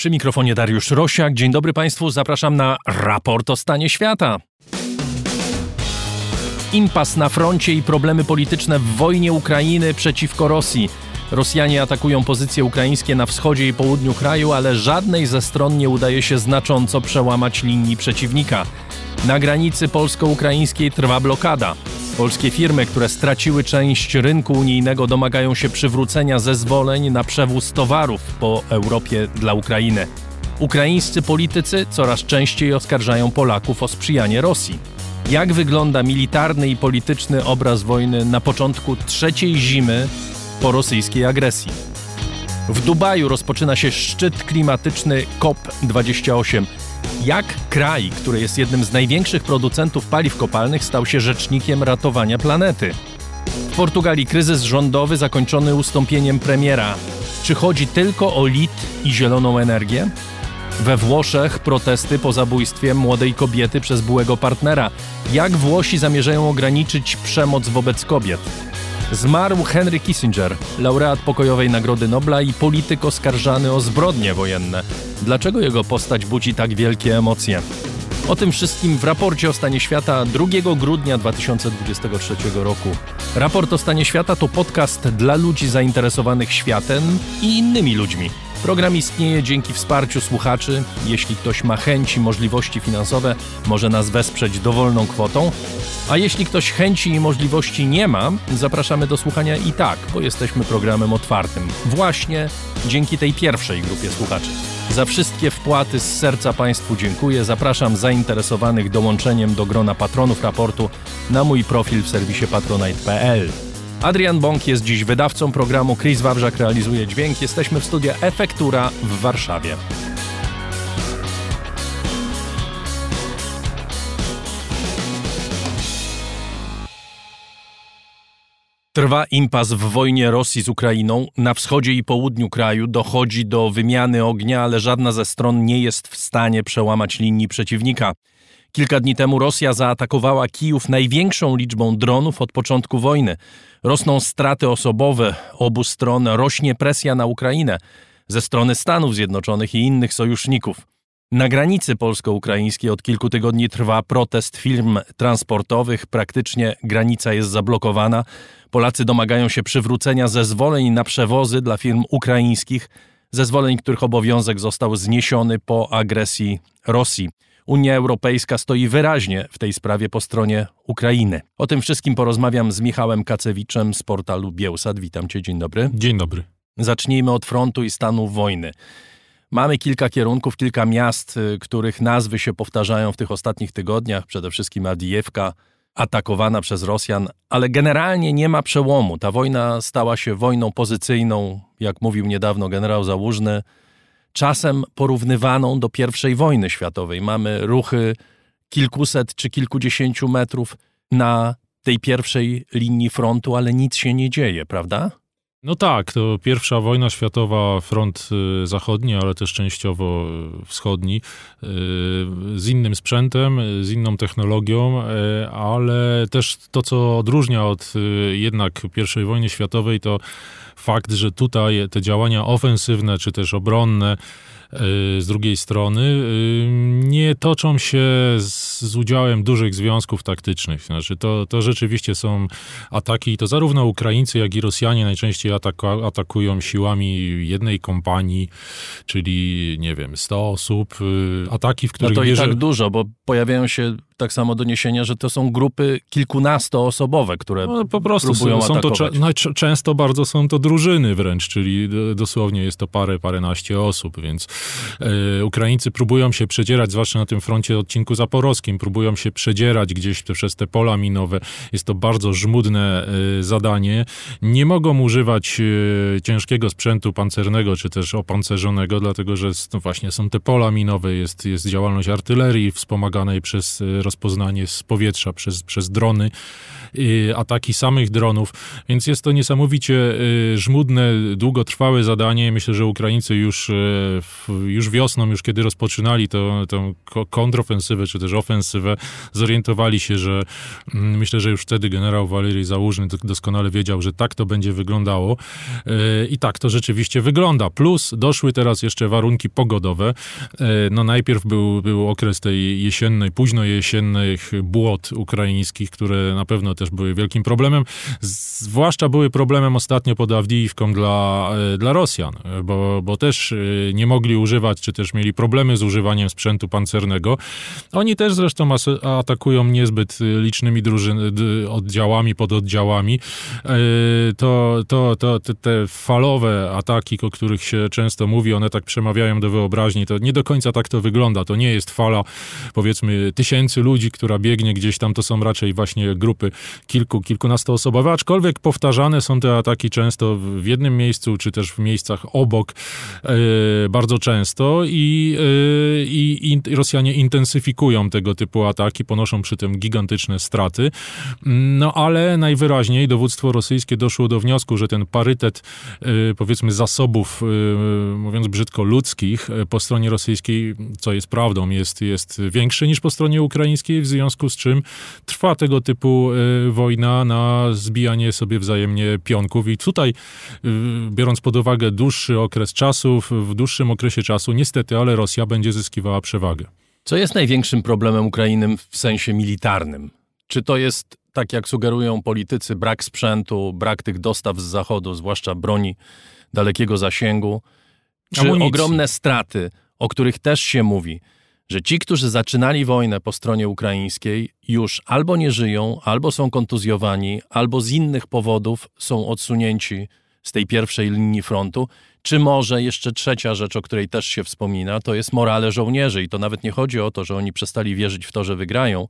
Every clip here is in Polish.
Przy mikrofonie Dariusz Rosiak. Dzień dobry Państwu, zapraszam na raport o stanie świata. Impas na froncie i problemy polityczne w wojnie Ukrainy przeciwko Rosji. Rosjanie atakują pozycje ukraińskie na wschodzie i południu kraju, ale żadnej ze stron nie udaje się znacząco przełamać linii przeciwnika. Na granicy polsko-ukraińskiej trwa blokada. Polskie firmy, które straciły część rynku unijnego, domagają się przywrócenia zezwoleń na przewóz towarów po Europie dla Ukrainy. Ukraińscy politycy coraz częściej oskarżają Polaków o sprzyjanie Rosji. Jak wygląda militarny i polityczny obraz wojny na początku trzeciej zimy po rosyjskiej agresji? W Dubaju rozpoczyna się szczyt klimatyczny COP28. Jak kraj, który jest jednym z największych producentów paliw kopalnych, stał się rzecznikiem ratowania planety? W Portugalii kryzys rządowy zakończony ustąpieniem premiera. Czy chodzi tylko o lit i zieloną energię? We Włoszech protesty po zabójstwie młodej kobiety przez byłego partnera. Jak Włosi zamierzają ograniczyć przemoc wobec kobiet? Zmarł Henry Kissinger, laureat pokojowej Nagrody Nobla i polityk oskarżany o zbrodnie wojenne. Dlaczego jego postać budzi tak wielkie emocje? O tym wszystkim w raporcie o stanie świata 2 grudnia 2023 roku. Raport o stanie świata to podcast dla ludzi zainteresowanych światem i innymi ludźmi. Program istnieje dzięki wsparciu słuchaczy. Jeśli ktoś ma chęci i możliwości finansowe, może nas wesprzeć dowolną kwotą. A jeśli ktoś chęci i możliwości nie ma, zapraszamy do słuchania i tak, bo jesteśmy programem otwartym. Właśnie dzięki tej pierwszej grupie słuchaczy. Za wszystkie wpłaty z serca Państwu dziękuję. Zapraszam zainteresowanych dołączeniem do grona patronów raportu na mój profil w serwisie patronite.pl. Adrian Bąk jest dziś wydawcą programu, Chris Wawrzak realizuje dźwięk. Jesteśmy w studiu Efektura w Warszawie. Trwa impas w wojnie Rosji z Ukrainą. Na wschodzie i południu kraju dochodzi do wymiany ognia, ale żadna ze stron nie jest w stanie przełamać linii przeciwnika. Kilka dni temu Rosja zaatakowała Kijów największą liczbą dronów od początku wojny. Rosną straty osobowe obu stron, rośnie presja na Ukrainę ze strony Stanów Zjednoczonych i innych sojuszników. Na granicy polsko-ukraińskiej od kilku tygodni trwa protest firm transportowych. Praktycznie granica jest zablokowana. Polacy domagają się przywrócenia zezwoleń na przewozy dla firm ukraińskich, zezwoleń, których obowiązek został zniesiony po agresji Rosji. Unia Europejska stoi wyraźnie w tej sprawie po stronie Ukrainy. O tym wszystkim porozmawiam z Michałem Kacewiczem z portalu Bielsat. Witam cię, dzień dobry. Dzień dobry. Zacznijmy od frontu i stanu wojny. Mamy kilka kierunków, kilka miast, y, których nazwy się powtarzają w tych ostatnich tygodniach, przede wszystkim Adijewka, atakowana przez Rosjan, ale generalnie nie ma przełomu. Ta wojna stała się wojną pozycyjną, jak mówił niedawno generał Załużny, czasem porównywaną do I wojny światowej. Mamy ruchy kilkuset czy kilkudziesięciu metrów na tej pierwszej linii frontu, ale nic się nie dzieje, prawda? No tak, to pierwsza wojna światowa, front y, zachodni, ale też częściowo y, wschodni, y, z innym sprzętem, z inną technologią, ale też to, co odróżnia od jednak pierwszej wojny światowej, to fakt, że tutaj te działania ofensywne czy też obronne z drugiej strony nie toczą się z, z, udziałem dużych związków taktycznych. Znaczy to, to rzeczywiście są ataki, to zarówno Ukraińcy, jak i Rosjanie najczęściej ataku, atakują siłami jednej kompanii, czyli nie wiem, 100 osób. Ataki, w których No to bierze... i tak dużo, bo pojawiają się tak samo doniesienia, że to są grupy kilkunastoosobowe, które no, po prostu próbują są atakować. to no, często bardzo są to drużyny wręcz, czyli dosłownie jest to parę, paręnaście osób, więc e, Ukraińcy próbują się przedzierać, zwłaszcza na tym froncie odcinku zaporowskim, próbują się przedzierać gdzieś przez te pola minowe. Jest to bardzo żmudne e, zadanie. Nie mogą używać e, ciężkiego sprzętu pancernego, czy też opancerzonego, dlatego że no właśnie są te pola minowe, jest, jest działalność artylerii wspomaganej przez e, rozpoznanie z powietrza przez, przez drony. Ataki samych dronów, więc jest to niesamowicie żmudne, długotrwałe zadanie. Myślę, że Ukraińcy już, już wiosną, już kiedy rozpoczynali to, tę kontrofensywę, czy też ofensywę, zorientowali się, że mm, myślę, że już wtedy generał Walerii Załużny doskonale wiedział, że tak to będzie wyglądało i tak to rzeczywiście wygląda. Plus doszły teraz jeszcze warunki pogodowe. No najpierw był, był okres tej jesiennej, późno jesiennych błot ukraińskich, które na pewno też były wielkim problemem. Zwłaszcza były problemem ostatnio pod Awdijiwką dla, e, dla Rosjan, bo, bo też e, nie mogli używać, czy też mieli problemy z używaniem sprzętu pancernego. Oni też zresztą atakują niezbyt licznymi drużyn, oddziałami, pododdziałami. E, to, to, to te falowe ataki, o których się często mówi, one tak przemawiają do wyobraźni, to nie do końca tak to wygląda. To nie jest fala, powiedzmy, tysięcy ludzi, która biegnie gdzieś tam, to są raczej właśnie grupy kilku, kilkunastoosobowe, aczkolwiek powtarzane są te ataki często w jednym miejscu, czy też w miejscach obok e, bardzo często i, e, i, i Rosjanie intensyfikują tego typu ataki, ponoszą przy tym gigantyczne straty. No ale najwyraźniej dowództwo rosyjskie doszło do wniosku, że ten parytet, e, powiedzmy, zasobów, mówiąc brzydko, ludzkich po stronie rosyjskiej, co jest prawdą, jest, jest większy niż po stronie ukraińskiej, w związku z czym trwa tego typu wojna na zbijanie sobie wzajemnie pionków. I tutaj, y, biorąc pod uwagę dłuższy okres czasu, w dłuższym okresie czasu, niestety, ale Rosja będzie zyskiwała przewagę. Co jest największym problemem Ukrainy w sensie militarnym? Czy to jest, tak jak sugerują politycy, brak sprzętu, brak tych dostaw z zachodu, zwłaszcza broni dalekiego zasięgu? Czy Amunicji. ogromne straty, o których też się mówi? Że ci, którzy zaczynali wojnę po stronie ukraińskiej, już albo nie żyją, albo są kontuzjowani, albo z innych powodów są odsunięci z tej pierwszej linii frontu, czy może jeszcze trzecia rzecz, o której też się wspomina, to jest morale żołnierzy. I to nawet nie chodzi o to, że oni przestali wierzyć w to, że wygrają,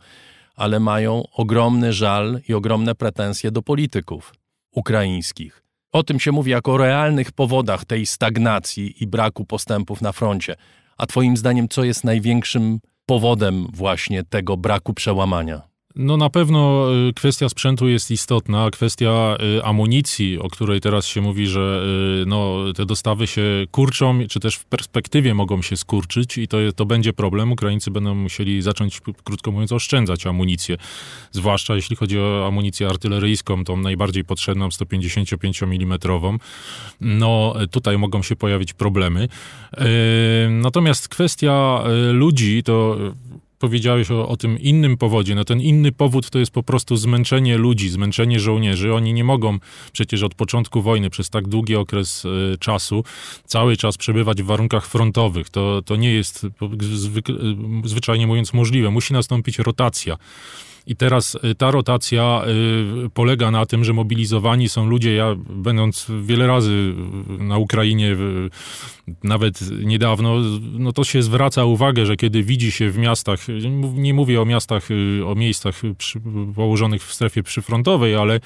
ale mają ogromny żal i ogromne pretensje do polityków ukraińskich. O tym się mówi jako o realnych powodach tej stagnacji i braku postępów na froncie. A Twoim zdaniem, co jest największym powodem właśnie tego braku przełamania? No na pewno y, kwestia sprzętu jest istotna, kwestia y, amunicji, o której teraz się mówi, że y, no, te dostawy się kurczą, czy też w perspektywie mogą się skurczyć i to, to będzie problem. Ukraińcy będą musieli zacząć, krótko mówiąc, oszczędzać amunicję. Zwłaszcza jeśli chodzi o amunicję artyleryjską, tą najbardziej potrzebną, 155 mm. No tutaj mogą się pojawić problemy. Natomiast kwestia ludzi, to powiedziałeś o, o, tym innym powodzie. No ten inny powód to jest po prostu zmęczenie ludzi, zmęczenie żołnierzy. Oni nie mogą przecież od początku wojny przez tak długi okres y, czasu cały czas przebywać w warunkach frontowych. To, to nie jest zwyk, zwyczajnie mówiąc możliwe. Musi nastąpić rotacja. I teraz y, ta rotacja y, polega na tym, że mobilizowani są ludzie, ja będąc wiele razy na Ukrainie, nawet niedawno, no to się zwraca uwagę, że kiedy widzi się w miastach, nie mówię o miastach, y, o miejscach przy, położonych w strefie przyfrontowej, ale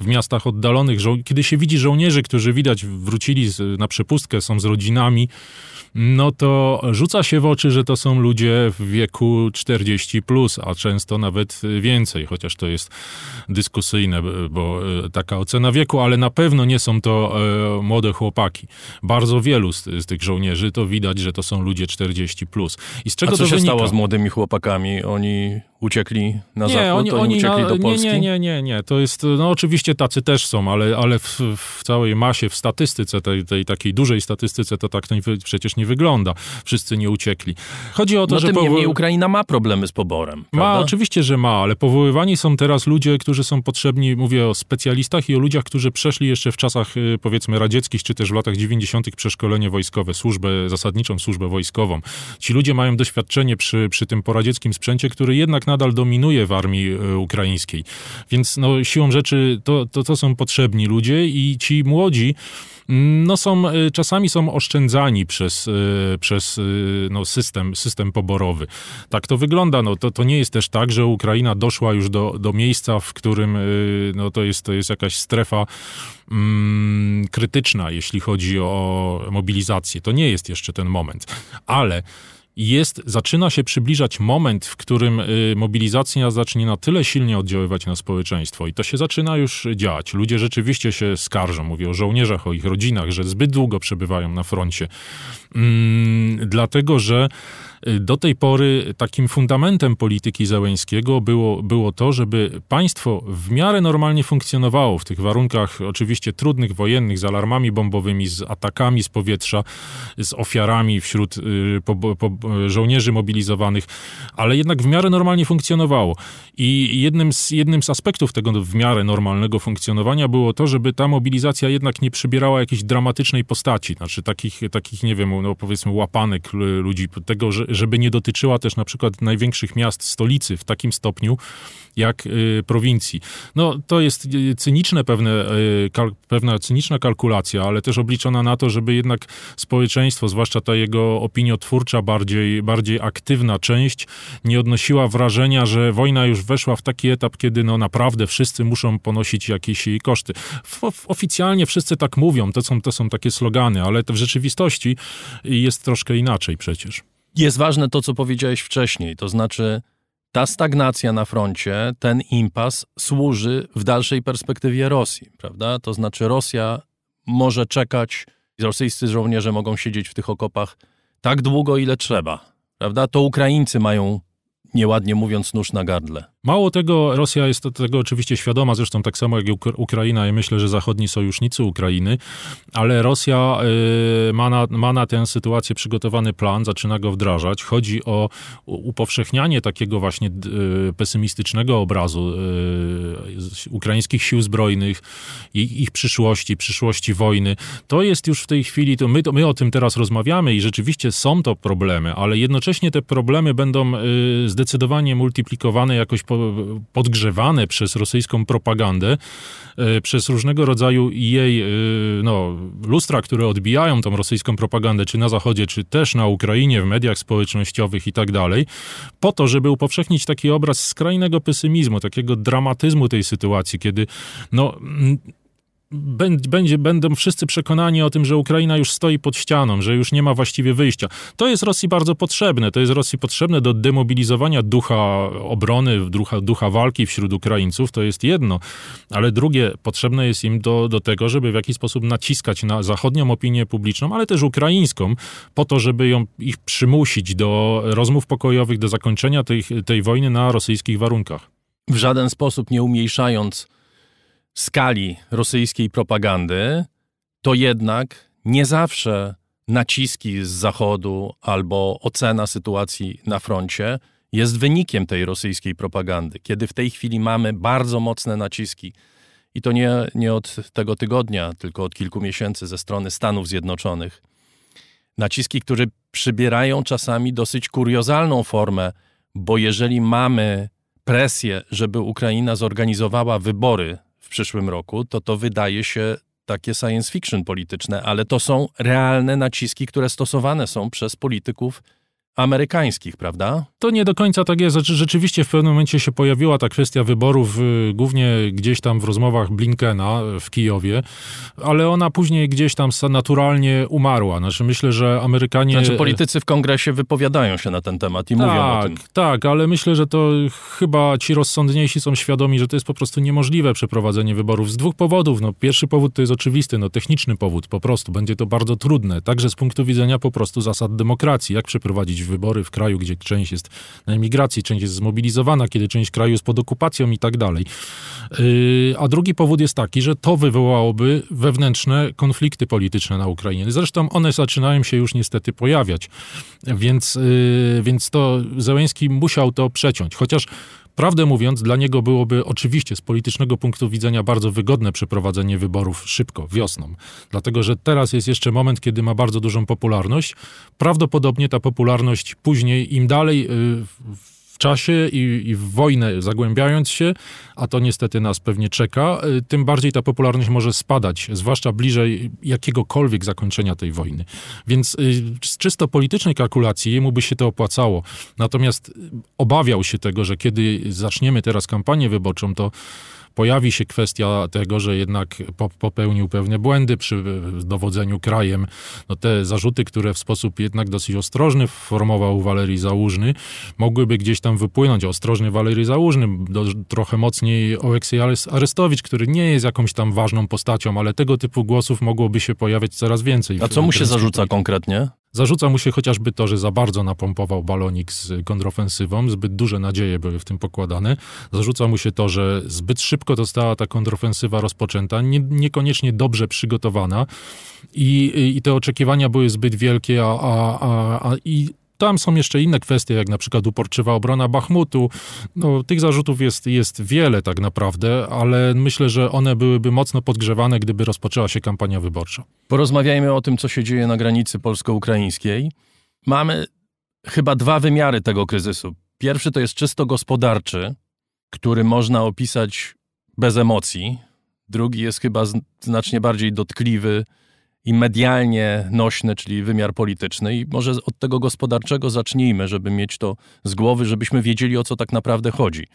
w miastach oddalonych, kiedy się widzi żołnierzy, którzy widać wrócili na przepustkę, są z rodzinami, no to rzuca się w oczy, że to są ludzie w wieku 40, plus, a często nawet więcej, chociaż to jest dyskusyjne, bo e, taka ocena wieku, ale na pewno nie są to e, młode chłopaki. Bardzo wielu z, z tych żołnierzy to widać, że to są ludzie 40. Plus. I z czego a co to się wynika? stało z młodymi chłopakami? Oni uciekli na nie, zachód, oni, oni uciekli na, do Polski? Nie, nie, nie, nie. To jest, no oczywiście tacy też są, ale, ale w, w całej masie, w statystyce, tej, tej takiej dużej statystyce to tak nie, przecież nie wygląda. Wszyscy nie uciekli. Chodzi o to, no, że... Tym niemniej Ukraina ma problemy z poborem, prawda? Ma, oczywiście, że ma, ale powoływani są teraz ludzie, którzy są potrzebni, mówię o specjalistach i o ludziach, którzy przeszli jeszcze w czasach, y, powiedzmy, radzieckich, czy też w latach 90. przeszkolenie wojskowe, służbę, zasadniczą służbę wojskową. Ci ludzie mają doświadczenie przy, przy tym poradzieckim sprzęcie, który jednak nadal dominuje w armii e, ukraińskiej. Więc no, siłą rzeczy to, to, to są potrzebni ludzie i ci młodzi mm, no są, e, czasami są oszczędzani przez, e, przez no system, system poborowy. Tak to wygląda. No to, to nie jest też tak, że Ukraina doszła już do, do miejsca, w którym no to, jest, to jest jakaś strefa mm, krytyczna, jeśli chodzi o mobilizację. To nie jest jeszcze ten moment. Ale jest, zaczyna się przybliżać moment, w którym y, mobilizacja zacznie na tyle silnie oddziaływać na społeczeństwo i to się zaczyna już dziać. Ludzie rzeczywiście się skarżą, mówią o żołnierzach, o ich rodzinach, że zbyt długo przebywają na froncie. Mm, dlatego, że do tej pory takim fundamentem polityki Zełęńskiego było, było to, żeby państwo w miarę normalnie funkcjonowało w tych warunkach oczywiście trudnych, wojennych, z alarmami bombowymi, z atakami z powietrza, z ofiarami wśród y, po, po, żołnierzy mobilizowanych, ale jednak w miarę normalnie funkcjonowało. I jednym z, jednym z aspektów tego w miarę normalnego funkcjonowania było to, żeby ta mobilizacja jednak nie przybierała jakiejś dramatycznej postaci, znaczy takich, takich nie wiem, no powiedzmy łapanek ludzi, tego, żeby nie dotyczyła też na przykład największych miast, stolicy w takim stopniu, jak y, prowincji. No to jest y, cyniczne pewne, y, pewna cyniczna kalkulacja, ale też obliczona na to, żeby jednak społeczeństwo, zwłaszcza ta jego opiniotwórcza, bardziej, bardziej aktywna część, nie odnosiła wrażenia, że wojna już weszła w taki etap, kiedy no naprawdę wszyscy muszą ponosić jakieś koszty. Oficjalnie wszyscy tak mówią, to są, to są takie slogany, ale w rzeczywistości jest troszkę inaczej przecież. Jest ważne to, co powiedziałeś wcześniej, to znaczy ta stagnacja na froncie, ten impas służy w dalszej perspektywie Rosji, prawda? To znaczy Rosja może czekać, rosyjscy żołnierze mogą siedzieć w tych okopach tak długo, ile trzeba, prawda? To Ukraińcy mają nieładnie mówiąc, nóż na gardle. Mało tego, Rosja jest tego oczywiście świadoma, zresztą tak samo jak Ukraina i myślę, że zachodni sojusznicy Ukrainy, ale Rosja y, ma, na, ma na tę sytuację przygotowany plan, zaczyna go wdrażać. Chodzi o upowszechnianie takiego właśnie y, pesymistycznego obrazu y, ukraińskich sił zbrojnych, ich, ich przyszłości, przyszłości wojny. To jest już w tej chwili, to my, to my o tym teraz rozmawiamy i rzeczywiście są to problemy, ale jednocześnie te problemy będą zdecydowanie multiplikowane jakoś podgrzewane przez rosyjską propagandę, e, przez różnego rodzaju jej e, no, lustra, które odbijają tą rosyjską propagandę, czy na Zachodzie, czy też na Ukrainie, w mediach społecznościowych i tak dalej, po to, żeby upowszechnić taki obraz skrajnego pesymizmu, takiego dramatyzmu tej sytuacji, kiedy no będzie, będą wszyscy przekonani o tym, że Ukraina już stoi pod ścianą, że już nie ma właściwie wyjścia. To jest Rosji bardzo potrzebne. To jest Rosji potrzebne do demobilizowania ducha obrony, ducha, ducha walki wśród Ukraińców. To jest jedno. Ale drugie, potrzebne jest im do, do tego, żeby w jakiś sposób naciskać na zachodnią opinię publiczną, ale też ukraińską, po to, żeby ją, ich przymusić do rozmów pokojowych, do zakończenia tej, tej wojny na rosyjskich warunkach. W żaden sposób nie umniejszając skali rosyjskiej propagandy, to jednak nie zawsze naciski z Zachodu albo ocena sytuacji na froncie jest wynikiem tej rosyjskiej propagandy. Kiedy w tej chwili mamy bardzo mocne naciski, i to nie, nie od tego tygodnia, tylko od kilku miesięcy ze strony Stanów Zjednoczonych, naciski, które przybierają czasami dosyć kuriozalną formę, bo jeżeli mamy presję, żeby Ukraina zorganizowała wybory przyszłym roku, to to wydaje się takie science fiction polityczne, ale to są realne naciski, które stosowane są przez polityków amerykańskich, prawda? To nie do końca tak jest. Znaczy, rzeczywiście w pewnym momencie się pojawiła ta kwestia wyborów, y, głównie gdzieś tam w rozmowach Blinkena w Kijowie, ale ona później gdzieś tam naturalnie umarła. Znaczy myślę, że Amerykanie... Znaczy politycy w kongresie wypowiadają się na ten temat i tak, mówią o tym. Tak, ale myślę, że to chyba ci rozsądniejsi są świadomi, że to jest po prostu niemożliwe przeprowadzenie wyborów z dwóch powodów. No, pierwszy powód to jest oczywisty, no, techniczny powód po prostu. Będzie to bardzo trudne, także z punktu widzenia po prostu zasad demokracji. Jak przeprowadzić wybory w kraju, gdzie część jest na emigracji, część jest zmobilizowana, kiedy część kraju jest pod okupacją i tak dalej. Yy, a drugi powód jest taki, że to wywołałoby wewnętrzne konflikty polityczne na Ukrainie. Zresztą one zaczynają się już niestety pojawiać, więc, yy, więc to Zełenski musiał to przeciąć. Chociaż Prawdę mówiąc, dla niego byłoby oczywiście z politycznego punktu widzenia bardzo wygodne przeprowadzenie wyborów szybko, wiosną. Dlatego, że teraz jest jeszcze moment, kiedy ma bardzo dużą popularność. Prawdopodobnie ta popularność później, im dalej y, czasie i, i, w wojnę zagłębiając się, a to niestety nas pewnie czeka, y, tym bardziej ta popularność może spadać, zwłaszcza bliżej jakiegokolwiek zakończenia tej wojny. Więc y, z czysto politycznej kalkulacji jemu by się to opłacało. Natomiast obawiał się tego, że kiedy zaczniemy teraz kampanię wyborczą, to pojawi się kwestia tego, że jednak popełnił pewne błędy przy dowodzeniu krajem. No te zarzuty, które w sposób jednak dosyć ostrożny formował Walerii Załużny, mogłyby gdzieś tam wypłynąć. Ostrożny Walerii Załużny, do, trochę mocniej Oleksiej Arestowicz, który nie jest jakąś tam ważną postacią, ale tego typu głosów mogłoby się pojawiać coraz więcej. A co mu się zarzuca konkretnie? Zarzuca mu się chociażby to, że za bardzo napompował balonik z kontrofensywą, zbyt duże nadzieje były w tym pokładane. Zarzuca mu się to, że zbyt szybko została ta kontrofensywa rozpoczęta, nie, niekoniecznie dobrze przygotowana i, i te oczekiwania były zbyt wielkie, a, a, a, a i tam są jeszcze inne kwestie, jak na przykład uporczywa obrona Bachmutu. No, tych zarzutów jest, jest wiele tak naprawdę, ale myślę, że one byłyby mocno podgrzewane, gdyby rozpoczęła się kampania wyborcza. Porozmawiajmy o tym, co się dzieje na granicy polsko-ukraińskiej. Mamy chyba dwa wymiary tego kryzysu. Pierwszy to jest czysto gospodarczy, który można opisać bez emocji. Drugi jest chyba znacznie bardziej dotkliwy, i medialnie nośny, czyli wymiar polityczny. I może od tego gospodarczego zacznijmy, żeby mieć to z głowy, żebyśmy wiedzieli, o co tak naprawdę chodzi.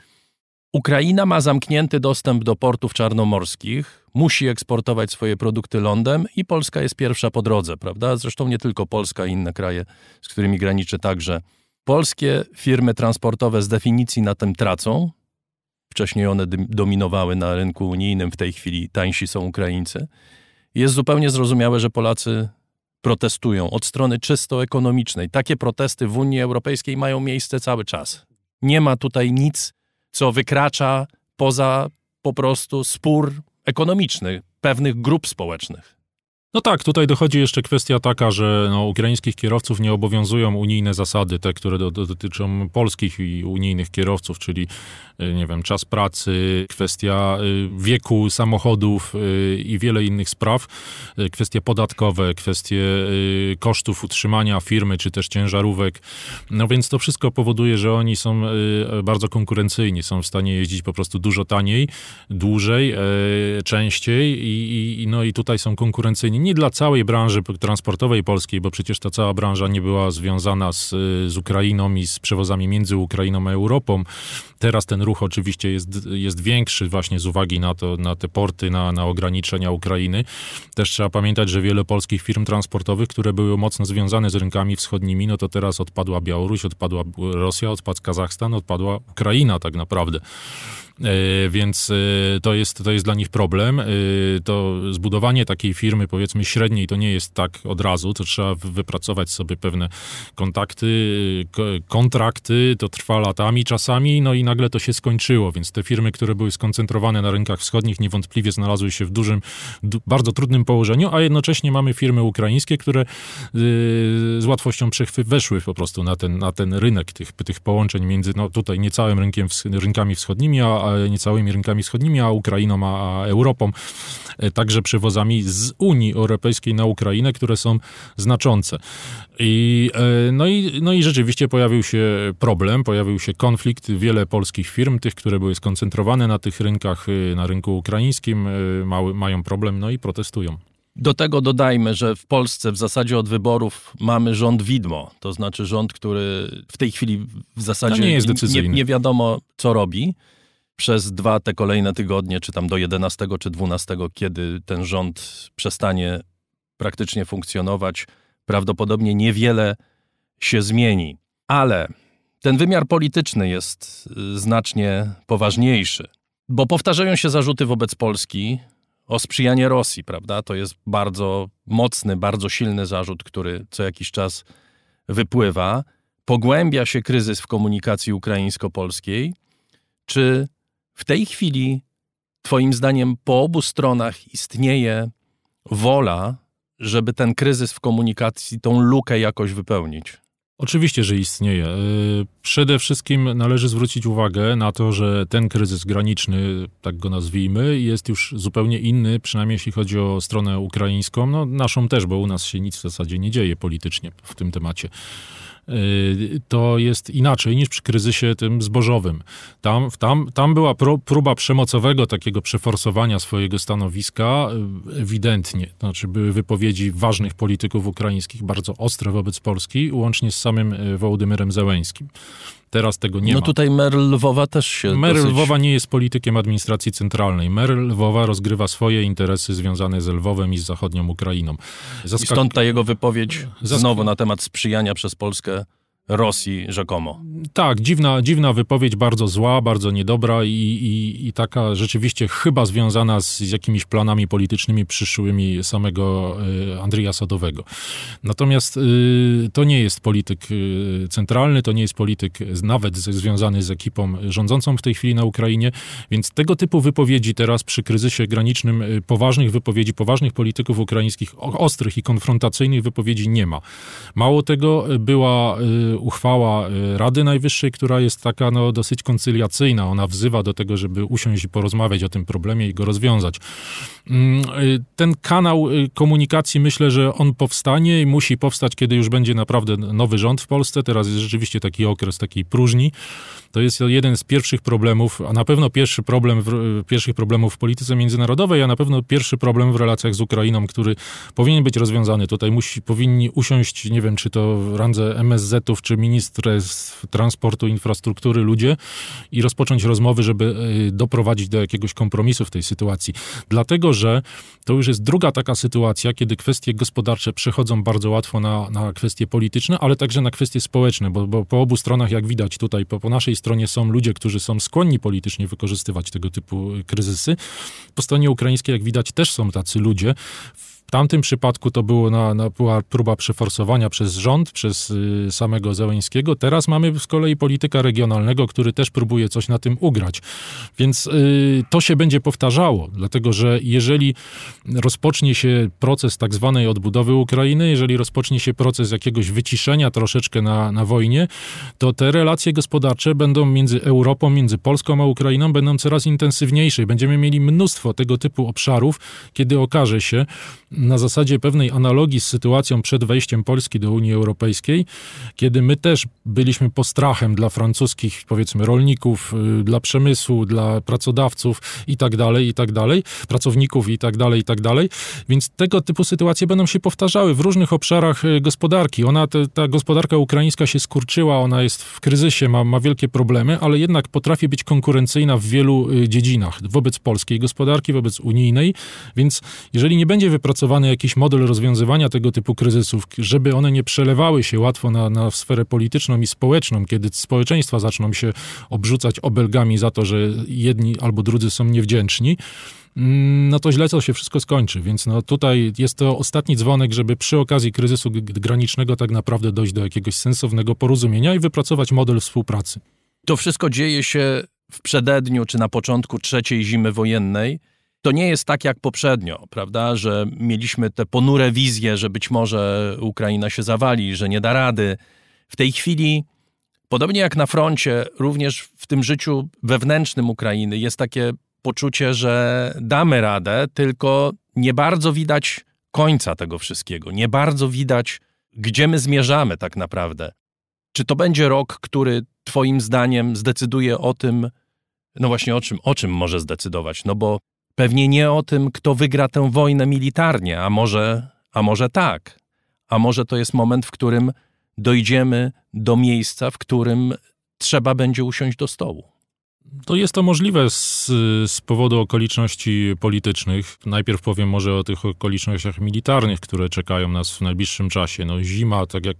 Ukraina ma zamknięty dostęp do portów czarnomorskich, musi eksportować swoje produkty lądem i Polska jest pierwsza po drodze, prawda? Zresztą nie tylko Polska, inne kraje, z którymi graniczy także. Polskie firmy transportowe z definicji na tym tracą. Wcześniej one dominowały na rynku unijnym, w tej chwili tańsi są Ukraińcy. Jest zupełnie zrozumiałe, że Polacy protestują od strony czysto ekonomicznej. Takie protesty w Unii Europejskiej mają miejsce cały czas. Nie ma tutaj nic, co wykracza poza po prostu spór ekonomiczny pewnych grup społecznych. No tak, tutaj dochodzi jeszcze kwestia taka, że no, ukraińskich kierowców nie obowiązują unijne zasady, te, które do, do, dotyczą polskich i unijnych kierowców, czyli y, nie wiem, czas pracy, kwestia y, wieku samochodów y, i wiele innych spraw, kwestie podatkowe, kwestie kosztów utrzymania firmy czy też ciężarówek. No więc to wszystko powoduje, że oni są bardzo konkurencyjni, są w stanie jeździć po prostu dużo taniej, dłużej, częściej i, i no i tutaj są konkurencyjni nie dla całej branży transportowej polskiej, bo przecież ta cała branża nie była związana z, z Ukrainą i z przewozami między Ukrainą a Europą. Teraz ten ruch oczywiście jest, jest większy właśnie z uwagi na, to, na te porty, na, na ograniczenia Ukrainy. Też trzeba pamiętać, że wiele polskich firm transportowych, które były mocno związane z rynkami wschodnimi, no to teraz odpadła Białoruś, odpadła Rosja, odpadł Kazachstan, odpadła Ukraina tak naprawdę. E, więc e, to jest, to jest dla nich problem. E, to zbudowanie takiej firmy, powiedzmy średniej, to nie jest tak od razu, to trzeba wypracować sobie pewne kontakty, kontrakty, to trwa latami czasami, no i nagle to się skończyło, więc te firmy, które były skoncentrowane na rynkach wschodnich, niewątpliwie znalazły się w dużym, bardzo trudnym położeniu, a jednocześnie mamy firmy ukraińskie, które z łatwością weszły po prostu na ten, na ten rynek tych, tych połączeń między, no tutaj niecałym rynkiem, rynkami wschodnimi, a niecałymi rynkami wschodnimi, a Ukrainą, a Europą, e, także przewozami z Unii Europejskiej na Ukrainę, które są znaczące. I, e, no, i, no i rzeczywiście pojawił się problem, pojawił się konflikt. Wiele polskich firm, tych, które były skoncentrowane na tych rynkach, e, na rynku ukraińskim, mały, mają problem, no i protestują. Do tego dodajmy, że w Polsce w zasadzie od wyborów mamy rząd widmo, to znaczy rząd, który w tej chwili w zasadzie no nie, jest nie, nie wiadomo, co robi przez dwa te kolejne tygodnie, czy tam do 11 czy 12, kiedy ten rząd przestanie praktycznie funkcjonować, prawdopodobnie niewiele się zmieni. Ale ten wymiar polityczny jest y, znacznie poważniejszy, bo powtarzają się zarzuty wobec Polski o sprzyjanie Rosji, prawda? To jest bardzo mocny, bardzo silny zarzut, który co jakiś czas wypływa. Pogłębia się kryzys w komunikacji ukraińsko-polskiej. Czy w tej chwili, Twoim zdaniem, po obu stronach istnieje wola, żeby ten kryzys w komunikacji, tą lukę jakoś wypełnić? Oczywiście, że istnieje. E, przede wszystkim należy zwrócić uwagę na to, że ten kryzys graniczny, tak go nazwijmy, jest już zupełnie inny, przynajmniej jeśli chodzi o stronę ukraińską. No, naszą też, bo u nas się nic w zasadzie nie dzieje politycznie w tym temacie. Y, to jest inaczej niż przy kryzysie tym zbożowym. Tam, tam, tam była próba przemocowego takiego przeforsowania swojego stanowiska y, ewidentnie. Znaczy były wypowiedzi ważnych polityków ukraińskich bardzo ostre wobec Polski, łącznie z samym y, Wołodymyrem Zełęskim. Teraz tego nie no ma. No tutaj mer Lwowa też się Mer dosyć... Lwowa nie jest politykiem administracji centralnej. Mer Lwowa rozgrywa swoje interesy związane z Lwowem i z zachodnią Ukrainą. Zaskak... I stąd ta jego wypowiedź Zask... znowu na temat sprzyjania przez Polskę Rosji rzekomo. Tak, dziwna, dziwna wypowiedź, bardzo zła, bardzo niedobra i, i, i taka rzeczywiście chyba związana z, z jakimiś planami politycznymi przyszłymi samego y, Andrija Sadowego. Natomiast y, to nie jest polityk y, centralny, to nie jest polityk nawet z, związany z ekipą rządzącą w tej chwili na Ukrainie, więc tego typu wypowiedzi teraz przy kryzysie granicznym, poważnych wypowiedzi, poważnych polityków ukraińskich, ostrych i konfrontacyjnych wypowiedzi nie ma. Mało tego, była uchwała y, Rady Najwyższej, która jest taka no, dosyć koncyliacyjna. Ona wzywa do tego, żeby usiąść i porozmawiać o tym problemie i go rozwiązać. Mm, y, ten kanał y, komunikacji myślę, że on powstanie i musi powstać, kiedy już będzie naprawdę nowy rząd w Polsce. Teraz jest rzeczywiście taki okres takiej próżni. To jest jeden z pierwszych problemów, a na pewno pierwszy problem, w, pierwszych problemów w polityce międzynarodowej, a na pewno pierwszy problem w relacjach z Ukrainą, który powinien być rozwiązany. Tutaj musi, powinni usiąść, nie wiem, czy to w randze MSZ-ów, czy ministrów transportu, infrastruktury ludzie i rozpocząć rozmowy, żeby y, doprowadzić do jakiegoś kompromisu w tej sytuacji. Dlatego, że to już jest druga taka sytuacja, kiedy kwestie gospodarcze przechodzą bardzo łatwo na, na kwestie polityczne, ale także na kwestie społeczne, bo, bo po obu stronach, jak widać tutaj, po, po naszej stronie są ludzie, którzy są skłonni politycznie wykorzystywać tego typu kryzysy. Po stronie ukraińskiej, jak widać, też są tacy ludzie. W tamtym przypadku to było na, na, była próba przeforsowania przez rząd, przez y, samego Zełęńskiego. Teraz mamy z kolei polityka regionalnego, który też próbuje coś na tym ugrać. Więc y, to się będzie powtarzało, dlatego że jeżeli rozpocznie się proces tak zwanej odbudowy Ukrainy, jeżeli rozpocznie się proces jakiegoś wyciszenia troszeczkę na, na wojnie, to te relacje gospodarcze będą między Europą, między Polską a Ukrainą będą coraz intensywniejsze. Będziemy mieli mnóstwo tego typu obszarów, kiedy okaże się, na zasadzie pewnej analogii z sytuacją przed wejściem Polski do Unii Europejskiej, kiedy my też byliśmy postrachem dla francuskich, powiedzmy, rolników, y, dla przemysłu, dla pracodawców i tak dalej, i tak dalej, pracowników i tak dalej, i tak dalej. Więc tego typu sytuacje będą się powtarzały w różnych obszarach y, gospodarki. Ona, te, ta gospodarka ukraińska się skurczyła, ona jest w kryzysie, ma, ma wielkie problemy, ale jednak potrafi być konkurencyjna w wielu y, dziedzinach wobec polskiej gospodarki, wobec unijnej, więc jeżeli nie będzie wypracowana wypracowany jakiś model rozwiązywania tego typu kryzysów, żeby one nie przelewały się łatwo na, na sferę polityczną i społeczną, kiedy społeczeństwa zaczną się obrzucać obelgami za to, że jedni albo drudzy są niewdzięczni, mm, no to źle to się wszystko skończy. Więc no tutaj jest to ostatni dzwonek, żeby przy okazji kryzysu granicznego tak naprawdę dojść do jakiegoś sensownego porozumienia i wypracować model współpracy. To wszystko dzieje się w przededniu czy na początku trzeciej zimy wojennej. To nie jest tak jak poprzednio, prawda, że mieliśmy te ponure wizje, że być może Ukraina się zawali, że nie da rady. W tej chwili, podobnie jak na froncie, również w tym życiu wewnętrznym Ukrainy jest takie poczucie, że damy radę, tylko nie bardzo widać końca tego wszystkiego. Nie bardzo widać, gdzie my zmierzamy tak naprawdę. Czy to będzie rok, który Twoim zdaniem zdecyduje o tym, no właśnie o czym, o czym może zdecydować? No bo Pewnie nie o tym, kto wygra tę wojnę militarnie, a może, a może tak. A może to jest moment, w którym dojdziemy do miejsca, w którym trzeba będzie usiąść do stołu. To jest to możliwe z, z, powodu okoliczności politycznych. Najpierw powiem może o tych okolicznościach militarnych, które czekają nas w najbliższym czasie. No, zima, tak jak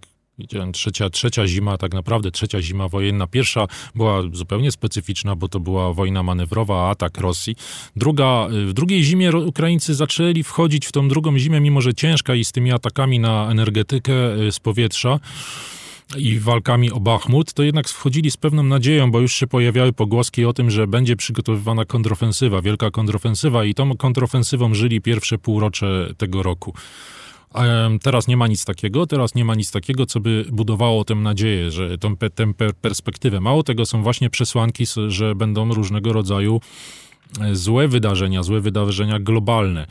trzecia, trzecia zima, tak naprawdę trzecia zima wojenna. Pierwsza była zupełnie specyficzna, bo to była wojna manewrowa, atak Rosji. Druga, w drugiej zimie Ukraińcy zaczęli wchodzić w tą drugą zimę, mimo że ciężka i z tymi atakami na energetykę y, z powietrza i walkami o Bachmut, to jednak wchodzili z pewną nadzieją, bo już się pojawiały pogłoski o tym, że będzie przygotowywana kontrofensywa, wielka kontrofensywa i tą kontrofensywą żyli pierwsze półrocze tego roku. Teraz nie ma nic takiego, teraz nie ma nic takiego, co by budowało tę nadzieję, że tę, tę perspektywę. Mało tego są właśnie przesłanki, że będą różnego rodzaju e, złe wydarzenia, złe wydarzenia globalne.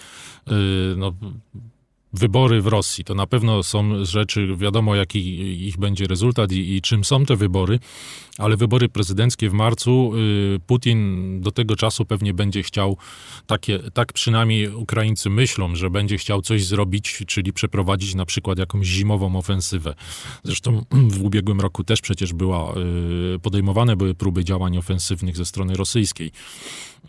E, no, wybory w Rosji. To na pewno są rzeczy, wiadomo jaki ich będzie rezultat i, i czym są te wybory, ale wybory prezydenckie w marcu, y, Putin do tego czasu pewnie będzie chciał, takie, tak przynajmniej Ukraińcy myślą, że będzie chciał coś zrobić, czyli przeprowadzić na przykład jakąś zimową ofensywę. Zresztą w ubiegłym roku też przecież była, y, podejmowane były próby działań ofensywnych ze strony rosyjskiej.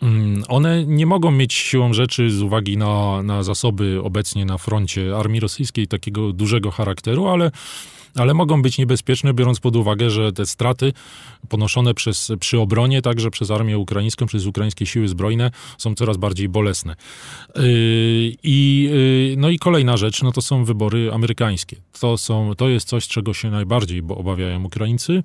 Mm, one nie mogą mieć siłą rzeczy z uwagi na, na zasoby obecnie na froncie armii rosyjskiej takiego dużego charakteru, ale ale mogą być niebezpieczne, biorąc pod uwagę, że te straty ponoszone przez, przy obronie, także przez armię ukraińską, przez ukraińskie siły zbrojne, są coraz bardziej bolesne. Yy, I, yy, no i kolejna rzecz, no to są wybory amerykańskie. To, są, to jest coś, czego się najbardziej obawiają Ukraińcy.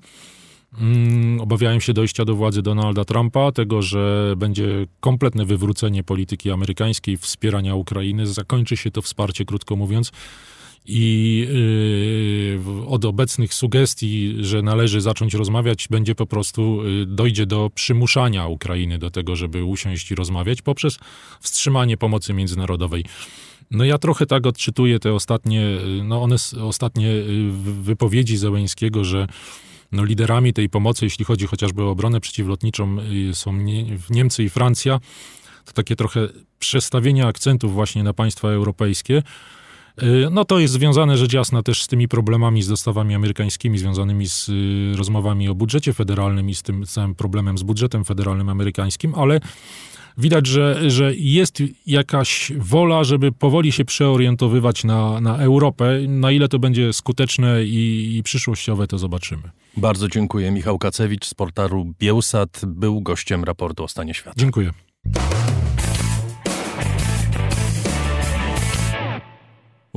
Mm, obawiają się dojścia do władzy Donalda Trumpa, tego, że będzie kompletne wywrócenie polityki amerykańskiej, wspierania Ukrainy. Zakończy się to wsparcie, krótko mówiąc. I yy, od obecnych sugestii, że należy zacząć rozmawiać, będzie po prostu, yy, dojdzie do przymuszania Ukrainy do tego, żeby usiąść i rozmawiać poprzez wstrzymanie pomocy międzynarodowej. No ja trochę tak odczytuję te ostatnie, yy, no one, ostatnie yy, wypowiedzi Zełęńskiego, że no, liderami tej pomocy, jeśli chodzi chociażby o obronę przeciwlotniczą, y, są Niemcy i Francja. To takie trochę przestawienie akcentów właśnie na państwa europejskie. Y, no to jest związane rzecz jasna też z tymi problemami z dostawami amerykańskimi, związanymi z y, rozmowami o budżecie federalnym i z tym całym problemem z budżetem federalnym amerykańskim, ale widać, że, że jest jakaś wola, żeby powoli się przeorientowywać na, na Europę. Na ile to będzie skuteczne i, i przyszłościowe, to zobaczymy. Bardzo dziękuję. Michał Kacewicz z portalu Bielsat był gościem raportu o stanie świata. Dziękuję.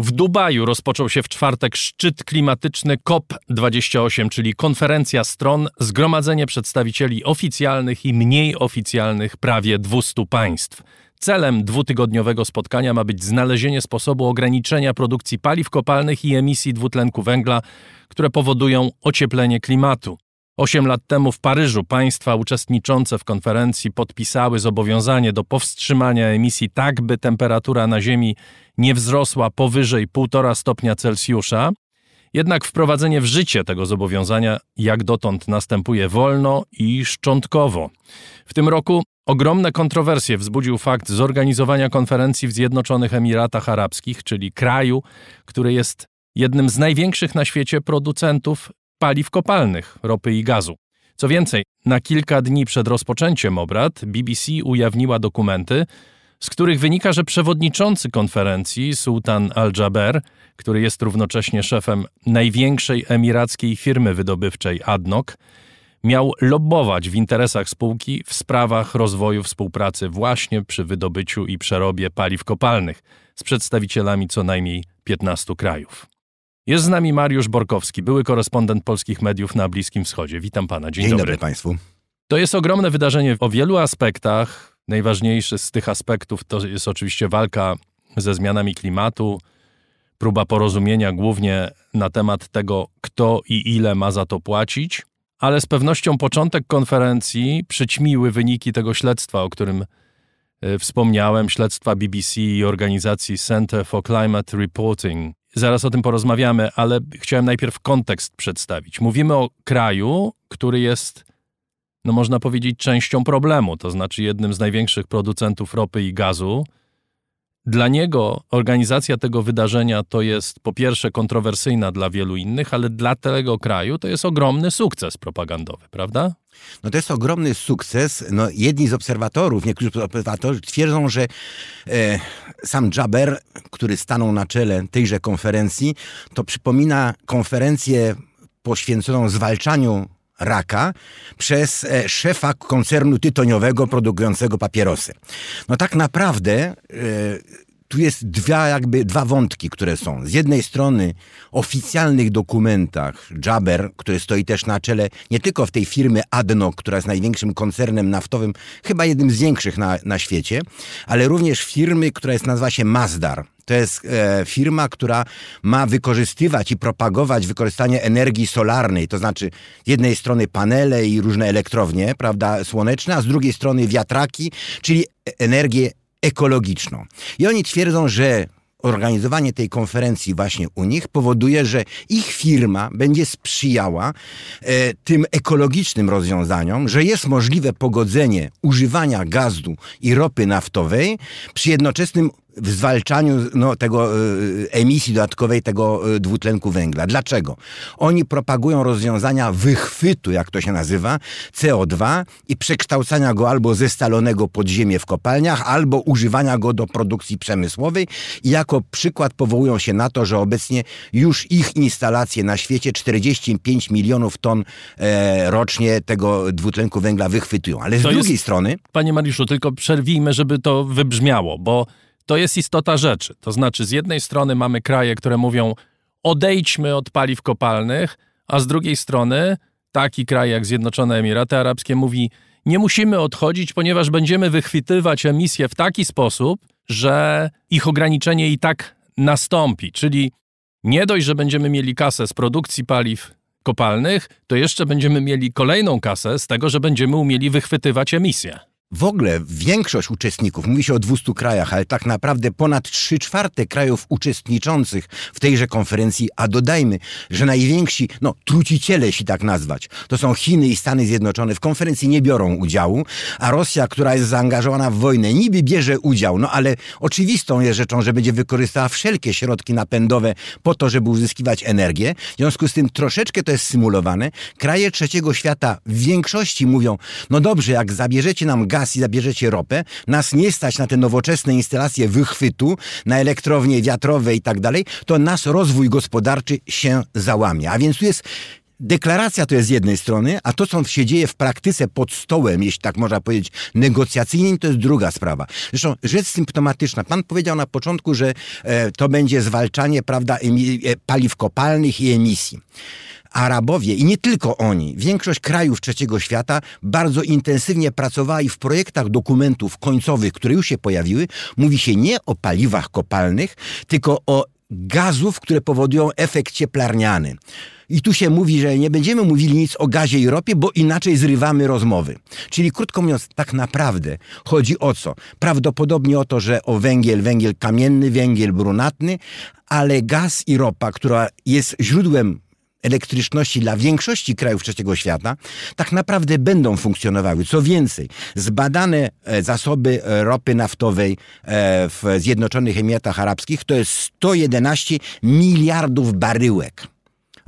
W Dubaju rozpoczął się w czwartek szczyt klimatyczny COP28, czyli konferencja stron, zgromadzenie przedstawicieli oficjalnych i mniej oficjalnych prawie 200 państw. Celem dwutygodniowego spotkania ma być znalezienie sposobu ograniczenia produkcji paliw kopalnych i emisji dwutlenku węgla, które powodują ocieplenie klimatu. Osiem lat temu w Paryżu państwa uczestniczące w konferencji podpisały zobowiązanie do powstrzymania emisji tak, by temperatura na Ziemi nie wzrosła powyżej 1,5 stopnia Celsjusza. Jednak wprowadzenie w życie tego zobowiązania jak dotąd następuje wolno i szczątkowo. W tym roku ogromne kontrowersje wzbudził fakt zorganizowania konferencji w Zjednoczonych Emiratach Arabskich, czyli kraju, który jest jednym z największych na świecie producentów paliw kopalnych, ropy i gazu. Co więcej, na kilka dni przed rozpoczęciem obrad BBC ujawniła dokumenty, z których wynika, że przewodniczący konferencji, Sultan Al-Jaber, który jest równocześnie szefem największej emirackiej firmy wydobywczej ADNOC, miał lobbować w interesach spółki w sprawach rozwoju współpracy właśnie przy wydobyciu i przerobie paliw kopalnych z przedstawicielami co najmniej 15 krajów. Jest z nami Mariusz Borkowski, były korespondent polskich mediów na Bliskim Wschodzie. Witam pana. Dzień, Dzień dobry. dobry Państwu. To jest ogromne wydarzenie o wielu aspektach. Najważniejszy z tych aspektów to jest oczywiście walka ze zmianami klimatu, próba porozumienia głównie na temat tego, kto i ile ma za to płacić, ale z pewnością początek konferencji przyćmiły wyniki tego śledztwa, o którym e, wspomniałem, śledztwa BBC i organizacji Center for Climate Reporting. Zaraz o tym porozmawiamy, ale chciałem najpierw kontekst przedstawić. Mówimy o kraju, który jest, no można powiedzieć, częścią problemu, to znaczy jednym z największych producentów ropy i gazu. Dla niego organizacja tego wydarzenia to jest po pierwsze kontrowersyjna dla wielu innych, ale dla tego kraju to jest ogromny sukces propagandowy, prawda? No to jest ogromny sukces. No, jedni z obserwatorów, niektórzy obserwatorzy twierdzą, że e, sam Jaber, który stanął na czele tejże konferencji, to przypomina konferencję poświęconą zwalczaniu raka przez e, szefa koncernu tytoniowego produkującego papierosy. No tak naprawdę e, tu jest dwa, jakby, dwa wątki, które są. Z jednej strony oficjalnych dokumentach Jaber, który stoi też na czele nie tylko w tej firmy ADNOC, która jest największym koncernem naftowym, chyba jednym z większych na, na świecie, ale również firmy, która jest, nazywa się Mazdar. To jest e, firma, która ma wykorzystywać i propagować wykorzystanie energii solarnej, to znaczy z jednej strony panele i różne elektrownie, prawda, słoneczne, a z drugiej strony wiatraki, czyli energię ekologiczną. I oni twierdzą, że organizowanie tej konferencji właśnie u nich powoduje, że ich firma będzie sprzyjała e, tym ekologicznym rozwiązaniom, że jest możliwe pogodzenie używania gazu i ropy naftowej przy jednoczesnym w zwalczaniu no, tego y, emisji dodatkowej tego y, dwutlenku węgla. Dlaczego? Oni propagują rozwiązania wychwytu, jak to się nazywa, CO2 i przekształcania go albo ze stalonego pod ziemię w kopalniach, albo używania go do produkcji przemysłowej. I jako przykład powołują się na to, że obecnie już ich instalacje na świecie 45 milionów ton e, rocznie tego dwutlenku węgla wychwytują. Ale z to drugiej jest, strony... Panie Mariuszu, tylko przerwijmy, żeby to wybrzmiało, bo to jest istota rzeczy. To znaczy, z jednej strony mamy kraje, które mówią, odejdźmy od paliw kopalnych, a z drugiej strony taki kraj jak Zjednoczone Emiraty Arabskie mówi, nie musimy odchodzić, ponieważ będziemy wychwytywać emisje w taki sposób, że ich ograniczenie i tak nastąpi. Czyli nie dość, że będziemy mieli kasę z produkcji paliw kopalnych, to jeszcze będziemy mieli kolejną kasę z tego, że będziemy umieli wychwytywać emisje. W ogóle większość uczestników, mówi się o 200 krajach, ale tak naprawdę ponad 3 czwarte krajów uczestniczących w tejże konferencji, a dodajmy, że najwięksi, no truciciele, jeśli tak nazwać, to są Chiny i Stany Zjednoczone, w konferencji nie biorą udziału, a Rosja, która jest zaangażowana w wojnę, niby bierze udział, no ale oczywistą jest rzeczą, że będzie wykorzystała wszelkie środki napędowe po to, żeby uzyskiwać energię. W związku z tym troszeczkę to jest symulowane. Kraje trzeciego świata w większości mówią, no dobrze, jak zabierzecie nam gaz, i zabierzecie ropę, nas nie stać na te nowoczesne instalacje wychwytu, na elektrownie wiatrowe i tak dalej, to nasz rozwój gospodarczy się załamie. A więc tu jest Deklaracja to jest z jednej strony, a to, co się dzieje w praktyce pod stołem, jeśli tak można powiedzieć, negocjacyjnym, to jest druga sprawa. Zresztą rzecz symptomatyczna. Pan powiedział na początku, że e, to będzie zwalczanie prawda, e, paliw kopalnych i emisji. Arabowie i nie tylko oni, większość krajów trzeciego świata bardzo intensywnie pracowała i w projektach dokumentów końcowych, które już się pojawiły, mówi się nie o paliwach kopalnych, tylko o gazów, które powodują efekt cieplarniany. I tu się mówi, że nie będziemy mówili nic o gazie i ropie, bo inaczej zrywamy rozmowy. Czyli krótko mówiąc, tak naprawdę chodzi o co? Prawdopodobnie o to, że o węgiel, węgiel kamienny, węgiel brunatny, ale gaz i ropa, która jest źródłem elektryczności dla większości krajów trzeciego świata, tak naprawdę będą funkcjonowały. Co więcej, zbadane e, zasoby e, ropy naftowej e, w Zjednoczonych Emiratach Arabskich to jest 111 miliardów baryłek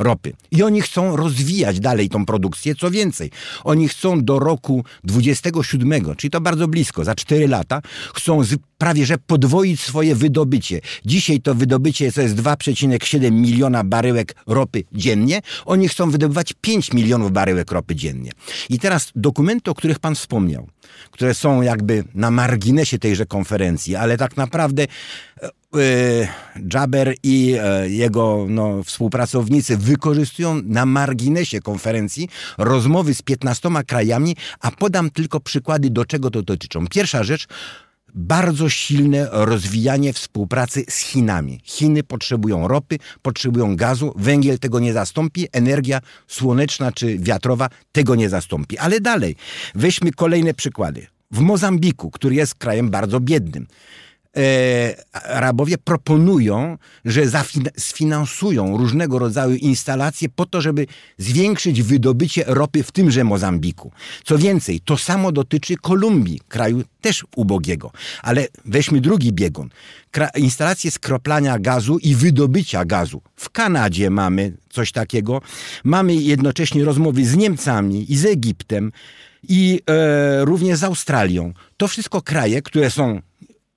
ropy. I oni chcą rozwijać dalej tą produkcję. Co więcej, oni chcą do roku 27, czyli to bardzo blisko, za 4 lata, chcą prawie że podwoić swoje wydobycie. Dzisiaj to wydobycie to jest 2,7 miliona baryłek ropy dziennie. Oni chcą wydobywać 5 milionów baryłek ropy dziennie. I teraz dokumenty, o których pan wspomniał, które są jakby na marginesie tejże konferencji, ale tak naprawdę E, Jaber i e, jego no, współpracownicy wykorzystują na marginesie konferencji rozmowy z 15 krajami, a podam tylko przykłady, do czego to dotyczą. Pierwsza rzecz, bardzo silne rozwijanie współpracy z Chinami. Chiny potrzebują ropy, potrzebują gazu, węgiel tego nie zastąpi, energia słoneczna czy wiatrowa tego nie zastąpi. Ale dalej, weźmy kolejne przykłady. W Mozambiku, który jest krajem bardzo biednym, Arabowie proponują, że sfinansują różnego rodzaju instalacje po to, żeby zwiększyć wydobycie ropy w tymże Mozambiku. Co więcej, to samo dotyczy Kolumbii, kraju też ubogiego. Ale weźmy drugi biegun. Instalacje skroplania gazu i wydobycia gazu. W Kanadzie mamy coś takiego. Mamy jednocześnie rozmowy z Niemcami i z Egiptem i e, również z Australią. To wszystko kraje, które są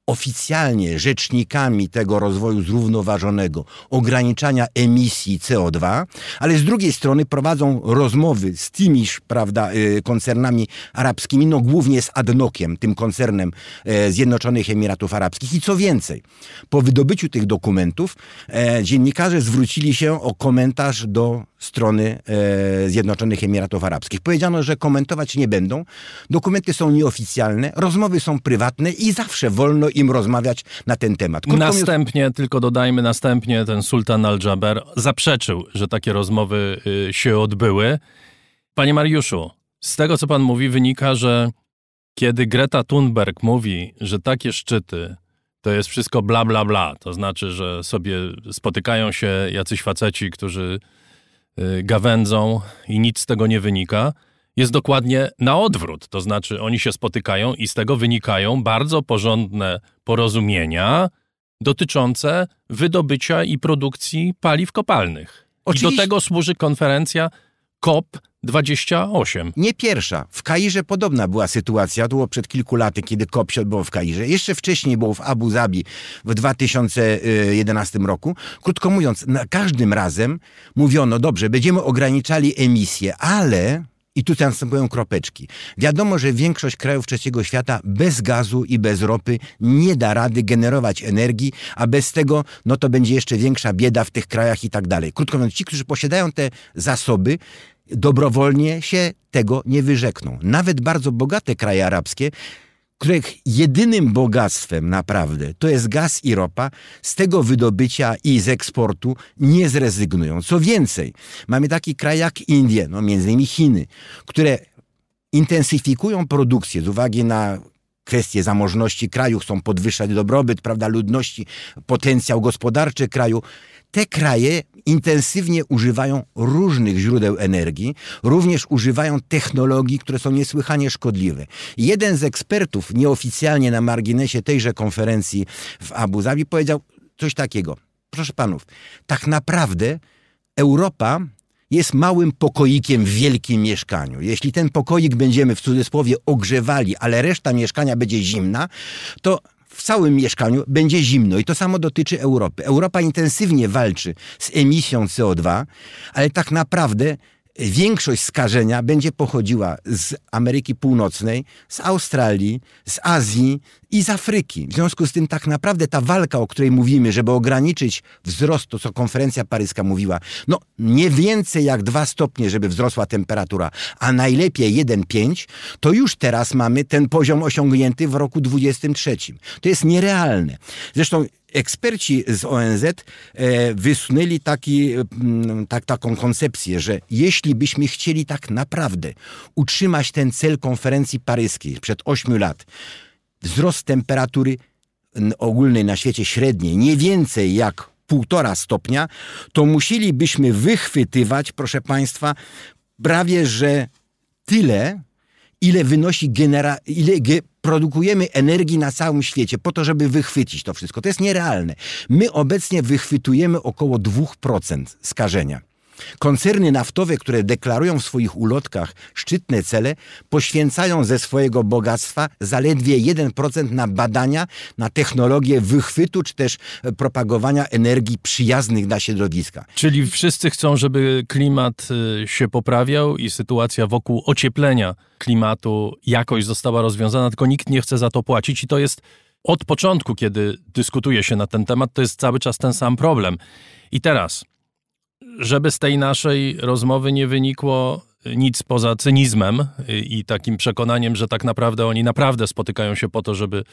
oficjalnie rzecznikami tego rozwoju zrównoważonego, ograniczania emisji CO2, ale z drugiej strony prowadzą rozmowy z tymiż prawda, y, koncernami arabskimi, no głównie z Adnokiem, tym koncernem e, Zjednoczonych Emiratów Arabskich. I co więcej, po wydobyciu tych dokumentów e, dziennikarze zwrócili się o komentarz do strony e, Zjednoczonych Emiratów Arabskich. Powiedziano, że komentować nie będą. Dokumenty są nieoficjalne, rozmowy są prywatne i zawsze wolno im rozmawiać na ten temat. Krótko następnie, tylko dodajmy, następnie ten sultan al-Jaber zaprzeczył, że takie rozmowy y, się odbyły. Panie Mariuszu, z tego co pan mówi wynika, że kiedy Greta Thunberg mówi, że takie szczyty to jest wszystko bla, bla, bla. To znaczy, że sobie spotykają się jacyś faceci, którzy gawędzą i nic z tego nie wynika. Jest dokładnie na odwrót. To znaczy, oni się spotykają i z tego wynikają bardzo porządne porozumienia dotyczące wydobycia i produkcji paliw kopalnych. Oczywiście. I do tego służy konferencja COP 28. Nie pierwsza. W Kairze podobna była sytuacja. To było przed kilku laty, kiedy COP się odbyło w Kairze. Jeszcze wcześniej było w Abu Zabi w 2011 roku. Krótko mówiąc, na każdym razem mówiono, dobrze, będziemy ograniczali emisję, ale i tu następują kropeczki. Wiadomo, że większość krajów trzeciego świata bez gazu i bez ropy nie da rady generować energii, a bez tego no to będzie jeszcze większa bieda w tych krajach i tak dalej. Krótko mówiąc, ci, którzy posiadają te zasoby, dobrowolnie się tego nie wyrzekną. Nawet bardzo bogate kraje arabskie których jedynym bogactwem naprawdę to jest gaz i ropa, z tego wydobycia i z eksportu nie zrezygnują. Co więcej, mamy taki kraj jak Indie, no między innymi Chiny, które intensyfikują produkcję z uwagi na kwestie zamożności kraju, chcą podwyższać dobrobyt, prawda, ludności, potencjał gospodarczy kraju te kraje intensywnie używają różnych źródeł energii, również używają technologii, które są niesłychanie szkodliwe. Jeden z ekspertów nieoficjalnie na marginesie tejże konferencji w Abu Zabi powiedział coś takiego. Proszę panów, tak naprawdę Europa jest małym pokoikiem w wielkim mieszkaniu. Jeśli ten pokoik będziemy w cudzysłowie ogrzewali, ale reszta mieszkania będzie zimna, to w całym mieszkaniu będzie zimno i to samo dotyczy Europy. Europa intensywnie walczy z emisją CO2, ale tak naprawdę większość skażenia będzie pochodziła z Ameryki Północnej, z Australii, z Azji i z Afryki. W związku z tym tak naprawdę ta walka, o której mówimy, żeby ograniczyć wzrost, to co konferencja paryska mówiła, no nie więcej jak dwa stopnie, żeby wzrosła temperatura, a najlepiej 1,5, to już teraz mamy ten poziom osiągnięty w roku 23. To jest nierealne. Zresztą eksperci z ONZ e, wysunęli taki, mm, tak, taką koncepcję, że jeśli byśmy chcieli tak naprawdę utrzymać ten cel konferencji paryskiej przed 8 lat, wzrost temperatury ogólnej na świecie średniej nie więcej jak półtora stopnia, to musielibyśmy wychwytywać, proszę Państwa, prawie że tyle, ile wynosi genera, ile ge, produkujemy energii na całym świecie po to, żeby wychwycić to wszystko. To jest nierealne. My obecnie wychwytujemy około 2% skażenia. Koncerny naftowe, które deklarują w swoich ulotkach szczytne cele, poświęcają ze swojego bogactwa zaledwie 1% na badania, na technologię wychwytu, czy też propagowania energii przyjaznych dla środowiska. Czyli wszyscy chcą, żeby klimat y, się poprawiał i sytuacja wokół ocieplenia klimatu jakoś została rozwiązana, tylko nikt nie chce za to płacić i to jest od początku, kiedy dyskutuje się na ten temat, to jest cały czas ten sam problem. I teraz żeby z tej naszej rozmowy nie wynikło nic poza cynizmem i takim przekonaniem, że tak naprawdę oni naprawdę spotykają się po to, żeby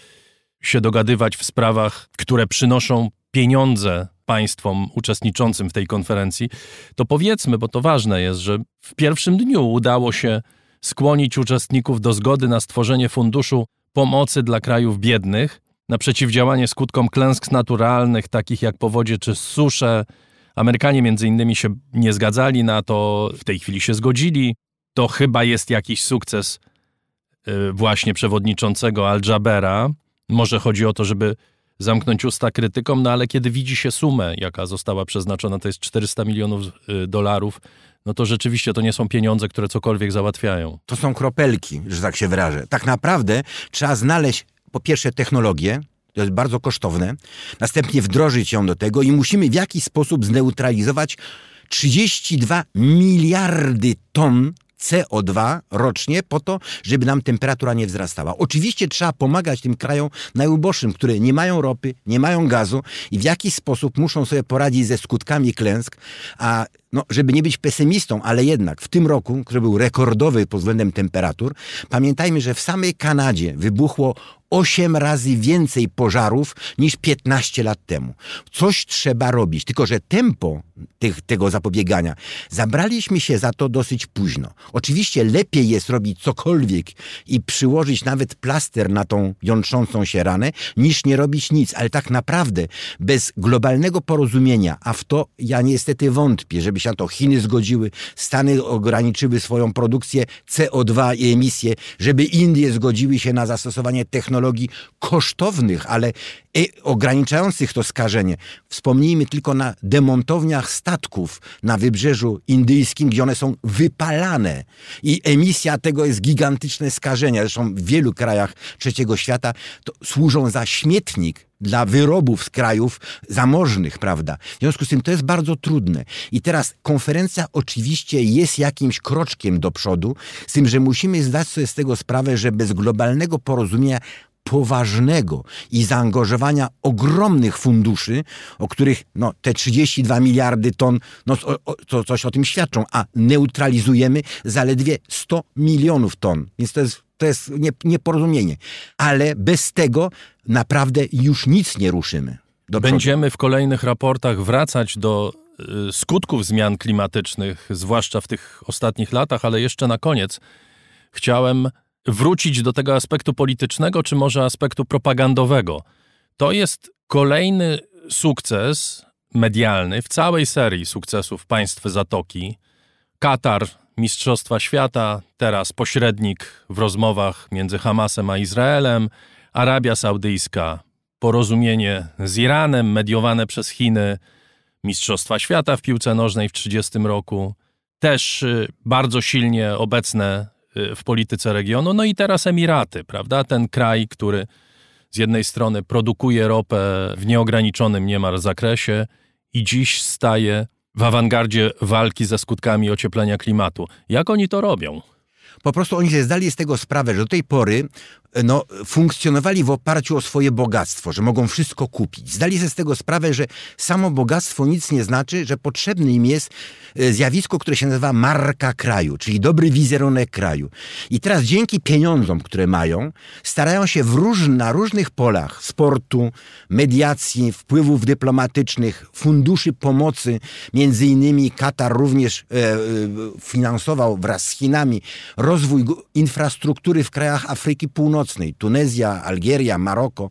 się dogadywać w sprawach, które przynoszą pieniądze państwom uczestniczącym w tej konferencji, to powiedzmy, bo to ważne jest, że w pierwszym dniu udało się skłonić uczestników do zgody na stworzenie funduszu pomocy dla krajów biednych, na przeciwdziałanie skutkom klęsk naturalnych, takich jak powodzie czy susze, Amerykanie między innymi się nie zgadzali na to, w tej chwili się zgodzili. To chyba jest jakiś sukces y, właśnie przewodniczącego Al-Jabera. Może chodzi o to, żeby zamknąć usta krytykom, no ale kiedy widzi się sumę, jaka została przeznaczona, to jest 400 milionów y, dolarów, no to rzeczywiście to nie są pieniądze, które cokolwiek załatwiają. To są kropelki, że tak się wyrażę. Tak naprawdę trzeba znaleźć po pierwsze technologię, to jest bardzo kosztowne. Następnie wdrożyć ją do tego i musimy w jakiś sposób zneutralizować 32 miliardy ton CO2 rocznie po to, żeby nam temperatura nie wzrastała. Oczywiście trzeba pomagać tym krajom najuboższym, które nie mają ropy, nie mają gazu i w jakiś sposób muszą sobie poradzić ze skutkami klęsk, a no, żeby nie być pesymistą, ale jednak w tym roku, który był rekordowy pod względem temperatur, pamiętajmy, że w samej Kanadzie wybuchło 8 razy więcej pożarów niż 15 lat temu. Coś trzeba robić, tylko że tempo tych, tego zapobiegania. Zabraliśmy się za to dosyć późno. Oczywiście lepiej jest robić cokolwiek i przyłożyć nawet plaster na tą jątrzącą się ranę, niż nie robić nic. Ale tak naprawdę bez globalnego porozumienia, a w to ja niestety wątpię, żeby się na to Chiny zgodziły, Stany ograniczyły swoją produkcję CO2 i emisję, żeby Indie zgodziły się na zastosowanie technologii kosztownych, ale ograniczających to skażenie. Wspomnijmy tylko na demontowniach statków na wybrzeżu indyjskim, gdzie one są wypalane i emisja tego jest gigantyczne skażenie. Zresztą w wielu krajach trzeciego świata to służą za śmietnik dla wyrobów z krajów zamożnych, prawda? W związku z tym to jest bardzo trudne. I teraz konferencja oczywiście jest jakimś kroczkiem do przodu, z tym, że musimy zdać sobie z tego sprawę, że bez globalnego porozumienia poważnego i zaangażowania ogromnych funduszy, o których no, te 32 miliardy ton, no, to coś o tym świadczą, a neutralizujemy zaledwie 100 milionów ton. Więc to jest, to jest nieporozumienie. Ale bez tego naprawdę już nic nie ruszymy. Będziemy w kolejnych raportach wracać do y, skutków zmian klimatycznych, zwłaszcza w tych ostatnich latach, ale jeszcze na koniec chciałem wrócić do tego aspektu politycznego, czy może aspektu propagandowego. To jest kolejny sukces medialny w całej serii sukcesów państw Zatoki. Katar, Mistrzostwa Świata, teraz pośrednik w rozmowach między Hamasem a Izraelem, Arabia Saudyjska, porozumienie z Iranem mediowane przez Chiny, Mistrzostwa Świata w piłce nożnej w 30 roku, też y, bardzo silnie obecne w polityce regionu. No i teraz Emiraty, prawda? Ten kraj, który z jednej strony produkuje ropę w nieograniczonym niemal zakresie i dziś staje w awangardzie walki ze skutkami ocieplenia klimatu. Jak oni to robią? Po prostu oni się zdali z tego sprawę, że do tej pory no, funkcjonowali w oparciu o swoje bogactwo, że mogą wszystko kupić. Zdali sobie z tego sprawę, że samo bogactwo nic nie znaczy, że potrzebne im jest e, zjawisko, które się nazywa marka kraju, czyli dobry wizerunek kraju. I teraz dzięki pieniądzom, które mają, starają się róż, na różnych polach sportu, mediacji, wpływów dyplomatycznych, funduszy pomocy, między innymi Katar również e, e finansował wraz z Chinami rozwój infrastruktury w krajach Afryki Północnej, Północnej, Tunezja, Algieria, Maroko,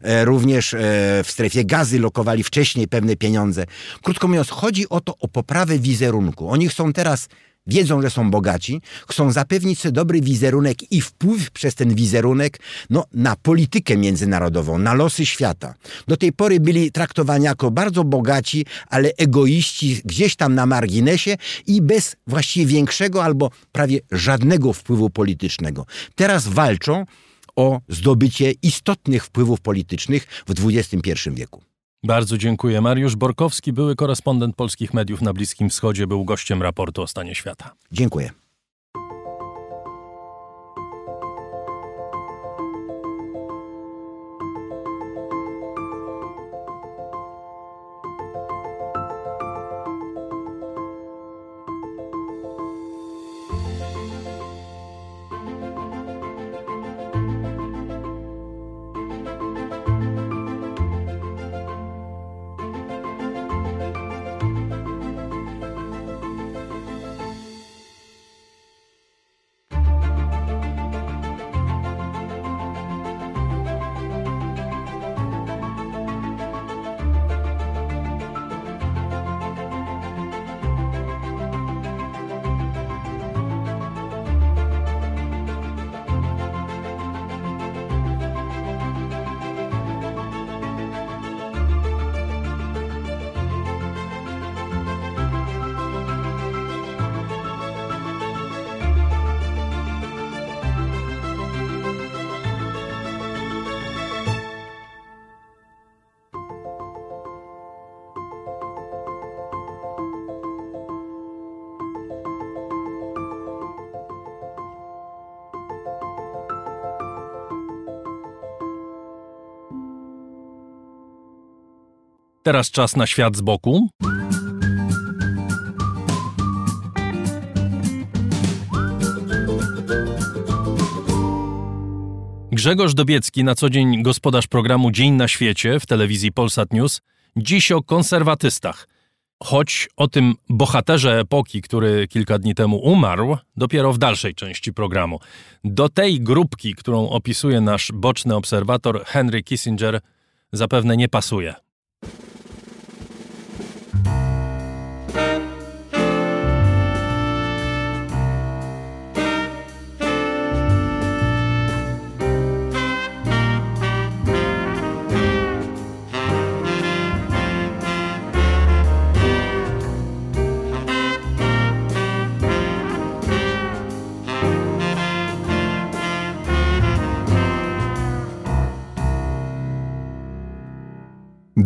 e, również e, w strefie gazy lokowali wcześniej pewne pieniądze. Krótko mówiąc, chodzi o to, o poprawę wizerunku. Oni chcą teraz wiedzą, że są bogaci, chcą zapewnić sobie dobry wizerunek i wpływ przez ten wizerunek no, na politykę międzynarodową, na losy świata. Do tej pory byli traktowani jako bardzo bogaci, ale egoiści gdzieś tam na marginesie i bez właściwie większego albo prawie żadnego wpływu politycznego. Teraz walczą o zdobycie istotnych wpływów politycznych w XXI wieku. Bardzo dziękuję. Mariusz Borkowski, były korespondent polskich mediów na Bliskim Wschodzie, był gościem raportu o stanie świata. Dziękuję. Teraz czas na świat z boku. Grzegorz Dobiecki, na co dzień gospodarz programu Dzień na świecie w telewizji Polsat News, dziś o konserwatystach. choć o tym bohaterze epoki, który kilka dni temu umarł, dopiero w dalszej części programu. Do tej grupki, którą opisuje nasz boczny obserwator Henry Kissinger, zapewne nie pasuje.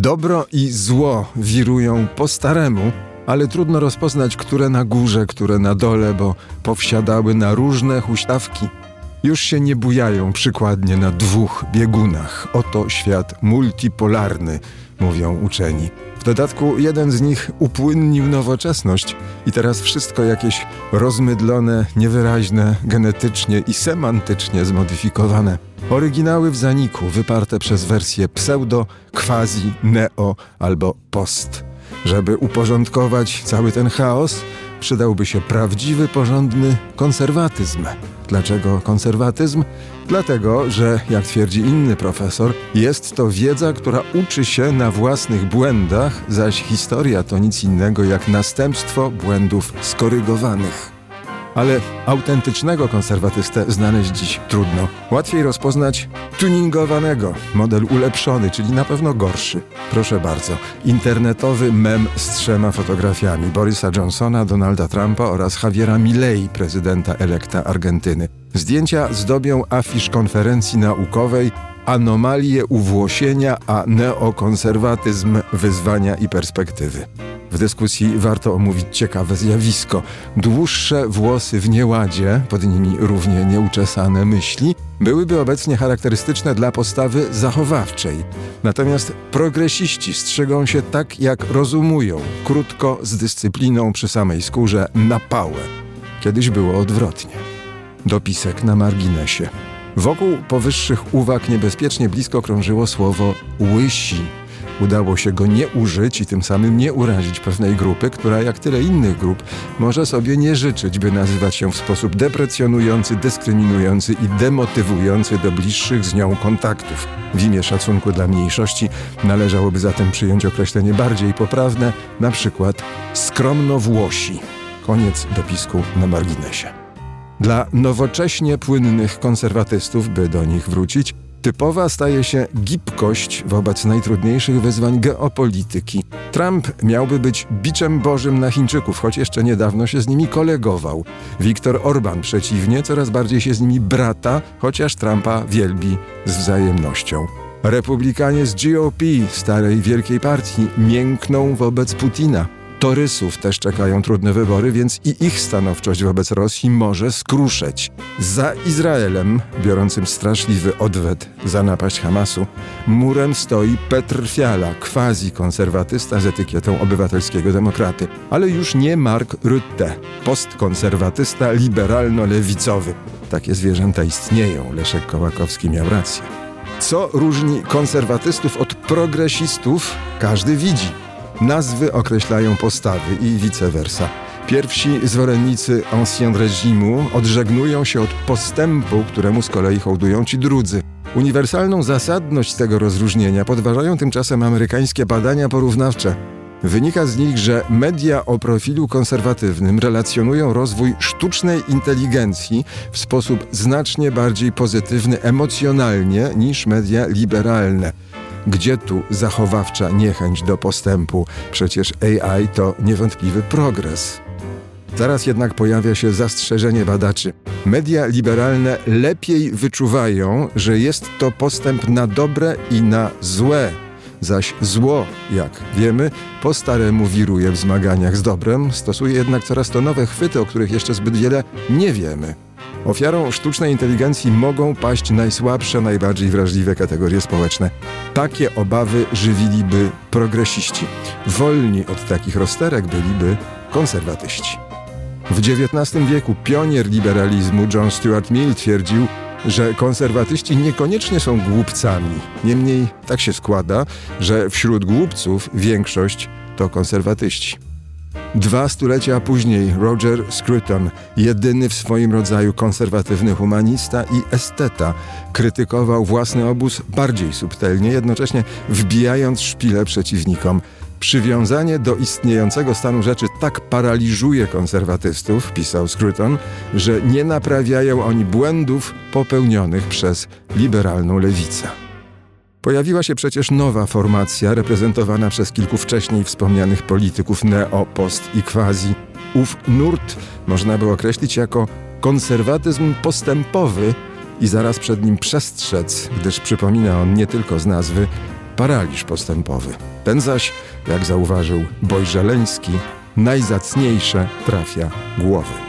Dobro i zło wirują po staremu, ale trudno rozpoznać, które na górze, które na dole, bo powsiadały na różne huśtawki. Już się nie bujają przykładnie na dwóch biegunach. Oto świat multipolarny, mówią uczeni. W dodatku jeden z nich upłynnił nowoczesność i teraz wszystko jakieś rozmydlone, niewyraźne, genetycznie i semantycznie zmodyfikowane. Oryginały w zaniku, wyparte przez wersje pseudo, quasi, neo albo post. Żeby uporządkować cały ten chaos, przydałby się prawdziwy, porządny konserwatyzm. Dlaczego konserwatyzm? Dlatego, że, jak twierdzi inny profesor, jest to wiedza, która uczy się na własnych błędach, zaś historia to nic innego jak następstwo błędów skorygowanych ale autentycznego konserwatystę znaleźć dziś trudno. Łatwiej rozpoznać tuningowanego, model ulepszony, czyli na pewno gorszy. Proszę bardzo, internetowy mem z trzema fotografiami Borisa Johnsona, Donalda Trumpa oraz Javiera Milei, prezydenta elekta Argentyny. Zdjęcia zdobią afisz konferencji naukowej Anomalie uwłosienia, a neokonserwatyzm wyzwania i perspektywy. W dyskusji warto omówić ciekawe zjawisko. Dłuższe włosy w nieładzie, pod nimi równie nieuczesane myśli, byłyby obecnie charakterystyczne dla postawy zachowawczej. Natomiast progresiści strzegą się tak, jak rozumują, krótko, z dyscypliną przy samej skórze, na pałę. Kiedyś było odwrotnie. Dopisek na marginesie. Wokół powyższych uwag niebezpiecznie blisko krążyło słowo łysi udało się go nie użyć i tym samym nie urazić pewnej grupy, która jak tyle innych grup może sobie nie życzyć, by nazywać się w sposób deprecjonujący, dyskryminujący i demotywujący do bliższych z nią kontaktów. W imię szacunku dla mniejszości należałoby zatem przyjąć określenie bardziej poprawne, na przykład skromnowłosi. Koniec dopisku na marginesie. Dla nowocześnie płynnych konserwatystów, by do nich wrócić, Typowa staje się gibkość wobec najtrudniejszych wyzwań geopolityki. Trump miałby być biczem bożym na Chińczyków, choć jeszcze niedawno się z nimi kolegował. Viktor Orban przeciwnie, coraz bardziej się z nimi brata, chociaż Trumpa wielbi z wzajemnością. Republikanie z GOP, starej wielkiej partii, miękną wobec Putina. Torysów też czekają trudne wybory, więc i ich stanowczość wobec Rosji może skruszeć. Za Izraelem, biorącym straszliwy odwet za napaść Hamasu, murem stoi Petr Fiala, quasi-konserwatysta z etykietą obywatelskiego demokraty, ale już nie Mark Rutte, postkonserwatysta liberalno-lewicowy. Takie zwierzęta istnieją, Leszek Kołakowski miał rację. Co różni konserwatystów od progresistów, każdy widzi. Nazwy określają postawy i vice versa. Pierwsi zwolennicy ancien regimu odżegnują się od postępu, któremu z kolei hołdują ci drudzy. Uniwersalną zasadność tego rozróżnienia podważają tymczasem amerykańskie badania porównawcze. Wynika z nich, że media o profilu konserwatywnym relacjonują rozwój sztucznej inteligencji w sposób znacznie bardziej pozytywny emocjonalnie niż media liberalne. Gdzie tu zachowawcza niechęć do postępu? Przecież AI to niewątpliwy progres. Zaraz jednak pojawia się zastrzeżenie badaczy. Media liberalne lepiej wyczuwają, że jest to postęp na dobre i na złe. Zaś zło, jak wiemy, po staremu wiruje w zmaganiach z dobrem, stosuje jednak coraz to nowe chwyty, o których jeszcze zbyt wiele nie wiemy. Ofiarą sztucznej inteligencji mogą paść najsłabsze, najbardziej wrażliwe kategorie społeczne. Takie obawy żywiliby progresiści. Wolni od takich rozterek byliby konserwatyści. W XIX wieku pionier liberalizmu John Stuart Mill twierdził, że konserwatyści niekoniecznie są głupcami. Niemniej tak się składa, że wśród głupców większość to konserwatyści. Dwa stulecia później Roger Scruton, jedyny w swoim rodzaju konserwatywny humanista i esteta, krytykował własny obóz bardziej subtelnie, jednocześnie wbijając szpile przeciwnikom. Przywiązanie do istniejącego stanu rzeczy tak paraliżuje konserwatystów, pisał Scruton, że nie naprawiają oni błędów popełnionych przez liberalną lewicę. Pojawiła się przecież nowa formacja reprezentowana przez kilku wcześniej wspomnianych polityków neo, post i quasi. Ów nurt można by określić jako konserwatyzm postępowy i zaraz przed nim przestrzec, gdyż przypomina on nie tylko z nazwy paraliż postępowy. Ten zaś, jak zauważył Boj Żeleński, najzacniejsze trafia głowy.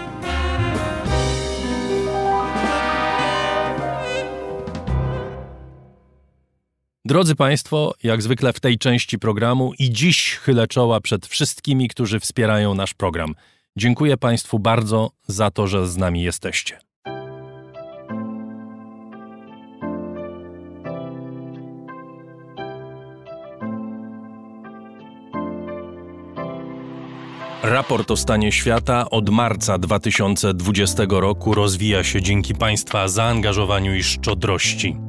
Drodzy Państwo, jak zwykle w tej części programu i dziś chylę czoła przed wszystkimi, którzy wspierają nasz program. Dziękuję Państwu bardzo za to, że z nami jesteście. Raport o stanie świata od marca 2020 roku rozwija się dzięki Państwa zaangażowaniu i szczodrości.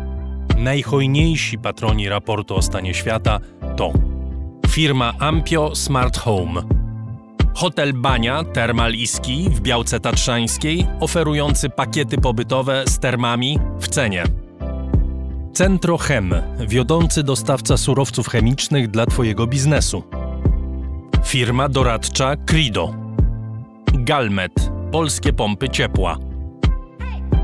Najhojniejsi patroni raportu o stanie świata to firma Ampio Smart Home, hotel Bania Termal w Białce Tatrzańskiej, oferujący pakiety pobytowe z termami w cenie. Centrochem, wiodący dostawca surowców chemicznych dla Twojego biznesu. Firma doradcza Crido. Galmet, polskie pompy ciepła.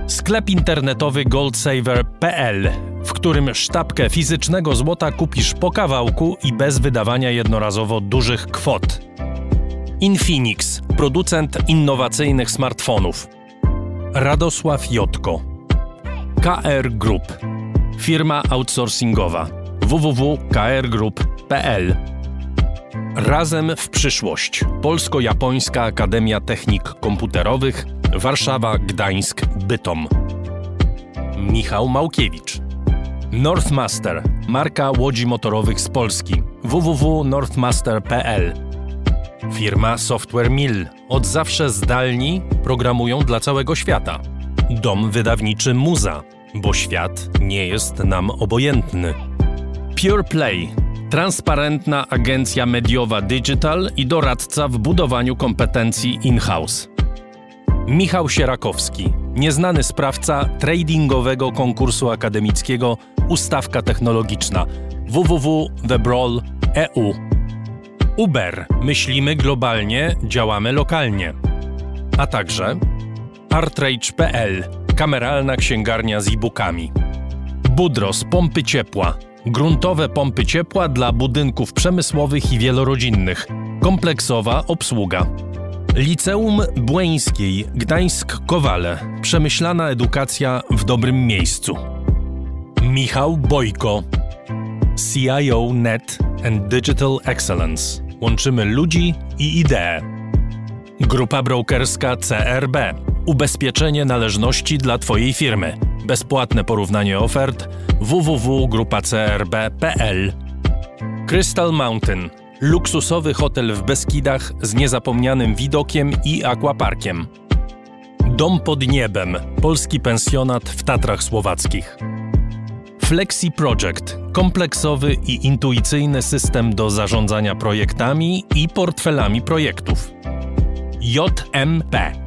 Sklep internetowy goldsaver.pl, w którym sztabkę fizycznego złota kupisz po kawałku i bez wydawania jednorazowo dużych kwot. Infinix, producent innowacyjnych smartfonów. Radosław Jotko. KR Group, firma outsourcingowa www.krgroup.pl Razem w przyszłość. Polsko-Japońska Akademia Technik Komputerowych Warszawa, Gdańsk, Bytom. Michał Małkiewicz. Northmaster, marka łodzi motorowych z Polski. www.northmaster.pl Firma Software Mill. Od zawsze zdalni programują dla całego świata. Dom wydawniczy Muza, bo świat nie jest nam obojętny. Pure Play. Transparentna agencja mediowa digital i doradca w budowaniu kompetencji in-house. Michał Sierakowski, nieznany sprawca tradingowego konkursu akademickiego Ustawka Technologiczna www.thebrawl.eu Uber. Myślimy globalnie, działamy lokalnie. A także artrage.pl. Kameralna księgarnia z e-bookami. Budros pompy ciepła. Gruntowe pompy ciepła dla budynków przemysłowych i wielorodzinnych. Kompleksowa obsługa. Liceum Błeńskiej Gdańsk-Kowale. Przemyślana edukacja w dobrym miejscu. Michał Bojko. CIO Net and Digital Excellence. Łączymy ludzi i idee. Grupa brokerska CRB. Ubezpieczenie należności dla Twojej firmy. Bezpłatne porównanie ofert www.grupacrb.pl Crystal Mountain. Luksusowy hotel w Beskidach z niezapomnianym widokiem i aquaparkiem. Dom pod niebem. Polski pensjonat w Tatrach Słowackich. Flexi Project kompleksowy i intuicyjny system do zarządzania projektami i portfelami projektów. JMP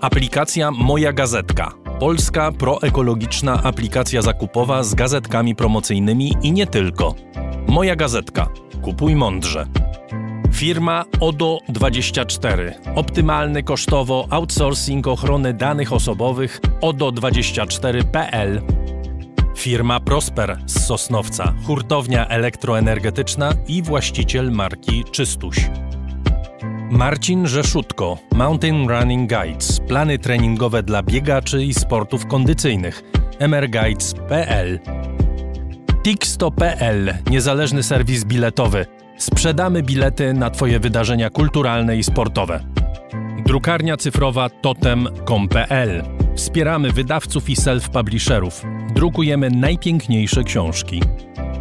Aplikacja Moja Gazetka. Polska proekologiczna aplikacja zakupowa z gazetkami promocyjnymi i nie tylko. Moja gazetka. Kupuj mądrze. Firma ODO24. Optymalny kosztowo outsourcing ochrony danych osobowych ODO24.pl. Firma Prosper z Sosnowca, hurtownia elektroenergetyczna i właściciel marki Czystuś. Marcin Rzeszutko, Mountain Running Guides, plany treningowe dla biegaczy i sportów kondycyjnych, mrguides.pl Tixto.pl, niezależny serwis biletowy. Sprzedamy bilety na Twoje wydarzenia kulturalne i sportowe. Drukarnia cyfrowa totem.com.pl Wspieramy wydawców i self-publisherów. Drukujemy najpiękniejsze książki.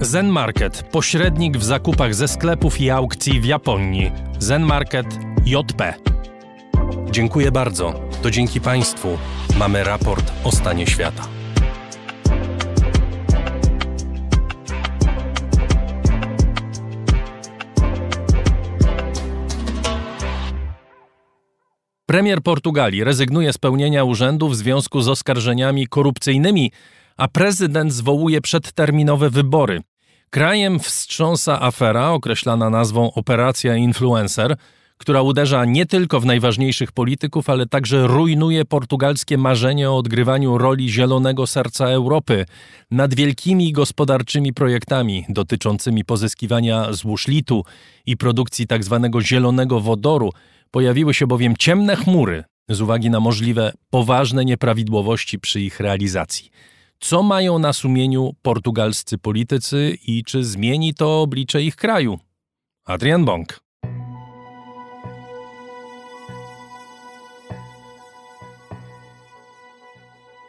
Zen Market, pośrednik w zakupach ze sklepów i aukcji w Japonii. Zen Market JP. Dziękuję bardzo. To dzięki Państwu mamy raport o stanie świata. Premier Portugalii rezygnuje z pełnienia urzędu w związku z oskarżeniami korupcyjnymi, a prezydent zwołuje przedterminowe wybory. Krajem wstrząsa afera określana nazwą Operacja Influencer, która uderza nie tylko w najważniejszych polityków, ale także rujnuje portugalskie marzenie o odgrywaniu roli zielonego serca Europy nad wielkimi gospodarczymi projektami dotyczącymi pozyskiwania złóż litu i produkcji tzw. Tak zielonego wodoru. Pojawiły się bowiem ciemne chmury z uwagi na możliwe poważne nieprawidłowości przy ich realizacji. Co mają na sumieniu portugalscy politycy i czy zmieni to oblicze ich kraju? Adrian Bąk.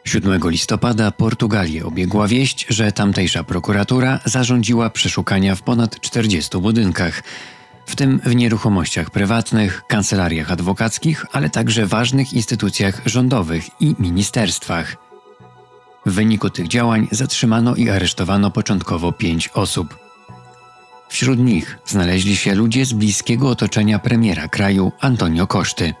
Siódmego listopada Portugalię obiegła wieść, że tamtejsza prokuratura zarządziła przeszukania w ponad 40 budynkach, w tym w nieruchomościach prywatnych, kancelariach adwokackich, ale także ważnych instytucjach rządowych i ministerstwach. W wyniku tych działań zatrzymano i aresztowano początkowo pięć osób. Wśród nich znaleźli się ludzie z bliskiego otoczenia premiera kraju Antonio Koszty.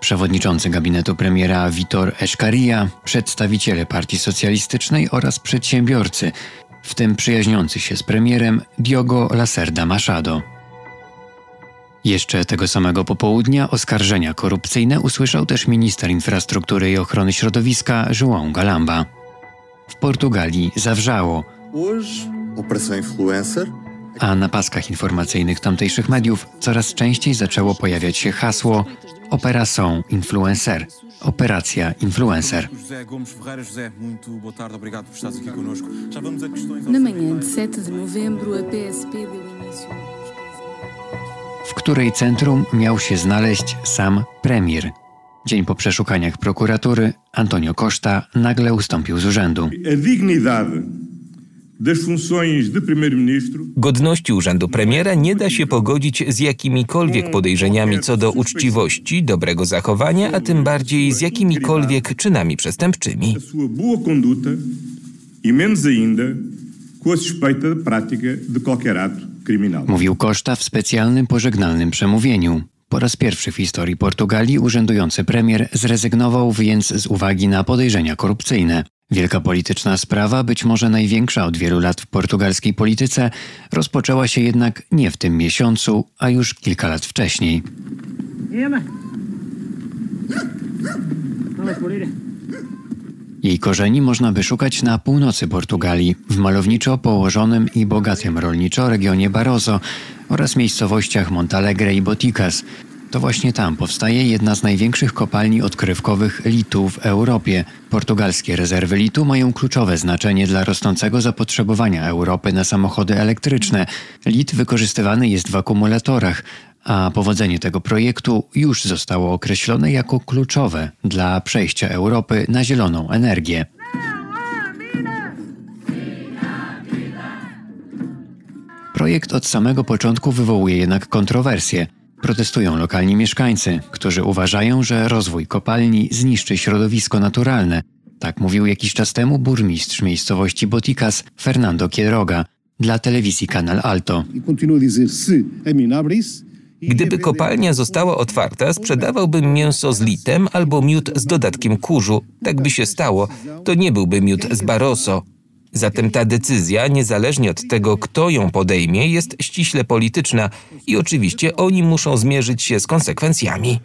Przewodniczący gabinetu premiera Vitor Escaria, przedstawiciele Partii Socjalistycznej oraz przedsiębiorcy, w tym przyjaźniący się z premierem Diogo Lacerda Machado. Jeszcze tego samego popołudnia oskarżenia korupcyjne usłyszał też minister infrastruktury i ochrony środowiska João Galamba. W Portugalii zawrzało. A na paskach informacyjnych tamtejszych mediów coraz częściej zaczęło pojawiać się hasło Operação Influencer. Operacja Influencer. Na manhã de 7 de novembro, a PSP deu início w której centrum miał się znaleźć sam premier. Dzień po przeszukaniach prokuratury Antonio Costa nagle ustąpił z urzędu. Godności urzędu premiera nie da się pogodzić z jakimikolwiek podejrzeniami co do uczciwości, dobrego zachowania, a tym bardziej z jakimikolwiek czynami przestępczymi. I menos ainda com a suspeita de prática de qualquer ato Mówił Koszta w specjalnym pożegnalnym przemówieniu. Po raz pierwszy w historii Portugalii urzędujący premier zrezygnował więc z uwagi na podejrzenia korupcyjne. Wielka polityczna sprawa, być może największa od wielu lat w portugalskiej polityce, rozpoczęła się jednak nie w tym miesiącu, a już kilka lat wcześniej. Jej korzeni można by szukać na północy Portugalii, w malowniczo położonym i bogatym rolniczo regionie Barroso oraz miejscowościach Montalegre i Boticas. To właśnie tam powstaje jedna z największych kopalni odkrywkowych litu w Europie. Portugalskie rezerwy litu mają kluczowe znaczenie dla rosnącego zapotrzebowania Europy na samochody elektryczne. Lit wykorzystywany jest w akumulatorach, a powodzenie tego projektu już zostało określone jako kluczowe dla przejścia Europy na zieloną energię. Projekt od samego początku wywołuje jednak kontrowersje. Protestują lokalni mieszkańcy, którzy uważają, że rozwój kopalni zniszczy środowisko naturalne. Tak mówił jakiś czas temu burmistrz miejscowości Boticas Fernando Quiroga dla telewizji Kanal Alto. Gdyby kopalnia została otwarta, sprzedawałbym mięso z litem albo miód z dodatkiem kurzu. Tak by się stało. To nie byłby miód z Barroso. Zatem ta decyzja, niezależnie od tego, kto ją podejmie, jest ściśle polityczna i oczywiście oni muszą zmierzyć się z konsekwencjami.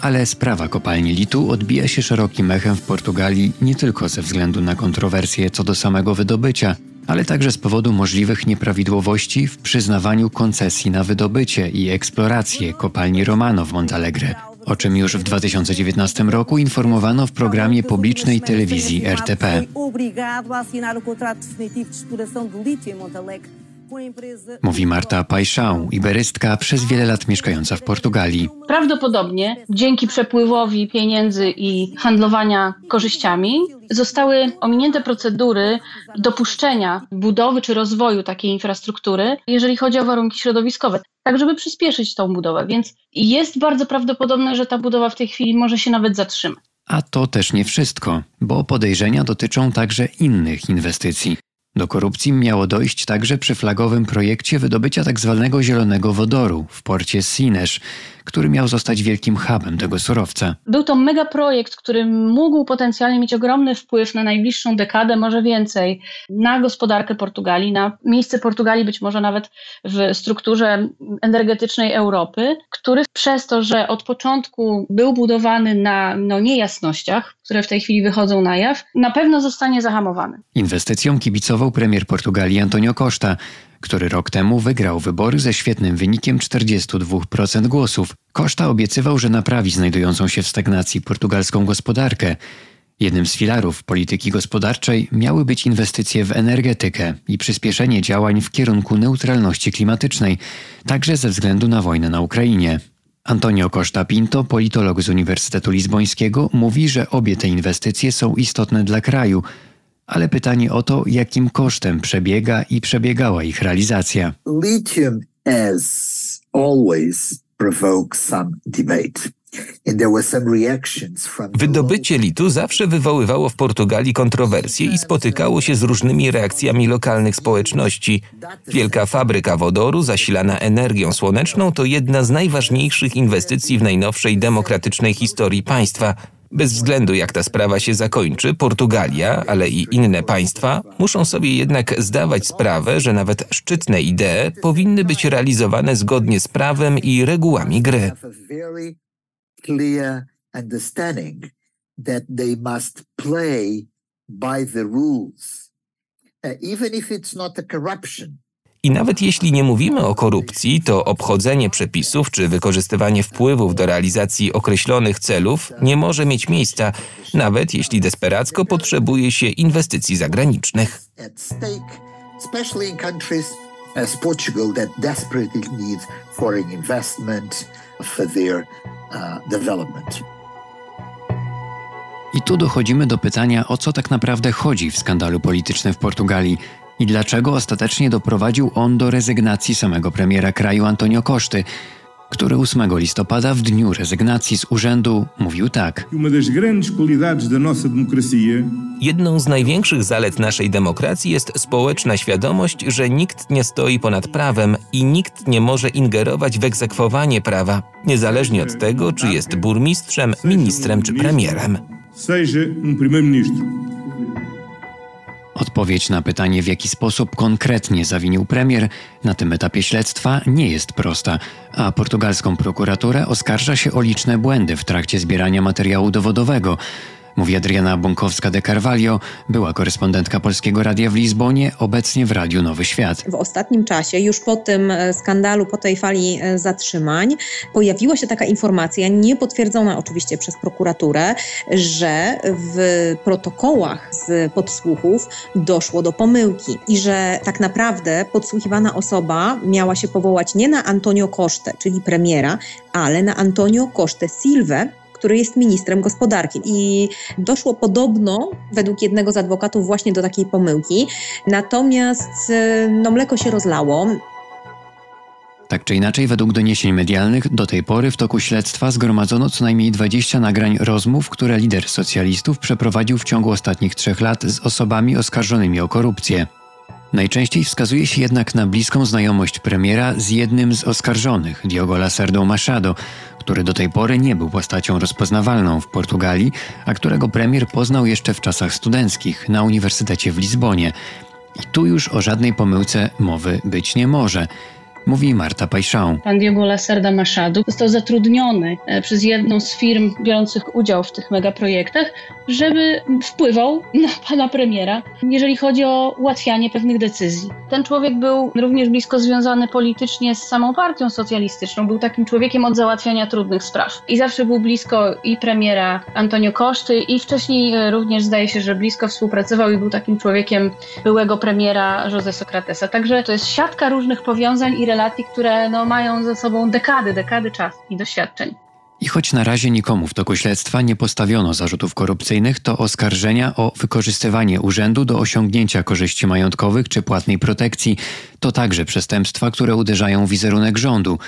Ale sprawa kopalni litu odbija się szerokim echem w Portugalii nie tylko ze względu na kontrowersje co do samego wydobycia, ale także z powodu możliwych nieprawidłowości w przyznawaniu koncesji na wydobycie i eksplorację kopalni Romano w Montalegre, o czym już w 2019 roku informowano w programie publicznej telewizji RTP. Mówi Marta Paixão, iberystka przez wiele lat mieszkająca w Portugalii. Prawdopodobnie dzięki przepływowi pieniędzy i handlowania korzyściami zostały ominięte procedury dopuszczenia budowy czy rozwoju takiej infrastruktury, jeżeli chodzi o warunki środowiskowe, tak żeby przyspieszyć tą budowę. Więc jest bardzo prawdopodobne, że ta budowa w tej chwili może się nawet zatrzymać. A to też nie wszystko, bo podejrzenia dotyczą także innych inwestycji. Do korupcji miało dojść także przy flagowym projekcie wydobycia tzw. Tak zielonego wodoru w porcie Sinesz, który miał zostać wielkim hubem tego surowca. Był to mega projekt, który mógł potencjalnie mieć ogromny wpływ na najbliższą dekadę, może więcej, na gospodarkę Portugalii, na miejsce Portugalii być może nawet w strukturze energetycznej Europy, który przez to, że od początku był budowany na no, niejasnościach, które w tej chwili wychodzą na jaw, na pewno zostanie zahamowany. Inwestycją kibicował premier Portugalii Antonio Costa, który rok temu wygrał wybory ze świetnym wynikiem 42% głosów. Koszta obiecywał, że naprawi znajdującą się w stagnacji portugalską gospodarkę. Jednym z filarów polityki gospodarczej miały być inwestycje w energetykę i przyspieszenie działań w kierunku neutralności klimatycznej, także ze względu na wojnę na Ukrainie. Antonio Costa Pinto, politolog z Uniwersytetu Lizbońskiego, mówi, że obie te inwestycje są istotne dla kraju, ale pytanie o to, jakim kosztem przebiega i przebiegała ich realizacja. Lithium as always provokes some debate. Wydobycie litu zawsze wywoływało w Portugalii kontrowersje i spotykało się z różnymi reakcjami lokalnych społeczności. Wielka fabryka wodoru zasilana energią słoneczną to jedna z najważniejszych inwestycji w najnowszej demokratycznej historii państwa. Bez względu jak ta sprawa się zakończy, Portugalia, ale i inne państwa muszą sobie jednak zdawać sprawę, że nawet szczytne idee powinny być realizowane zgodnie z prawem i regułami gry. Even if it's not a corruption, i nawet jeśli nie mówimy o korupcji, to obchodzenie przepisów czy wykorzystywanie wpływów do realizacji określonych celów nie może mieć miejsca, nawet jeśli desperacko potrzebuje się inwestycji zagranicznych. as Portugal that desperately needs foreign investment for their uh, development. I tu dochodzimy do pytania, o co tak naprawdę chodzi w skandalu politycznym w Portugalii i dlaczego ostatecznie doprowadził on do rezygnacji samego premiera kraju Antonio Koszty, który 8 listopada w dniu rezygnacji z urzędu mówił tak. Jedną z największych zalet naszej demokracji jest społeczna świadomość, że nikt nie stoi ponad prawem i nikt nie może ingerować w egzekwowanie prawa, niezależnie od tego, czy jest burmistrzem, ministrem czy premierem. Seja um primeiro-ministro. Odpowiedź na pytanie, w jaki sposób konkretnie zawinił premier, na tym etapie śledztwa nie jest prosta, a portugalską prokuraturę oskarża się o liczne błędy w trakcie zbierania materiału dowodowego. Mówi Adriana Bąkowska de Carvalho, była korespondentka Polskiego Radia w Lizbonie, obecnie w Radiu Nowy Świat. W ostatnim czasie, już po tym e, skandalu, po tej fali e, zatrzymań, pojawiła się taka informacja, niepotwierdzona oczywiście przez prokuraturę, że w protokołach z podsłuchów doszło do pomyłki i że tak naprawdę podsłuchiwana osoba miała się powołać nie na Antonio Coste, czyli premiera, ale na Antonio Coste Silva, który jest ministrem gospodarki. I doszło podobno, według jednego z adwokatów, właśnie do takiej pomyłki. Natomiast e, no, mleko się rozlało. Tak czy inaczej, według doniesień medialnych, do tej pory w toku śledztwa zgromadzono co najmniej 20 nagrań rozmów, które lider socjalistów przeprowadził w ciągu ostatnich trzech lat z osobami oskarżonymi o korupcję. Najczęściej wskazuje się jednak na bliską znajomość premiera z jednym z oskarżonych, Diogo Lacerdo Machado, który do tej pory nie był postacią rozpoznawalną w Portugalii, a którego premier poznał jeszcze w czasach studenckich na Uniwersytecie w Lizbonie. I tu już o żadnej pomyłce mowy być nie może mówi Marta Pajszał. Pan Diego Lacerda Machado został zatrudniony e, przez jedną z firm biorących udział w tych megaprojektach, żeby wpływał na pana premiera, jeżeli chodzi o ułatwianie pewnych decyzji. Ten człowiek był również blisko związany politycznie z samą partią socjalistyczną. Był takim człowiekiem od załatwiania trudnych spraw. I zawsze był blisko i premiera Antonio Koszty, i wcześniej e, również zdaje się, że blisko współpracował i był takim człowiekiem byłego premiera José Socratesa. Także to jest siatka różnych powiązań i relacji, które no, mają ze sobą dekady, dekady czasu i doświadczeń. I choć na razie nikomu w toku śledztwa nie postawiono zarzutów korupcyjnych, to oskarżenia o wykorzystywanie urzędu do osiągnięcia korzyści majątkowych czy płatnej protekcji to także przestępstwa, które uderzają w wizerunek rządu.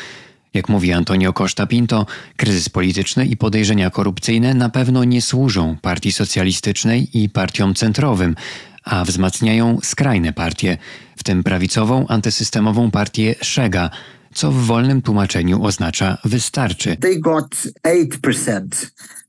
Jak mówi Antonio Costa Pinto, kryzys polityczny i podejrzenia korupcyjne na pewno nie służą partii socjalistycznej i partiom centrowym, a wzmacniają skrajne partie, w tym prawicową, antysystemową partię Szega, co w wolnym tłumaczeniu oznacza wystarczy. They got 8%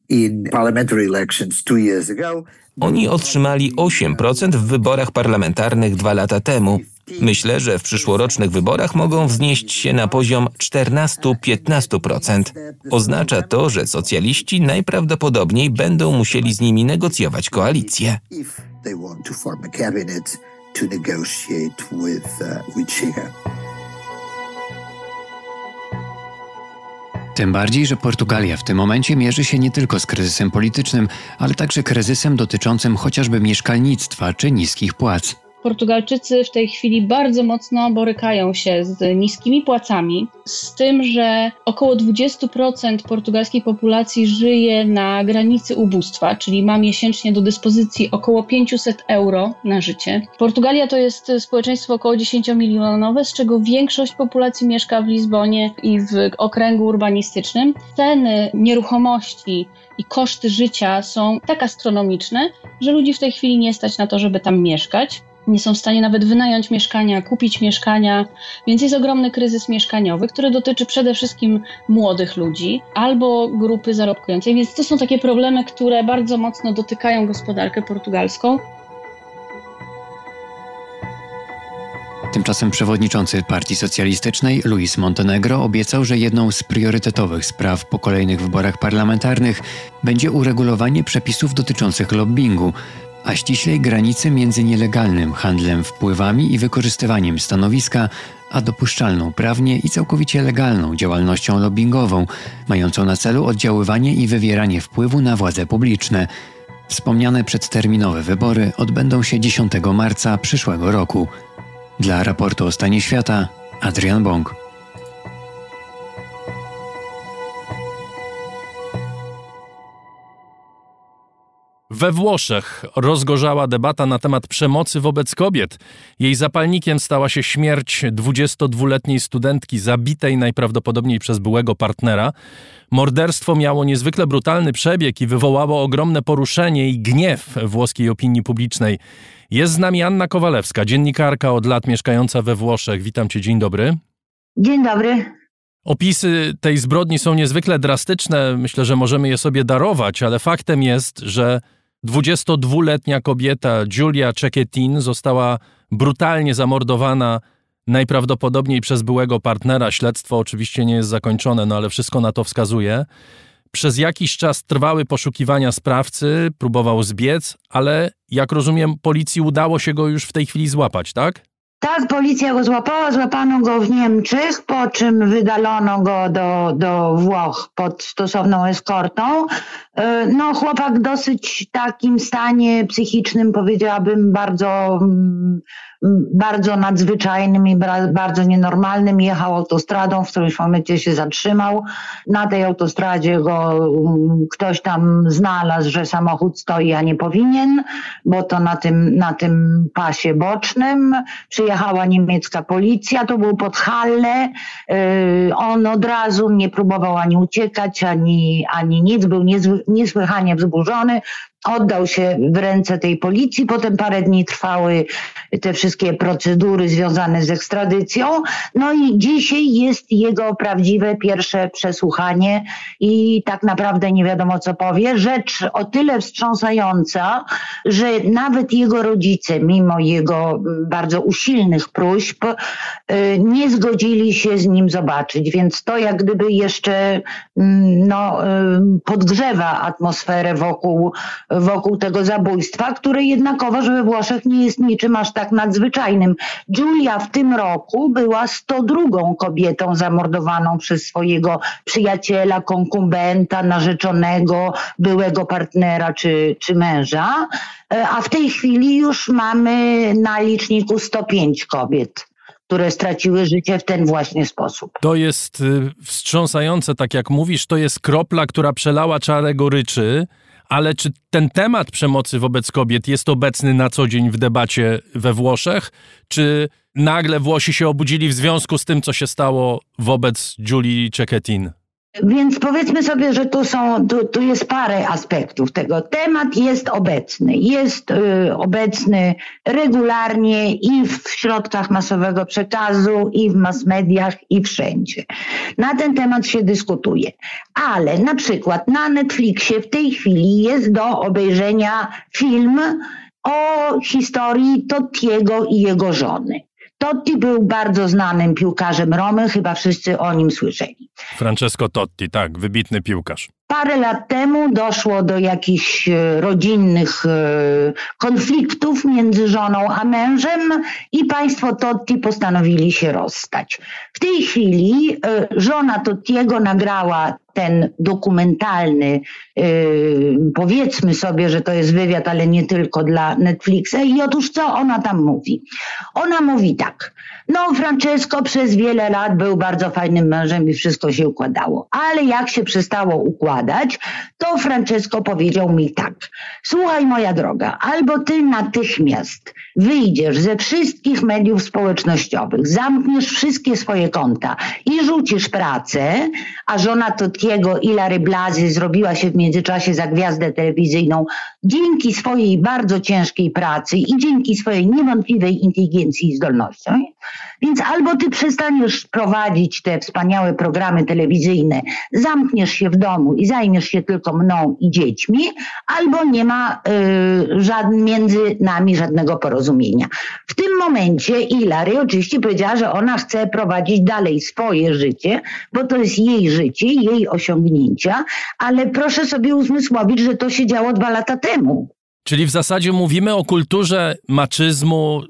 in parliamentary elections two years ago. Oni otrzymali 8% w wyborach parlamentarnych dwa lata temu. Myślę, że w przyszłorocznych wyborach mogą wznieść się na poziom 14-15%. Oznacza to, że socjaliści najprawdopodobniej będą musieli z nimi negocjować koalicję. Tym bardziej, że Portugalia w tym momencie mierzy się nie tylko z kryzysem politycznym, ale także kryzysem dotyczącym chociażby mieszkalnictwa czy niskich płac. Portugalczycy w tej chwili bardzo mocno borykają się z niskimi płacami, z tym, że około 20% portugalskiej populacji żyje na granicy ubóstwa, czyli ma miesięcznie do dyspozycji około 500 euro na życie. Portugalia to jest społeczeństwo około 10-milionowe, z czego większość populacji mieszka w Lizbonie i w okręgu urbanistycznym. Ceny nieruchomości i koszty życia są tak astronomiczne, że ludzi w tej chwili nie stać na to, żeby tam mieszkać nie są w stanie nawet wynająć mieszkania, kupić mieszkania, więc jest ogromny kryzys mieszkaniowy, który dotyczy przede wszystkim młodych ludzi albo grupy zarobkującej, więc to są takie problemy, które bardzo mocno dotykają gospodarkę portugalską. Tymczasem przewodniczący Partii Socjalistycznej Luis Montenegro obiecał, że jedną z priorytetowych spraw po kolejnych wyborach parlamentarnych będzie uregulowanie przepisów dotyczących lobbingu, a ściślej granicy między nielegalnym handlem wpływami i wykorzystywaniem stanowiska, a dopuszczalną prawnie i całkowicie legalną działalnością lobbyingową, mającą na celu oddziaływanie i wywieranie wpływu na władze publiczne. Wspomniane przedterminowe wybory odbędą się 10 marca przyszłego roku. Dla raportu o stanie świata Adrian Bong. We Włoszech rozgorzała debata na temat przemocy wobec kobiet. Jej zapalnikiem stała się śmierć 22-letniej studentki zabitej najprawdopodobniej przez byłego partnera. Morderstwo miało niezwykle brutalny przebieg i wywołało ogromne poruszenie i gniew włoskiej opinii publicznej. Jest z nami Anna Kowalewska, dziennikarka od lat mieszkająca we Włoszech. Witam cię, dzień dobry. Dzień dobry. Opisy tej zbrodni są niezwykle drastyczne. Myślę, że możemy je sobie darować, ale faktem jest, że 22-letnia kobieta Giulia Cecchettin została brutalnie zamordowana najprawdopodobniej przez byłego partnera. Śledztwo oczywiście nie jest zakończone, no ale wszystko na to wskazuje. Przez jakiś czas trwały poszukiwania sprawcy, próbował zbiec, ale jak rozumiem, policji udało się go już w tej chwili złapać, tak? Tak, policja go złapała, złapano go w Niemczech, po czym wydalono go do, do Włoch pod stosowną eskortą. E, no, chłopak dosyć takim stanie psychicznym, powiedziałabym, bardzo mm, bardzo nadzwyczajnym i bardzo nienormalnym. Jechał autostradą, w którymś momencie się zatrzymał. Na tej autostradzie go mm, ktoś tam znalazł, że samochód stoi, a nie powinien, bo to na tym, na tym pasie bocznym. Przyjechała niemiecka policja, to był pod. Y, on od razu nie próbował ani uciekać, ani, ani nic, był niesłychanie wzburzony oddał się w ręce tej policji. Potem parę dni trwały te wszystkie procedury związane z ekstradycją. No i dzisiaj jest jego prawdziwe pierwsze przesłuchanie i tak naprawdę nie wiadomo co powie. Rzecz o tyle wstrząsająca, że nawet jego rodzice, mimo jego bardzo usilnych próśb, y, nie zgodzili się z nim zobaczyć. Więc to jak gdyby jeszcze mm, no, y, podgrzewa atmosferę wokół wokół tego zabójstwa, które jednakowoż we Włoszech nie jest niczym aż tak nadzwyczajnym. Giulia w tym roku była 102 kobietą zamordowaną przez swojego przyjaciela, konkubenta, narzeczonego, byłego partnera czy, czy męża, e, a w tej chwili już mamy na liczniku 105 kobiet które straciły życie w ten właśnie sposób. To jest y, wstrząsające, tak jak mówisz, to jest kropla, która przelała czarę goryczy ale czy ten temat przemocy wobec kobiet jest obecny na co dzień w debacie we Włoszech? Czy nagle Włosi się obudzili w związku z tym, co się stało wobec Julii Cecchettin? Więc powiedzmy sobie, że tu, są, tu, tu jest parę aspektów tego. Temat jest obecny. Jest y, obecny regularnie i w środkach masowego przekazu, i w mass mediach, i wszędzie. Na ten temat się dyskutuje. Ale na przykład na Netflixie w tej chwili jest do obejrzenia film o historii Tottiego i jego żony. Totti był bardzo znanym piłkarzem Romy, chyba wszyscy o nim słyszeli. Francesco Totti, tak, wybitny piłkarz. Parę lat temu doszło do jakichś e, rodzinnych e, konfliktów między żoną a mężem i państwo Totti postanowili się rozstać. W tej chwili e, żona Tottiego nagrała ten dokumentalny, powiedzmy sobie, że to jest wywiad, ale nie tylko dla Netflixa. I otóż co ona tam mówi? Ona mówi tak. No, Francesco przez wiele lat był bardzo fajnym mężem i wszystko się układało. Ale jak się przestało układać, to Francesco powiedział mi tak. Słuchaj, moja droga, albo ty natychmiast wyjdziesz ze wszystkich mediów społecznościowych, zamkniesz wszystkie swoje konta i rzucisz pracę, a żona Totiego i Lary Blazy zrobiła się w międzyczasie za gwiazdę telewizyjną dzięki swojej bardzo ciężkiej pracy i dzięki swojej niewątpliwej inteligencji i zdolnościom. Więc albo ty przestaniesz prowadzić te wspaniałe programy telewizyjne, zamkniesz się w domu i zajmiesz się tylko mną i dziećmi, albo nie ma y, między nami żadnego porozumienia. W tym momencie Ilary oczywiście powiedziała, że ona chce prowadzić dalej swoje życie, bo to jest jej życie, jej osiągnięcia, ale proszę sobie uzmysłowić, że to się działo dwa lata temu. Czyli w zasadzie mówimy o kulturze maczyzmu,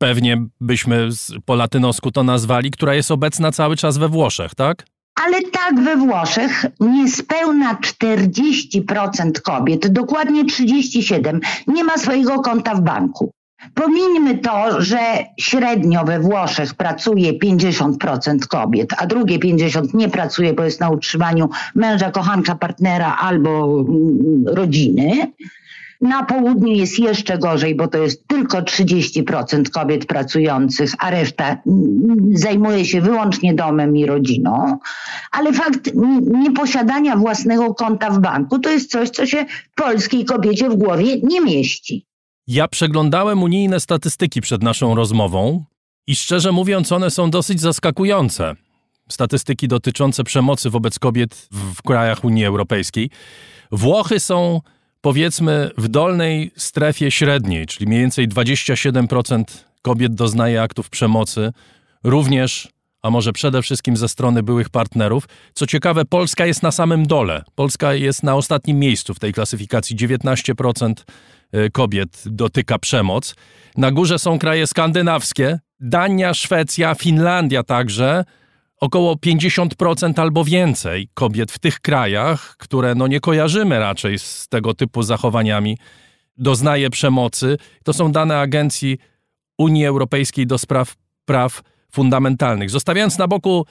pewnie byśmy po latynosku to nazwali, która jest obecna cały czas we Włoszech, tak? Ale tak we Włoszech niespełna 40% kobiet, dokładnie 37, nie ma swojego konta w banku. Pomińmy to, że średnio we Włoszech pracuje 50% kobiet, a drugie 50% nie pracuje, bo jest na utrzymaniu męża, kochanka, partnera albo mm, rodziny. Na południu jest jeszcze gorzej, bo to jest tylko 30% kobiet pracujących, a reszta zajmuje się wyłącznie domem i rodziną. Ale fakt nieposiadania własnego konta w banku to jest coś, co się polskiej kobiecie w głowie nie mieści. Ja przeglądałem unijne statystyki przed naszą rozmową i szczerze mówiąc, one są dosyć zaskakujące. Statystyki dotyczące przemocy wobec kobiet w krajach Unii Europejskiej. Włochy są powiedzmy w dolnej strefie średniej, czyli mniej więcej 27% kobiet doznaje aktów przemocy, również, a może przede wszystkim ze strony byłych partnerów. Co ciekawe, Polska jest na samym dole. Polska jest na ostatnim miejscu w tej klasyfikacji. 19% y, kobiet dotyka przemoc. Na górze są kraje skandynawskie, Dania, Szwecja, Finlandia także około 50% albo więcej kobiet w tych krajach, które no nie kojarzymy raczej z tego typu zachowaniami, doznaje przemocy. To są dane Agencji Unii Europejskiej do spraw praw fundamentalnych. Zostawiając na boku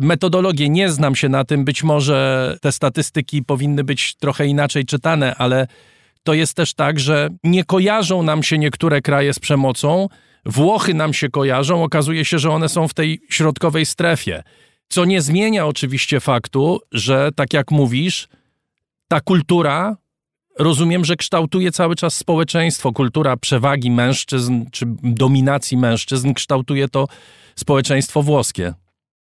metodologię, nie znam się na tym, być może te statystyki powinny być trochę inaczej czytane, ale to jest też tak, że nie kojarzą nam się niektóre kraje z przemocą, Włochy nam się kojarzą, okazuje się, że one są w tej środkowej strefie. Co nie zmienia oczywiście faktu, że tak jak mówisz, ta kultura, rozumiem, że kształtuje cały czas społeczeństwo. Kultura przewagi mężczyzn czy dominacji mężczyzn kształtuje to społeczeństwo włoskie.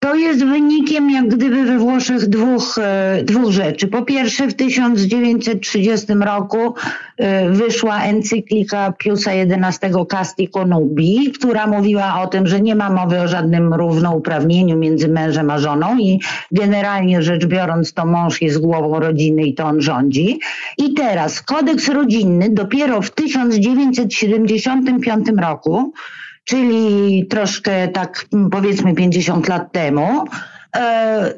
To jest wynikiem jak gdyby we Włoszech dwóch, e, dwóch rzeczy. Po pierwsze w 1930 roku e, wyszła encyklika Piusa XI Casti Conubi, która mówiła o tym, że nie ma mowy o żadnym równouprawnieniu między mężem a żoną i generalnie rzecz biorąc to mąż jest głową rodziny i to on rządzi. I teraz kodeks rodzinny dopiero w 1975 roku czyli troszkę tak powiedzmy 50 lat temu, e,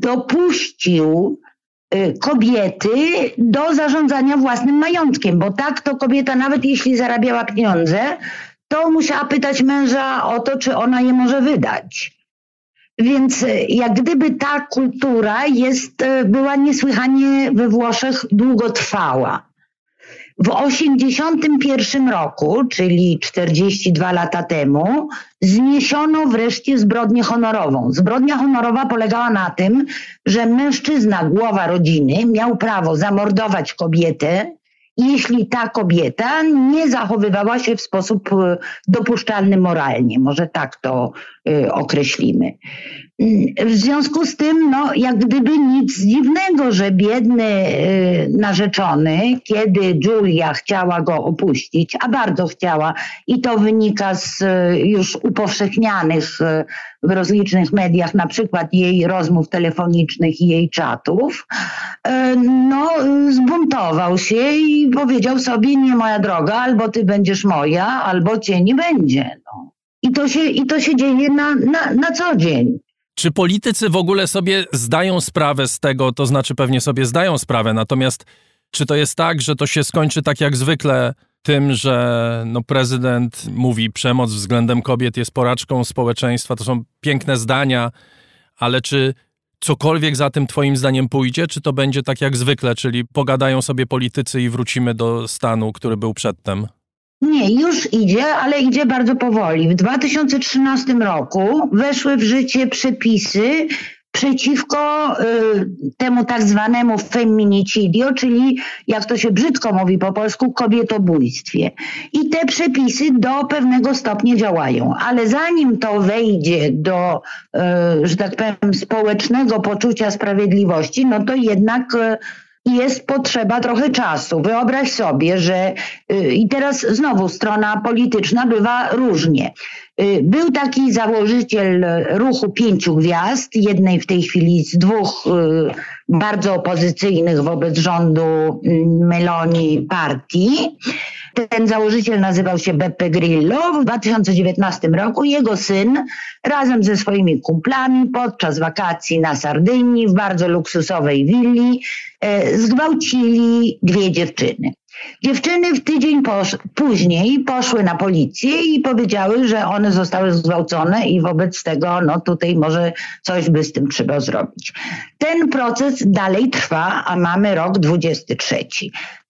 dopuścił e, kobiety do zarządzania własnym majątkiem, bo tak to kobieta, nawet jeśli zarabiała pieniądze, to musiała pytać męża o to, czy ona je może wydać. Więc e, jak gdyby ta kultura jest, była niesłychanie we Włoszech długotrwała. W 1981 roku, czyli 42 lata temu, zniesiono wreszcie zbrodnię honorową. Zbrodnia honorowa polegała na tym, że mężczyzna, głowa rodziny, miał prawo zamordować kobietę, jeśli ta kobieta nie zachowywała się w sposób e, dopuszczalny moralnie. Może tak to y, określimy. W związku z tym, no, jak gdyby nic dziwnego, że biedny y, narzeczony, kiedy Julia chciała go opuścić, a bardzo chciała, i to wynika z y, już upowszechnianych y, w rozlicznych mediach, na przykład jej rozmów telefonicznych i jej czatów, no, zbuntował się i powiedział sobie, nie moja droga, albo ty będziesz moja, albo cię nie będzie. No. I to się, i to się dzieje na, na, na co dzień. Czy politycy w ogóle sobie zdają sprawę z tego, to znaczy pewnie sobie zdają sprawę, natomiast czy to jest tak, że to się skończy tak jak zwykle tym, że no prezydent mówi przemoc względem kobiet jest porażką społeczeństwa, to są piękne zdania, ale czy cokolwiek za tym twoim zdaniem pójdzie, czy to będzie tak jak zwykle, czyli pogadają sobie politycy i wrócimy do stanu, który był przedtem? Nie, już idzie, ale idzie bardzo powoli. W 2013 roku weszły w życie przepisy przeciwko y, temu tak zwanemu feminicidio, czyli jak to się brzydko mówi po polsku, kobietobójstwie. I te przepisy do pewnego stopnia działają, ale zanim to wejdzie do, y, że tak powiem, społecznego poczucia sprawiedliwości, no to jednak y, jest potrzeba trochę czasu. Wyobraź sobie, że y, i teraz znowu strona polityczna bywa różnie. Y, był taki założyciel ruchu pięciu gwiazd, jednej w tej chwili z dwóch y, bardzo opozycyjnych wobec rządu mm, Meloni partii. Ten założyciel nazywał się Beppe Grillo. W 2019 roku jego syn razem ze swoimi kumplami podczas wakacji na Sardynii w bardzo luksusowej willi e, zgwałcili dwie dziewczyny. Dziewczyny w tydzień posz później poszły na policję i powiedziały, że one zostały zgwałcone i wobec tego no tutaj może coś by z tym trzeba zrobić. Ten proces dalej trwa, a mamy rok 23.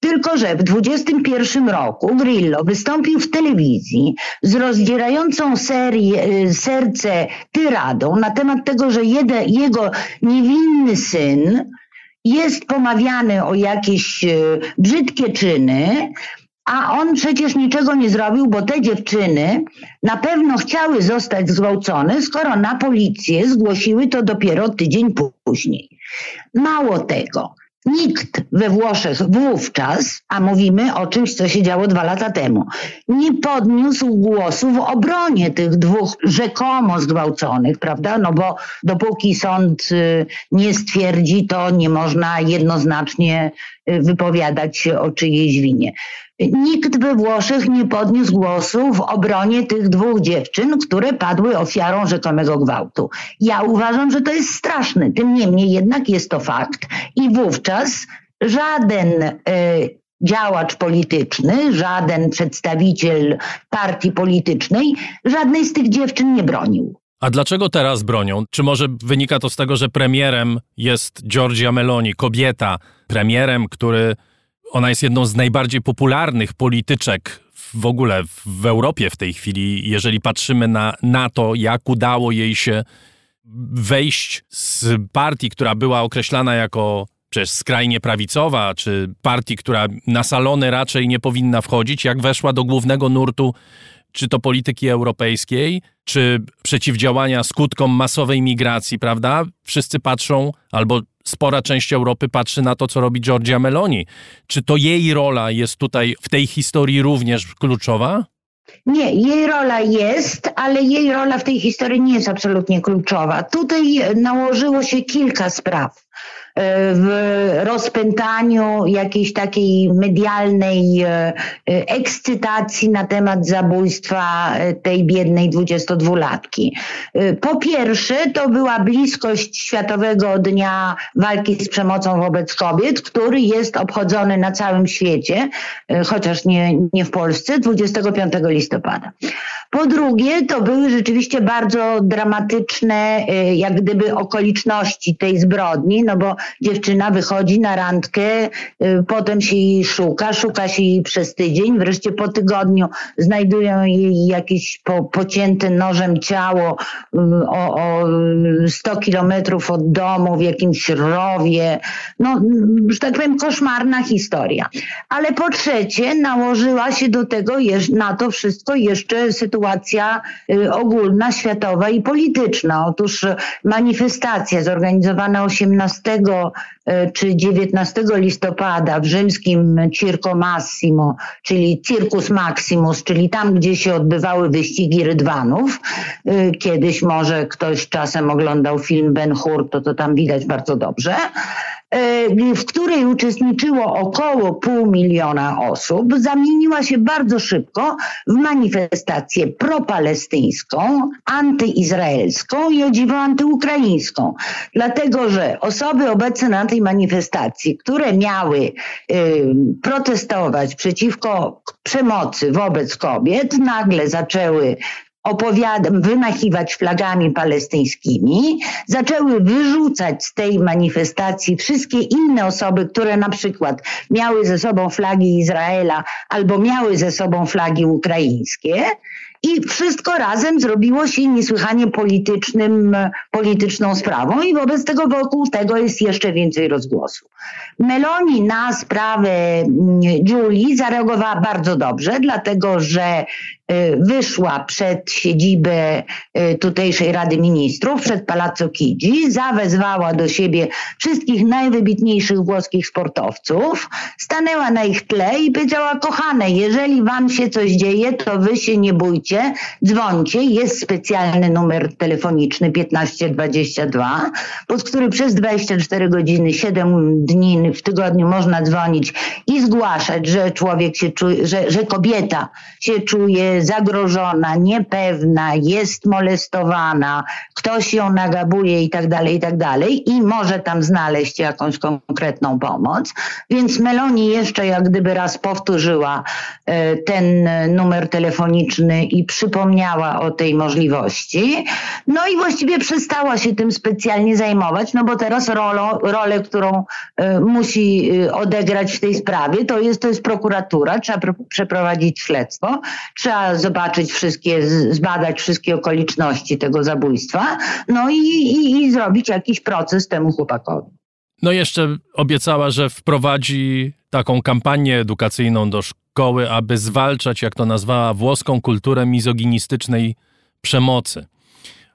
Tylko, że w 21 roku Grillo wystąpił w telewizji z rozdzierającą serię, y, serce tyradą na temat tego, że jede, jego niewinny syn jest pomawiany o jakieś e, brzydkie czyny, a on przecież niczego nie zrobił, bo te dziewczyny na pewno chciały zostać zgwałcone, skoro na policję zgłosiły to dopiero tydzień później. Mało tego, Nikt we Włoszech wówczas, a mówimy o czymś, co się działo dwa lata temu, nie podniósł głosu w obronie tych dwóch rzekomo zgwałconych, prawda? No bo dopóki sąd y, nie stwierdzi, to nie można jednoznacznie y, wypowiadać się o czyjejś winie. Nikt we Włoszech nie podniósł głosu w obronie tych dwóch dziewczyn, które padły ofiarą rzekomego gwałtu. Ja uważam, że to jest straszne. Tym niemniej jednak jest to fakt i wówczas żaden y, działacz polityczny, żaden przedstawiciel partii politycznej żadnej z tych dziewczyn nie bronił. A dlaczego teraz bronią? Czy może wynika to z tego, że premierem jest Giorgia Meloni, kobieta, premierem, który ona jest jedną z najbardziej popularnych polityczek w ogóle w Europie w tej chwili, jeżeli patrzymy na, na to, jak udało jej się wejść z partii, która była określana jako przecież skrajnie prawicowa, czy partii, która na salony raczej nie powinna wchodzić, jak weszła do głównego nurtu czy to polityki europejskiej, czy przeciwdziałania skutkom masowej migracji, prawda? Wszyscy patrzą, albo spora część Europy patrzy na to, co robi Giorgia Meloni. Czy to jej rola jest tutaj w tej historii również kluczowa? Nie, jej rola jest, ale jej rola w tej historii nie jest absolutnie kluczowa. Tutaj nałożyło się kilka spraw. E, w rozpętaniu jakiejś takiej medialnej e, e, ekscytacji na temat zabójstwa tej biednej 22-latki. Po pierwsze, to była bliskość Światowego Dnia Walki z Przemocą wobec Kobiet, który jest obchodzony na całym świecie, chociaż nie, nie w Polsce, 25 listopada. Po drugie, to były rzeczywiście bardzo dramatyczne, jak gdyby okoliczności tej zbrodni, no bo dziewczyna wychodzi na randkę, y, potem się jej szuka, szuka się jej przez tydzień, wreszcie po tygodniu znajdują jej jakieś po, pocięte nożem ciało y, o, o 100 kilometrów od domu w jakimś rowie. No, że tak powiem, koszmarna historia. Ale po trzecie nałożyła się do tego, na to wszystko jeszcze sytuacja y, ogólna, światowa i polityczna. Otóż manifestacja zorganizowana 18 E, czy 19 listopada w rzymskim Circo Massimo, czyli Circus Maximus, czyli tam, gdzie się odbywały wyścigi rydwanów. E, kiedyś może ktoś czasem oglądał film Ben Hur, to to tam widać bardzo dobrze. E, w której uczestniczyło około pół miliona osób, zamieniła się bardzo szybko w manifestację propalestyńską, antyizraelską i o dziwo antyukraińską. Dlatego, że osoby obecne na tej manifestacji, które miały protestować przeciwko przemocy wobec kobiet, nagle zaczęły opowiadam, wymachiwać flagami palestyńskimi, zaczęły wyrzucać z tej manifestacji wszystkie inne osoby, które na przykład miały ze sobą flagi Izraela albo miały ze sobą flagi ukraińskie. I wszystko razem zrobiło się niesłychanie politycznym, polityczną sprawą i wobec tego wokół tego jest jeszcze więcej rozgłosu. Meloni na sprawę Julii zareagowała bardzo dobrze, dlatego że Y, wyszła przed siedzibę y, tutejszej Rady Ministrów, przed Palazzo Chigi, zawezwała do siebie wszystkich najwybitniejszych włoskich sportowców, stanęła na ich tle i powiedziała, kochane, jeżeli wam się coś dzieje, to wy się nie bójcie, dzwońcie, jest specjalny numer telefoniczny 1522, pod który przez 24 godziny, 7 dni w tygodniu można dzwonić i zgłaszać, że człowiek się czuje, że, że kobieta się czuje zagrożona, niepewna, jest molestowana, ktoś ją nagabuje i tak dalej, i tak dalej i może tam znaleźć jakąś konkretną pomoc. Więc Meloni jeszcze jak gdyby raz powtórzyła e, ten numer telefoniczny i przypomniała o tej możliwości. No i właściwie przestała się tym specjalnie zajmować, no bo teraz rolą, rolę, którą e, musi e, odegrać w tej sprawie, to jest, to jest prokuratura, trzeba przeprowadzić śledztwo, trzeba zobaczyć wszystkie, zbadać wszystkie okoliczności tego zabójstwa, no i, i, i zrobić jakiś proces temu chłopakowi. No jeszcze obiecała, że wprowadzi taką kampanię edukacyjną do szkoły, aby zwalczać, jak to nazwała, włoską kulturę mizoginistycznej przemocy.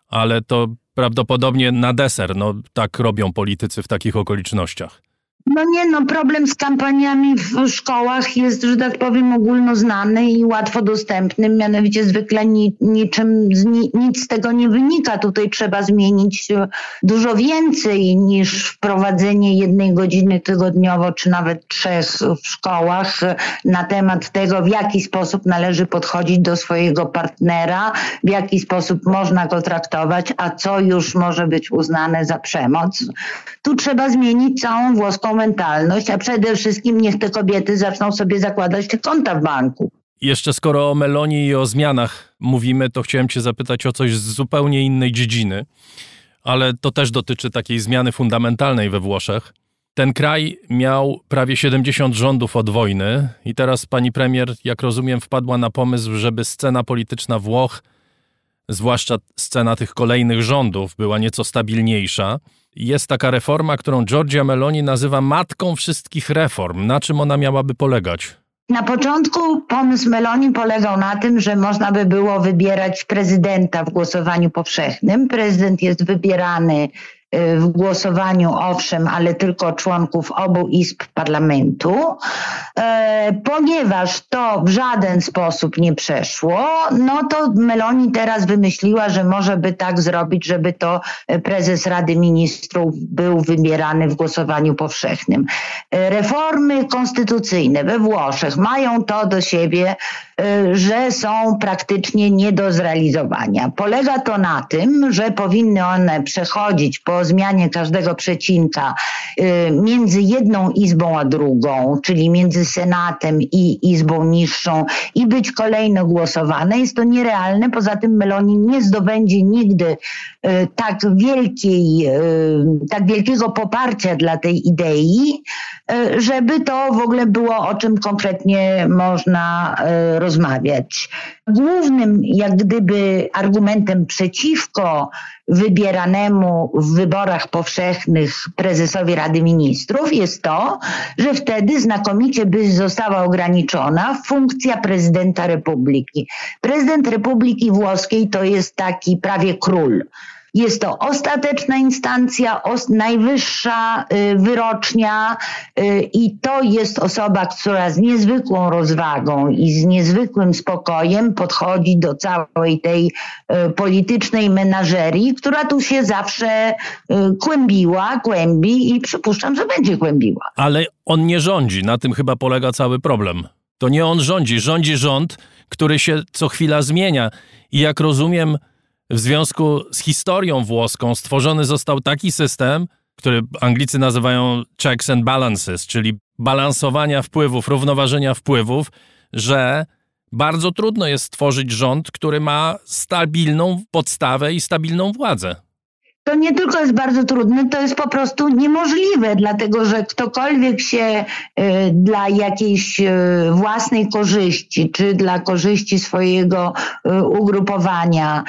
Ale to prawdopodobnie na deser, no tak robią politycy w takich okolicznościach. No nie, no problem z kampaniami w szkołach jest, że tak powiem, ogólnoznany i łatwo dostępny. Mianowicie zwykle ni, niczym, ni, nic z tego nie wynika. Tutaj trzeba zmienić e, dużo więcej niż wprowadzenie jednej godziny tygodniowo, czy nawet trzech w szkołach e, na temat tego, w jaki sposób należy podchodzić do swojego partnera, w jaki sposób można go traktować, a co już może być uznane za przemoc. Tu trzeba zmienić całą włoską mentalność, a przede wszystkim niech te kobiety zaczną sobie zakładać te konta w banku. Jeszcze skoro o Melonii i o zmianach mówimy, to chciałem Cię zapytać o coś z zupełnie innej dziedziny, ale to też dotyczy takiej zmiany fundamentalnej we Włoszech. Ten kraj miał prawie 70 rządów od wojny i teraz pani premier, jak rozumiem, wpadła na pomysł, żeby scena polityczna Włoch, zwłaszcza scena tych kolejnych rządów, była nieco stabilniejsza jest taka reforma, którą Giorgia Meloni nazywa matką wszystkich reform. Na czym ona miałaby polegać? Na początku pomysł Meloni polegał na tym, że można by było wybierać prezydenta w głosowaniu powszechnym. Prezydent jest wybierany w głosowaniu, owszem, ale tylko członków obu izb parlamentu. E, ponieważ to w żaden sposób nie przeszło, no to Meloni teraz wymyśliła, że może by tak zrobić, żeby to prezes Rady Ministrów był wybierany w głosowaniu powszechnym. E, reformy konstytucyjne we Włoszech mają to do siebie, e, że są praktycznie nie do zrealizowania. Polega to na tym, że powinny one przechodzić po zmianie każdego przecinka y, między jedną izbą a drugą, czyli między Senatem i izbą niższą i być kolejno głosowane. Jest to nierealne. Poza tym Meloni nie zdobędzie nigdy y, tak wielkiej, y, tak wielkiego poparcia dla tej idei, żeby to w ogóle było o czym konkretnie można rozmawiać. Głównym jak gdyby argumentem przeciwko wybieranemu w wyborach powszechnych prezesowi Rady Ministrów jest to, że wtedy znakomicie by została ograniczona funkcja prezydenta Republiki. Prezydent Republiki Włoskiej to jest taki prawie król. Jest to ostateczna instancja, najwyższa y, wyrocznia y, i to jest osoba, która z niezwykłą rozwagą i z niezwykłym spokojem podchodzi do całej tej y, politycznej menażerii, która tu się zawsze kłębiła, kłębi i przypuszczam, że będzie kłębiła. Ale on nie rządzi, na tym chyba polega cały problem. To nie on rządzi, rządzi rząd, który się co chwila zmienia. I jak rozumiem, w związku z historią włoską stworzony został taki system, który Anglicy nazywają checks and balances, czyli balansowania wpływów, równoważenia wpływów, że bardzo trudno jest stworzyć rząd, który ma stabilną podstawę i stabilną władzę to nie tylko jest bardzo trudne, to jest po prostu niemożliwe, dlatego że ktokolwiek się y, dla jakiejś y, własnej korzyści, czy dla korzyści swojego y, ugrupowania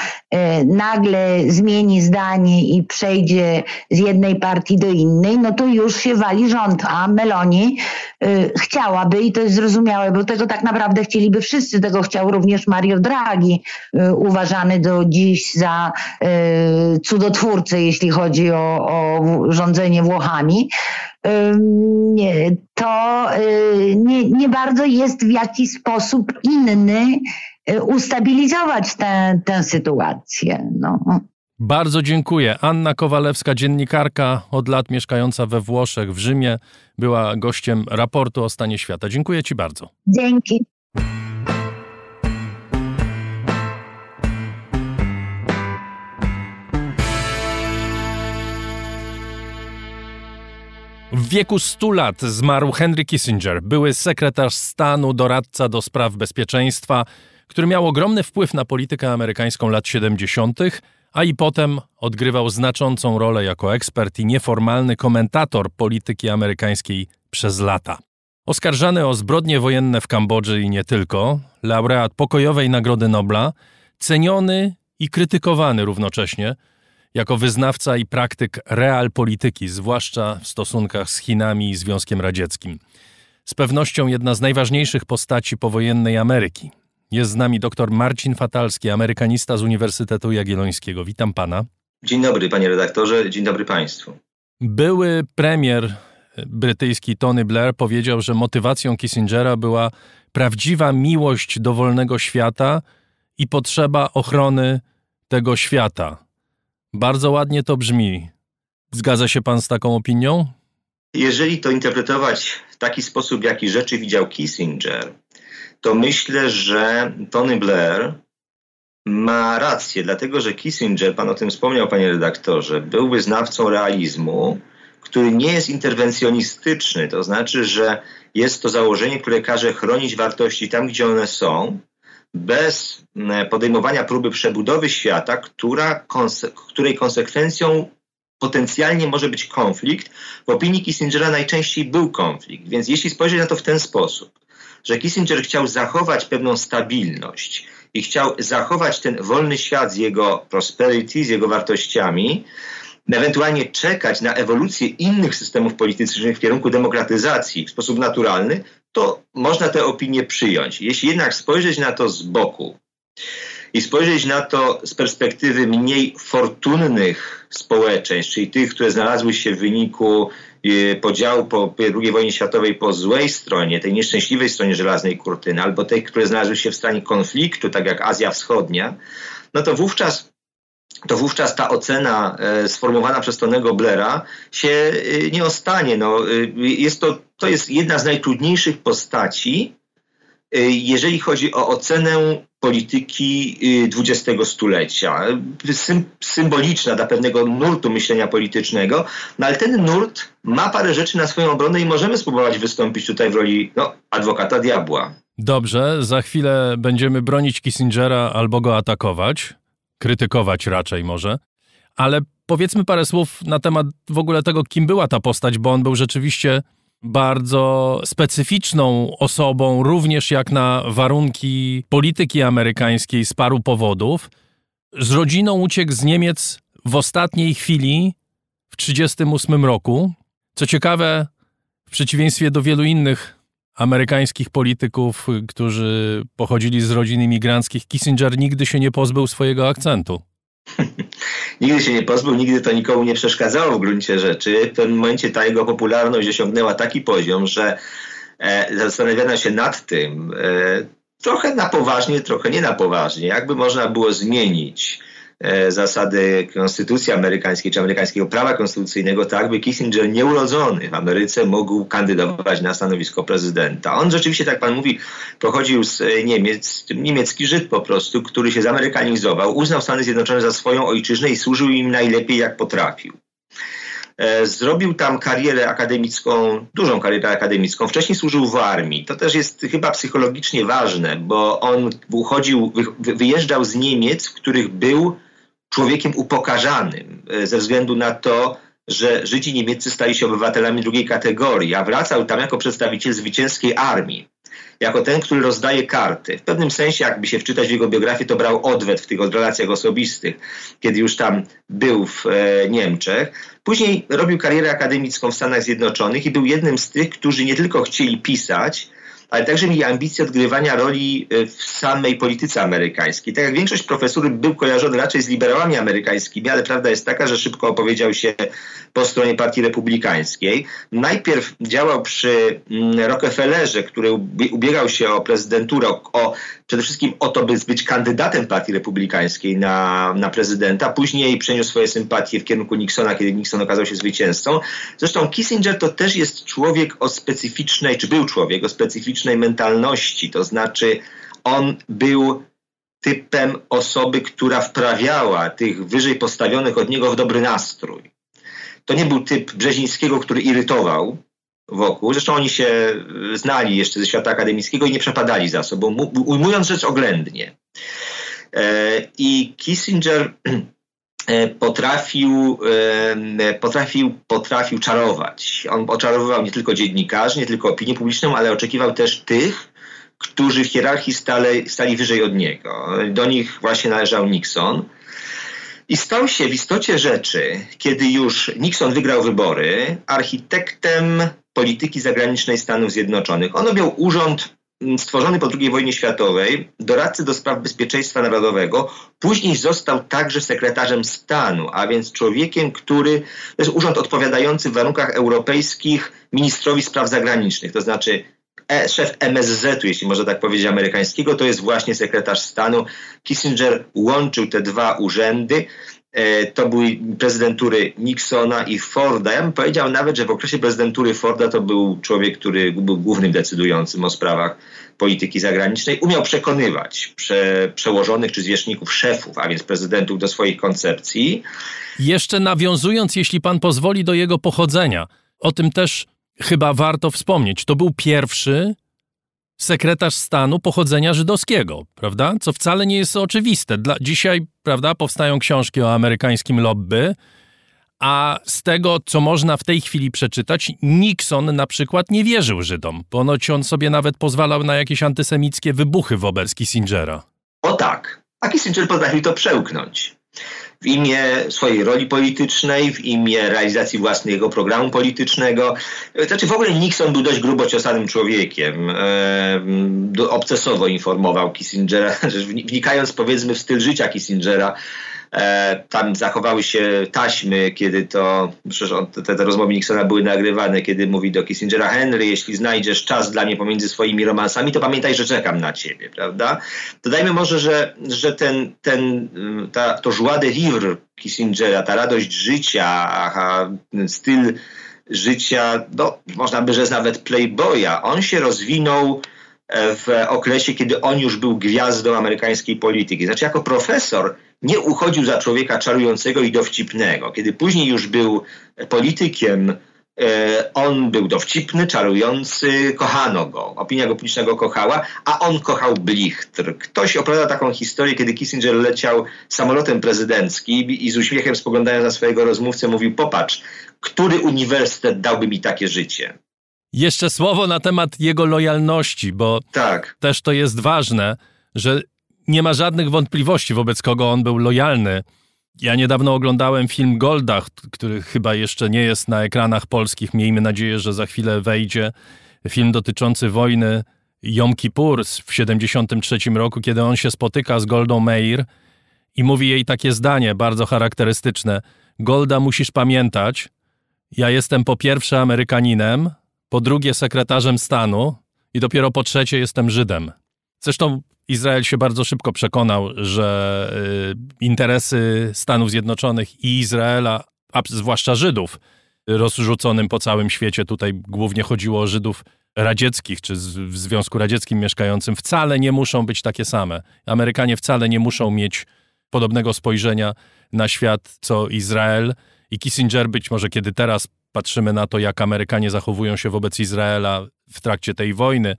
nagle zmieni zdanie i przejdzie z jednej partii do innej, no to już się wali rząd, a Meloni chciałaby, i to jest zrozumiałe, bo tego tak naprawdę chcieliby wszyscy, tego chciał również Mario Draghi, uważany do dziś za cudotwórcę jeśli chodzi o, o rządzenie Włochami, to y, nie, nie bardzo jest w jakiś sposób inny y, ustabilizować tę, tę sytuację. No. Bardzo dziękuję. Anna Kowalewska, dziennikarka, od lat mieszkająca we Włoszech, w Rzymie, była gościem raportu o stanie świata. Dziękuję Ci bardzo. Dzięki. W wieku 100 lat zmarł Henry Kissinger, były sekretarz stanu, doradca do spraw bezpieczeństwa, który miał ogromny wpływ na politykę amerykańską lat 70., a i potem odgrywał znaczącą rolę jako ekspert i nieformalny komentator polityki amerykańskiej przez lata. Oskarżany o zbrodnie wojenne w Kambodży i nie tylko, laureat pokojowej Nagrody Nobla, ceniony i krytykowany równocześnie – jako wyznawca i praktyk realpolityki, zwłaszcza w stosunkach z Chinami i Związkiem Radzieckim. Z pewnością jedna z najważniejszych postaci powojennej Ameryki. Jest z nami dr Marcin Fatalski, amerykanista z Uniwersytetu Jagiellońskiego. Witam pana. Dzień dobry, panie redaktorze, dzień dobry państwu. Były premier brytyjski Tony Blair powiedział, że motywacją Kissingera była prawdziwa miłość do wolnego świata i potrzeba ochrony tego świata. Bardzo ładnie to brzmi. Zgadza się pan z taką opinią? Jeżeli to interpretować w taki sposób, jaki rzeczy widział Kissinger, to myślę, że Tony Blair ma rację, dlatego że Kissinger, pan o tym wspomniał, panie redaktorze, był wyznawcą realizmu, który nie jest interwencjonistyczny. To znaczy, że jest to założenie, które każe chronić wartości tam, gdzie one są, bez podejmowania próby przebudowy świata, która, której konsekwencją potencjalnie może być konflikt. W opinii Kissingera najczęściej był konflikt. Więc jeśli spojrzeć na to w ten sposób, że Kissinger chciał zachować pewną stabilność i chciał zachować ten wolny świat z jego prosperity, z jego wartościami, ewentualnie czekać na ewolucję innych systemów politycznych w kierunku demokratyzacji w sposób naturalny, to można tę opinię przyjąć. Jeśli jednak spojrzeć na to z boku i spojrzeć na to z perspektywy mniej fortunnych społeczeństw, czyli tych, które znalazły się w wyniku e, podziału po II wojnie światowej po złej stronie, tej nieszczęśliwej stronie żelaznej kurtyny, albo tej, które znalazły się w stanie konfliktu, tak jak Azja Wschodnia, no to wówczas to wówczas ta ocena e, sformułowana przez Tonego Blera się e, nie ostanie. No, jest to, to jest jedna z najtrudniejszych postaci, jeżeli chodzi o ocenę polityki XX stulecia. symboliczna dla pewnego nurtu myślenia politycznego, no ale ten nurt ma parę rzeczy na swoją obronę i możemy spróbować wystąpić tutaj w roli no, adwokata diabła. Dobrze, za chwilę będziemy bronić Kissingera albo go atakować, krytykować raczej może, ale powiedzmy parę słów na temat w ogóle tego, kim była ta postać, bo on był rzeczywiście bardzo specyficzną osobą, również jak na warunki polityki amerykańskiej z paru powodów. Z rodziną uciekł z Niemiec w ostatniej chwili w 1938 roku. Co ciekawe, w przeciwieństwie do wielu innych amerykańskich polityków, którzy pochodzili z rodzin imigranckich, Kissinger nigdy się nie pozbył swojego akcentu. nigdy się nie pozbył, nigdy to nikomu nie przeszkadzało w gruncie rzeczy. W pewnym momencie ta jego popularność osiągnęła taki poziom, że e, zastanawiano się nad tym, e, trochę na poważnie, trochę nie na poważnie, jakby można było zmienić zasady konstytucji amerykańskiej czy amerykańskiego prawa konstytucyjnego, tak by Kissinger nieurodzony w Ameryce mógł kandydować na stanowisko prezydenta. On rzeczywiście, tak pan mówi, pochodził z e, Niemiec, niemiecki Żyd po prostu, który się zamerykanizował, uznał Stany Zjednoczone za swoją ojczyznę i służył im najlepiej jak potrafił. E, zrobił tam karierę akademicką, dużą karierę akademicką. Wcześniej służył w armii. To też jest chyba psychologicznie ważne, bo on uchodził, wyjeżdżał z Niemiec, w których był człowiekiem upokarzanym e, ze względu na to, że Żydzi niemieccy stali się obywatelami drugiej kategorii, a wracał tam jako przedstawiciel zwycięskiej armii, jako ten, który rozdaje karty. W pewnym sensie, jakby się wczytać w jego biografię, to brał odwet w tych relacjach osobistych, kiedy już tam był w e, Niemczech. Później robił karierę akademicką w Stanach Zjednoczonych i był jednym z tych, którzy nie tylko chcieli pisać, ale także mieli ambicje odgrywania roli e, w samej polityce amerykańskiej. Tak jak większość profesury był kojarzony raczej z liberałami amerykańskimi, ale prawda jest taka, że szybko opowiedział się po stronie partii republikańskiej. Najpierw działał przy mm, Rockefellerze, który ubiegał się o prezydenturę, o, przede wszystkim o to, by być kandydatem partii republikańskiej na, na prezydenta. Później przeniósł swoje sympatie w kierunku Nixona, kiedy Nixon okazał się zwycięzcą. Zresztą Kissinger to też jest człowiek o specyficznej, czy był człowiek o specyficznej mentalności, to znaczy on był typem osoby, która wprawiała tych wyżej postawionych od niego w dobry nastrój. To nie był typ Brzezińskiego, który irytował wokół. Zresztą oni się znali jeszcze ze świata akademickiego i nie przepadali za sobą, ujmując rzecz oględnie. E, I Kissinger e, potrafił, e, potrafił, potrafił czarować. On oczarowywał nie tylko dziennikarzy, nie tylko opinię publiczną, ale oczekiwał też tych, którzy w hierarchii stali, stali wyżej od niego. Do nich właśnie należał Nixon. I stał się w istocie rzeczy, kiedy już Nixon wygrał wybory, architektem polityki zagranicznej Stanów Zjednoczonych. On objął urząd stworzony po II wojnie światowej, doradcy do spraw bezpieczeństwa narodowego, później został także sekretarzem stanu, a więc człowiekiem, który to jest urząd odpowiadający w warunkach europejskich ministrowi spraw zagranicznych, to znaczy e, szef MSZ-u, jeśli można tak powiedzieć, amerykańskiego, to jest właśnie sekretarz stanu. Kissinger łączył te dwa urzędy. E, to były prezydentury Nixona i Forda. Ja bym powiedział nawet, że w okresie prezydentury Forda to był człowiek, który był głównym decydującym o sprawach polityki zagranicznej. Umiał przekonywać prze, przełożonych czy zwierzchników szefów, a więc prezydentów do swoich koncepcji. Jeszcze nawiązując, jeśli pan pozwoli, do jego pochodzenia. O tym też chyba warto wspomnieć. To był pierwszy sekretarz stanu pochodzenia żydowskiego, prawda? Co wcale nie jest oczywiste. Dla, dzisiaj, prawda, powstają książki o amerykańskim lobby, a z tego, co można w tej chwili przeczytać, Nixon na przykład nie wierzył Żydom. Ponoć on sobie nawet pozwalał na jakieś antysemickie wybuchy wobec Kissingera. O tak. A Kissinger potrafił to przełknąć w imię swojej roli politycznej, w imię realizacji własnego programu politycznego. Znaczy w ogóle Nixon był dość grubo ciosanym człowiekiem. E, obcesowo informował Kissingera, wnikając powiedzmy w styl życia Kissingera, E, tam zachowały się taśmy, kiedy to, przecież on, te, te rozmowy Nixona były nagrywane, kiedy mówi do Kissingera Henry, jeśli znajdziesz czas dla mnie pomiędzy swoimi romansami, to pamiętaj, że czekam na ciebie, prawda? Dodajmy może, że, że ten, ten, ta, to joie de vivre Kissingera, ta radość życia, a, styl życia, no, można by rzec nawet playboya, on się rozwinął w okresie, kiedy on już był gwiazdą amerykańskiej polityki. Znaczy, jako profesor nie uchodził za człowieka czarującego i dowcipnego. Kiedy później już był politykiem, e, on był dowcipny, czarujący, kochano go. Opinia go publicznego kochała, a on kochał blichtr. Ktoś opowiada taką historię, kiedy Kissinger leciał samolotem prezydenckim i z uśmiechem spoglądając na swojego rozmówcę mówił, popatrz, który uniwersytet dałby mi takie życie? Jeszcze słowo na temat jego lojalności, bo tak. też to jest ważne, że nie ma żadnych wątpliwości, wobec kogo on był lojalny. Ja niedawno oglądałem film Golda, który chyba jeszcze nie jest na ekranach polskich. Miejmy nadzieję, że za chwilę wejdzie. Film dotyczący wojny Jom Kippur w 73 roku, kiedy on się spotyka z Goldą Meir i mówi jej takie zdanie bardzo charakterystyczne. Golda, musisz pamiętać, ja jestem po pierwsze Amerykaninem, po drugie sekretarzem stanu i dopiero po trzecie jestem Żydem. Zresztą Izrael się bardzo szybko przekonał, że y, interesy Stanów Zjednoczonych i Izraela, a zwłaszcza Żydów, rozrzuconym po całym świecie, tutaj głównie chodziło o Żydów radzieckich, czy w Związku Radzieckim mieszkającym, wcale nie muszą być takie same. Amerykanie wcale nie muszą mieć podobnego spojrzenia na świat co Izrael. I Kissinger być może, kiedy teraz patrzymy na to, jak Amerykanie zachowują się wobec Izraela w trakcie tej wojny,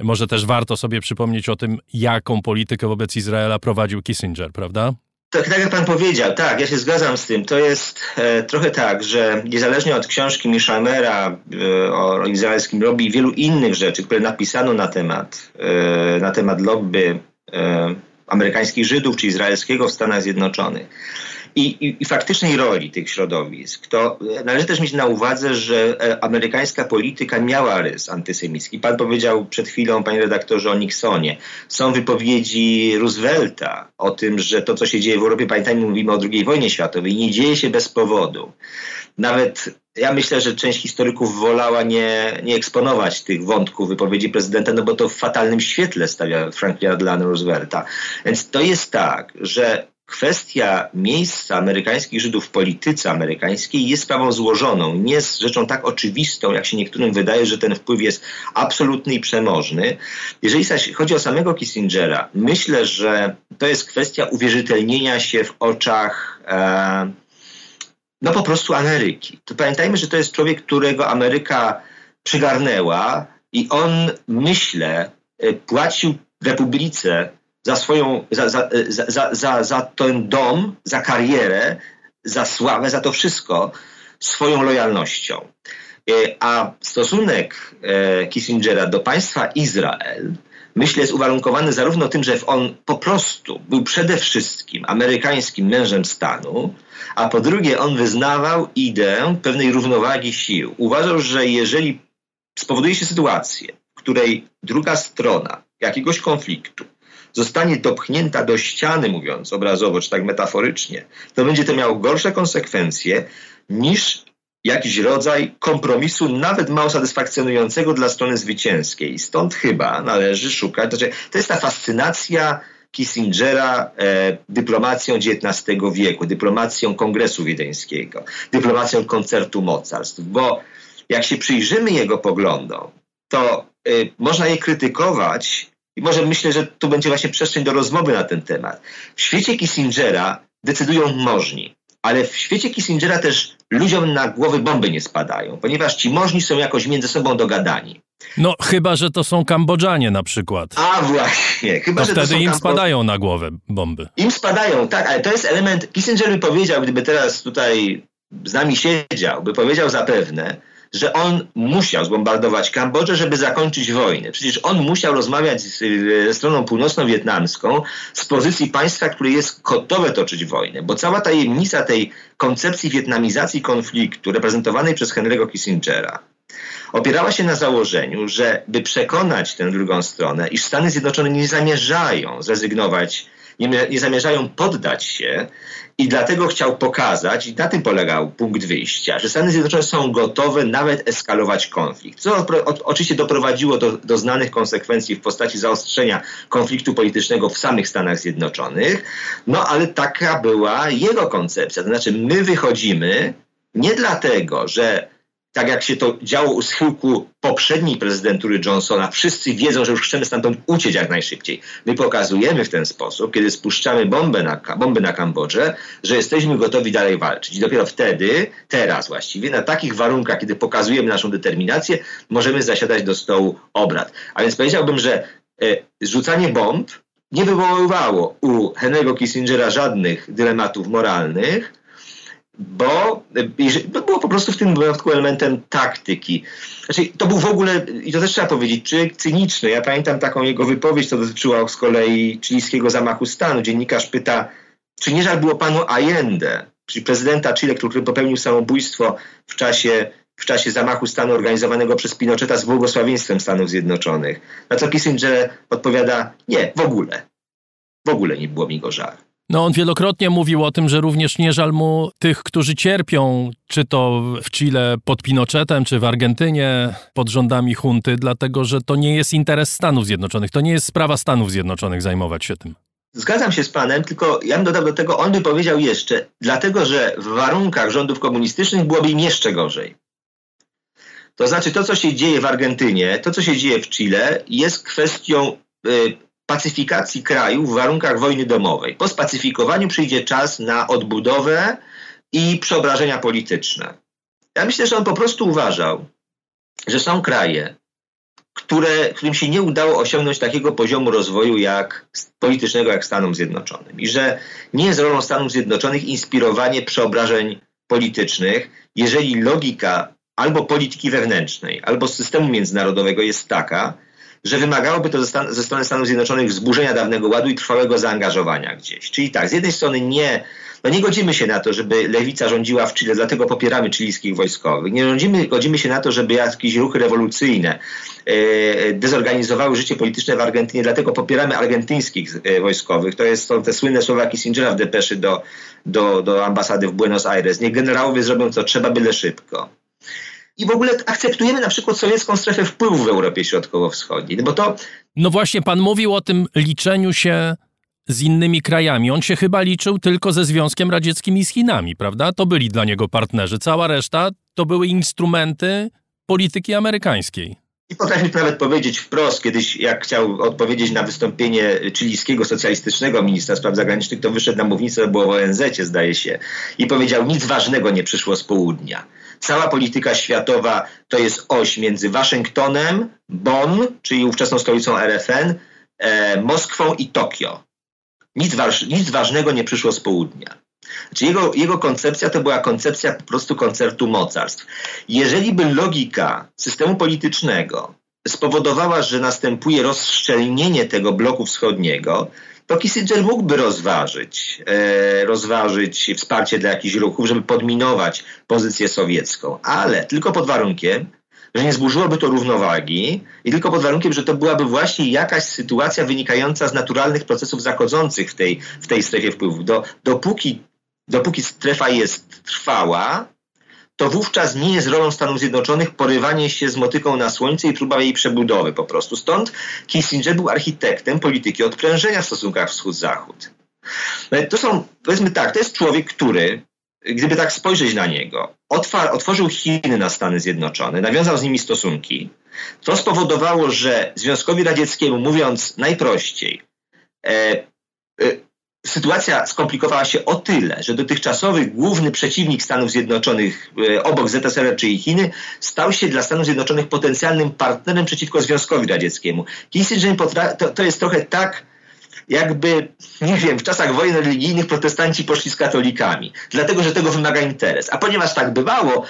może też warto sobie przypomnieć o tym, jaką politykę wobec Izraela prowadził Kissinger, prawda? Tak, tak jak pan powiedział, tak, ja się zgadzam z tym. To jest e, trochę tak, że niezależnie od książki Mishamera e, o izraelskim lobby i wielu innych rzeczy, które napisano na temat, e, na temat lobby e, amerykańskich Żydów czy izraelskiego w Stanach Zjednoczonych, i, i, i, faktycznej roli tych środowisk, to należy też mieć na uwadze, że e, amerykańska polityka miała rys antysemicki. Pan powiedział przed chwilą, panie redaktorze, o Nixonie. Są wypowiedzi Roosevelta o tym, że to, co się dzieje w Europie, pamiętajmy, mówimy o II wojnie światowej, nie dzieje się bez powodu. Nawet ja myślę, że część historyków wolała nie, nie eksponować tych wątków wypowiedzi prezydenta, no bo to w fatalnym świetle stawia Franklina Delano Roosevelta. Więc to jest tak, że kwestia miejsca amerykańskich Żydów w polityce amerykańskiej jest sprawą złożoną. Nie jest rzeczą tak oczywistą, jak się niektórym wydaje, że ten wpływ jest absolutny i przemożny. Jeżeli zaś chodzi o samego Kissingera, myślę, że to jest kwestia uwierzytelnienia się w oczach e, no po prostu Ameryki. To pamiętajmy, że to jest człowiek, którego Ameryka przygarnęła i on, myślę, e, płacił Republice za swoją, za, za, za, za, za ten dom, za karierę, za sławę, za to wszystko swoją lojalnością. E, a stosunek e, Kissingera do państwa Izrael myślę jest uwarunkowany zarówno tym, że on po prostu był przede wszystkim amerykańskim mężem stanu, a po drugie on wyznawał ideę pewnej równowagi sił. Uważał, że jeżeli spowoduje się sytuację, której druga strona jakiegoś konfliktu zostanie dopchnięta do ściany, mówiąc obrazowo czy tak metaforycznie, to będzie to miało gorsze konsekwencje niż jakiś rodzaj kompromisu, nawet mało satysfakcjonującego dla strony zwycięskiej. Stąd chyba należy szukać, znaczy, to jest ta fascynacja Kissingera e, dyplomacją XIX wieku, dyplomacją Kongresu Wiedeńskiego, dyplomacją koncertu mocarstw, bo jak się przyjrzymy jego poglądom, to y, można je krytykować i może myślę, że tu będzie właśnie przestrzeń do rozmowy na ten temat. W świecie Kissingera decydują możni, ale w świecie Kissingera też ludziom na głowy bomby nie spadają, ponieważ ci możni są jakoś między sobą dogadani. No, chyba, że to są Kambodżanie na przykład. A właśnie, chyba, to że wtedy to są im spadają na głowę bomby. Im spadają, tak, ale to jest element. Kissinger by powiedział, gdyby teraz tutaj z nami siedział, by powiedział zapewne, że on musiał zbombardować Kambodżę, żeby zakończyć wojnę. Przecież on musiał rozmawiać z, ze stroną północno-wietnamską z pozycji państwa, które jest gotowe toczyć wojnę, bo cała tajemnica tej koncepcji wietnamizacji konfliktu reprezentowanej przez Henry'ego Kissingera opierała się na założeniu, że by przekonać tę drugą stronę, iż Stany Zjednoczone nie zamierzają zrezygnować, nie, nie zamierzają poddać się i dlatego chciał pokazać, i na tym polegał punkt wyjścia, że Stany Zjednoczone są gotowe nawet eskalować konflikt, co oczywiście doprowadziło do, do znanych konsekwencji w postaci zaostrzenia konfliktu politycznego w samych Stanach Zjednoczonych, no ale taka była jego koncepcja, to znaczy my wychodzimy nie dlatego, że tak jak się to działo u schyłku poprzedniej prezydentury Johnsona, wszyscy wiedzą, że już chcemy stamtąd uciec jak najszybciej. My pokazujemy w ten sposób, kiedy spuszczamy bombę na, bomby na Kambodżę, że jesteśmy gotowi dalej walczyć. I dopiero wtedy, teraz właściwie, na takich warunkach, kiedy pokazujemy naszą determinację, możemy zasiadać do stołu obrad. A więc powiedziałbym, że e, rzucanie bomb nie wywoływało u Henry'ego Kissingera żadnych dylematów moralnych, bo było po prostu w tym wypadku elementem taktyki. Znaczy, to był w ogóle, i to też trzeba powiedzieć, człowiek cyniczny. Ja pamiętam taką jego wypowiedź, to dotyczyła z kolei chilijskiego zamachu stanu. Dziennikarz pyta, czy nie żal było panu Allende, czyli prezydenta Chile, który popełnił samobójstwo w czasie, w czasie zamachu stanu organizowanego przez Pinocheta z błogosławieństwem Stanów Zjednoczonych. Na co Kissinger odpowiada, nie, w ogóle. W ogóle nie było mi go żal. No on wielokrotnie mówił o tym, że również nie żal mu tych, którzy cierpią, czy to w Chile pod Pinochetem, czy w Argentynie pod rządami hunty, dlatego że to nie jest interes Stanów Zjednoczonych, to nie jest sprawa Stanów Zjednoczonych zajmować się tym. Zgadzam się z panem, tylko ja bym dodał do tego, on by powiedział jeszcze, dlatego że w warunkach rządów komunistycznych byłoby im jeszcze gorzej. To znaczy to, co się dzieje w Argentynie, to, co się dzieje w Chile, jest kwestią y, pacyfikacji kraju w warunkach wojny domowej. Po spacyfikowaniu przyjdzie czas na odbudowę i przeobrażenia polityczne. Ja myślę, że on po prostu uważał, że są kraje, które, którym się nie udało osiągnąć takiego poziomu rozwoju jak politycznego jak Stanom Zjednoczonym. I że nie jest rolą Stanów Zjednoczonych inspirowanie przeobrażeń politycznych, jeżeli logika albo polityki wewnętrznej, albo systemu międzynarodowego jest taka, że wymagałoby to ze, stan- ze strony Stanów Zjednoczonych zburzenia dawnego ładu i trwałego zaangażowania gdzieś. Czyli tak, z jednej strony nie, no nie godzimy się na to, żeby lewica rządziła w Chile, dlatego popieramy chilijskich wojskowych. Nie rządzimy, godzimy się na to, żeby jakieś ruchy rewolucyjne e, dezorganizowały życie polityczne w Argentynie, dlatego popieramy argentyńskich e, wojskowych. To jest, są te słynne słowa Kissingera w depeszy do, do, do ambasady w Buenos Aires. Niech generałowie zrobią co trzeba, byle szybko i w ogóle akceptujemy na przykład sowiecką strefę wpływów w Europie Środkowo-Wschodniej. No bo to. No właśnie, pan mówił o tym liczeniu się z innymi krajami. On się chyba liczył tylko ze Związkiem Radzieckim i z Chinami, prawda? To byli dla niego partnerzy. Cała reszta to były instrumenty polityki amerykańskiej. I potrafię nawet powiedzieć wprost, kiedyś jak chciał odpowiedzieć na wystąpienie chilijskiego socjalistycznego ministra spraw zagranicznych, to wyszedł na mównicę, to było w ONZ, zdaje się, i powiedział, nic ważnego nie przyszło z południa. Cała polityka światowa to jest oś między Waszyngtonem, Bonn, czyli ówczesną stolicą RFN, e, Moskwą i Tokio. Nic, waż, nic ważnego nie przyszło z południa. Znaczy jego, jego koncepcja to była koncepcja po prostu koncertu mocarstw. Jeżeli by logika systemu politycznego spowodowała, że następuje rozszczelnienie tego bloku wschodniego, to Kissinger mógłby rozważyć, e, rozważyć wsparcie dla jakichś ruchów, żeby podminować pozycję sowiecką, ale tylko pod warunkiem, że nie zburzyłoby to równowagi i tylko pod warunkiem, że to byłaby właśnie jakaś sytuacja wynikająca z naturalnych procesów zachodzących w tej, w tej strefie wpływów. Do, dopóki, dopóki strefa jest trwała, to wówczas nie jest rolą Stanów Zjednoczonych porywanie się z motyką na słońce i próba jej przebudowy po prostu. Stąd Kissinger był architektem polityki odprężenia w stosunkach wschód-zachód. No to są, powiedzmy tak, to jest człowiek, który, gdyby tak spojrzeć na niego, otworzył Chiny na Stany Zjednoczone, nawiązał z nimi stosunki. To spowodowało, że Związkowi Radzieckiemu, mówiąc najprościej, e, e, sytuacja skomplikowała się o tyle, że dotychczasowy główny przeciwnik Stanów Zjednoczonych e, obok ZSRR, czyli Chiny, stał się dla Stanów Zjednoczonych potencjalnym partnerem przeciwko Związkowi Radzieckiemu. Kissinger to, to jest trochę tak, jakby, nie wiem, w czasach wojen religijnych protestanci poszli z katolikami, dlatego że tego wymaga interes. A ponieważ tak bywało,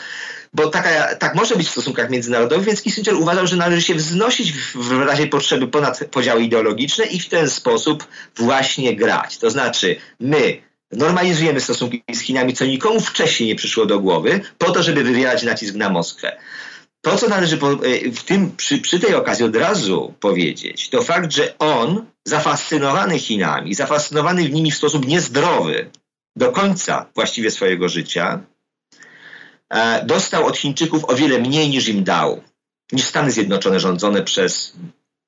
bo taka, tak może być w stosunkach międzynarodowych, więc Kissinger uważał, że należy się wznosić w, w razie potrzeby ponad podziały ideologiczne i w ten sposób właśnie grać. To znaczy, my normalizujemy stosunki z Chinami, co nikomu wcześniej nie przyszło do głowy, po to, żeby wywierać nacisk na Moskwę. To, co należy e, w tym, przy, przy tej okazji od razu powiedzieć, to fakt, że on, zafascynowany Chinami, zafascynowany w nimi w sposób niezdrowy do końca właściwie swojego życia, dostał od Chińczyków o wiele mniej niż im dał, niż Stany Zjednoczone rządzone przez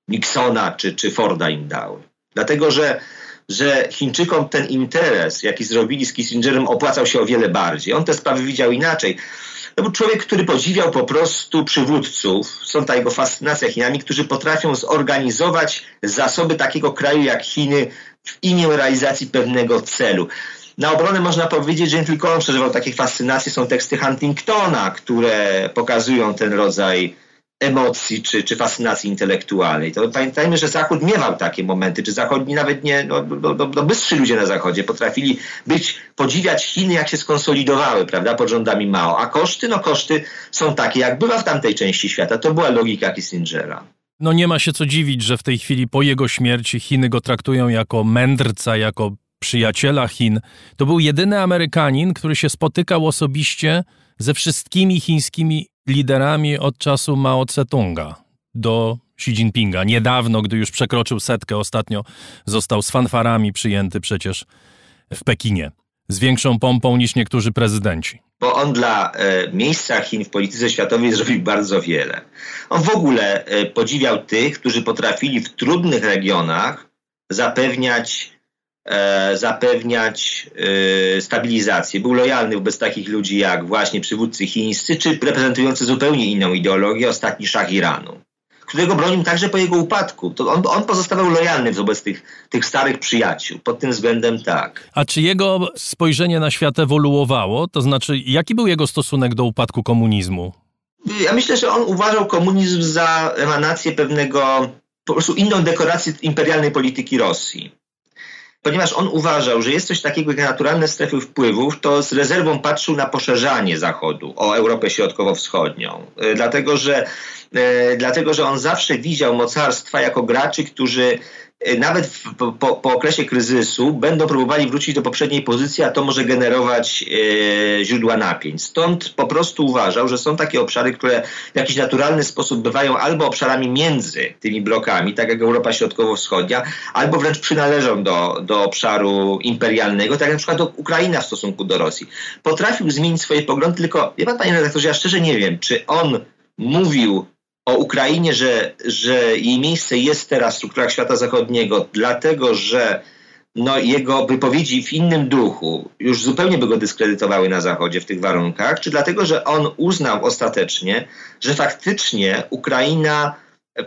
Nixona czy, czy Forda im dały. Dlatego, że, że Chińczykom ten interes, jaki zrobili z Kissingerem, opłacał się o wiele bardziej. On te sprawy widział inaczej. To był człowiek, który podziwiał po prostu przywódców, są ta jego fascynacja Chinami, którzy potrafią zorganizować zasoby takiego kraju jak Chiny w imię realizacji pewnego celu. Na obronę można powiedzieć, że nie tylko on przeżywał takie fascynacje, są teksty Huntingtona, które pokazują ten rodzaj emocji czy, czy fascynacji intelektualnej. To pamiętajmy, że Zachód miewał takie momenty, czy zachodni nawet nie, no, no, no, no bystrzy ludzie na Zachodzie potrafili być, podziwiać Chiny, jak się skonsolidowały, prawda, pod rządami Mao. A koszty, no koszty są takie, jak bywa w tamtej części świata. To była logika Kissingera. No nie ma się co dziwić, że w tej chwili po jego śmierci Chiny go traktują jako mędrca, jako przyjaciela Chin. To był jedyny Amerykanin, który się spotykał osobiście ze wszystkimi chińskimi liderami od czasu Mao Tse-tunga do Xi Jinpinga. Niedawno, gdy już przekroczył setkę, ostatnio został z fanfarami przyjęty przecież w Pekinie. Z większą pompą niż niektórzy prezydenci. Bo on dla e, miejsca Chin w polityce światowej zrobił bardzo wiele. On w ogóle e, podziwiał tych, którzy potrafili w trudnych regionach zapewniać zapewniać e, stabilizację. Był lojalny wobec takich ludzi jak właśnie przywódcy chińscy, czy reprezentujący zupełnie inną ideologię, ostatni szach Iranu, którego bronił także po jego upadku. To on, on pozostawał lojalny wobec tych, tych starych przyjaciół. Pod tym względem tak. A czy jego spojrzenie na świat ewoluowało? To znaczy, jaki był jego stosunek do upadku komunizmu? Ja myślę, że on uważał komunizm za emanację pewnego, po prostu inną dekorację imperialnej polityki Rosji ponieważ on uważał, że jest coś takiego jak naturalne strefy wpływów, to z rezerwą patrzył na poszerzanie Zachodu o Europę Środkowo-Wschodnią. E, dlatego, że, e, dlatego, że on zawsze widział mocarstwa jako graczy, którzy nawet w, po, po, okresie kryzysu będą próbowali wrócić do poprzedniej pozycji, a to może generować e, źródła napięć. Stąd po prostu uważał, że są takie obszary, które w jakiś naturalny sposób bywają albo obszarami między tymi blokami, tak jak Europa Środkowo-Wschodnia, albo wręcz przynależą do, do obszaru imperialnego, tak jak na przykład Ukraina w stosunku do Rosji. Potrafił zmienić swoje poglądy, tylko wie pan, panie redaktorze, ja szczerze nie wiem, czy on mówił o Ukrainie, że, że jej miejsce jest teraz w strukturach świata zachodniego, dlatego że no, jego wypowiedzi w innym duchu już zupełnie by go dyskredytowały na Zachodzie w tych warunkach, czy dlatego, że on uznał ostatecznie, że faktycznie Ukraina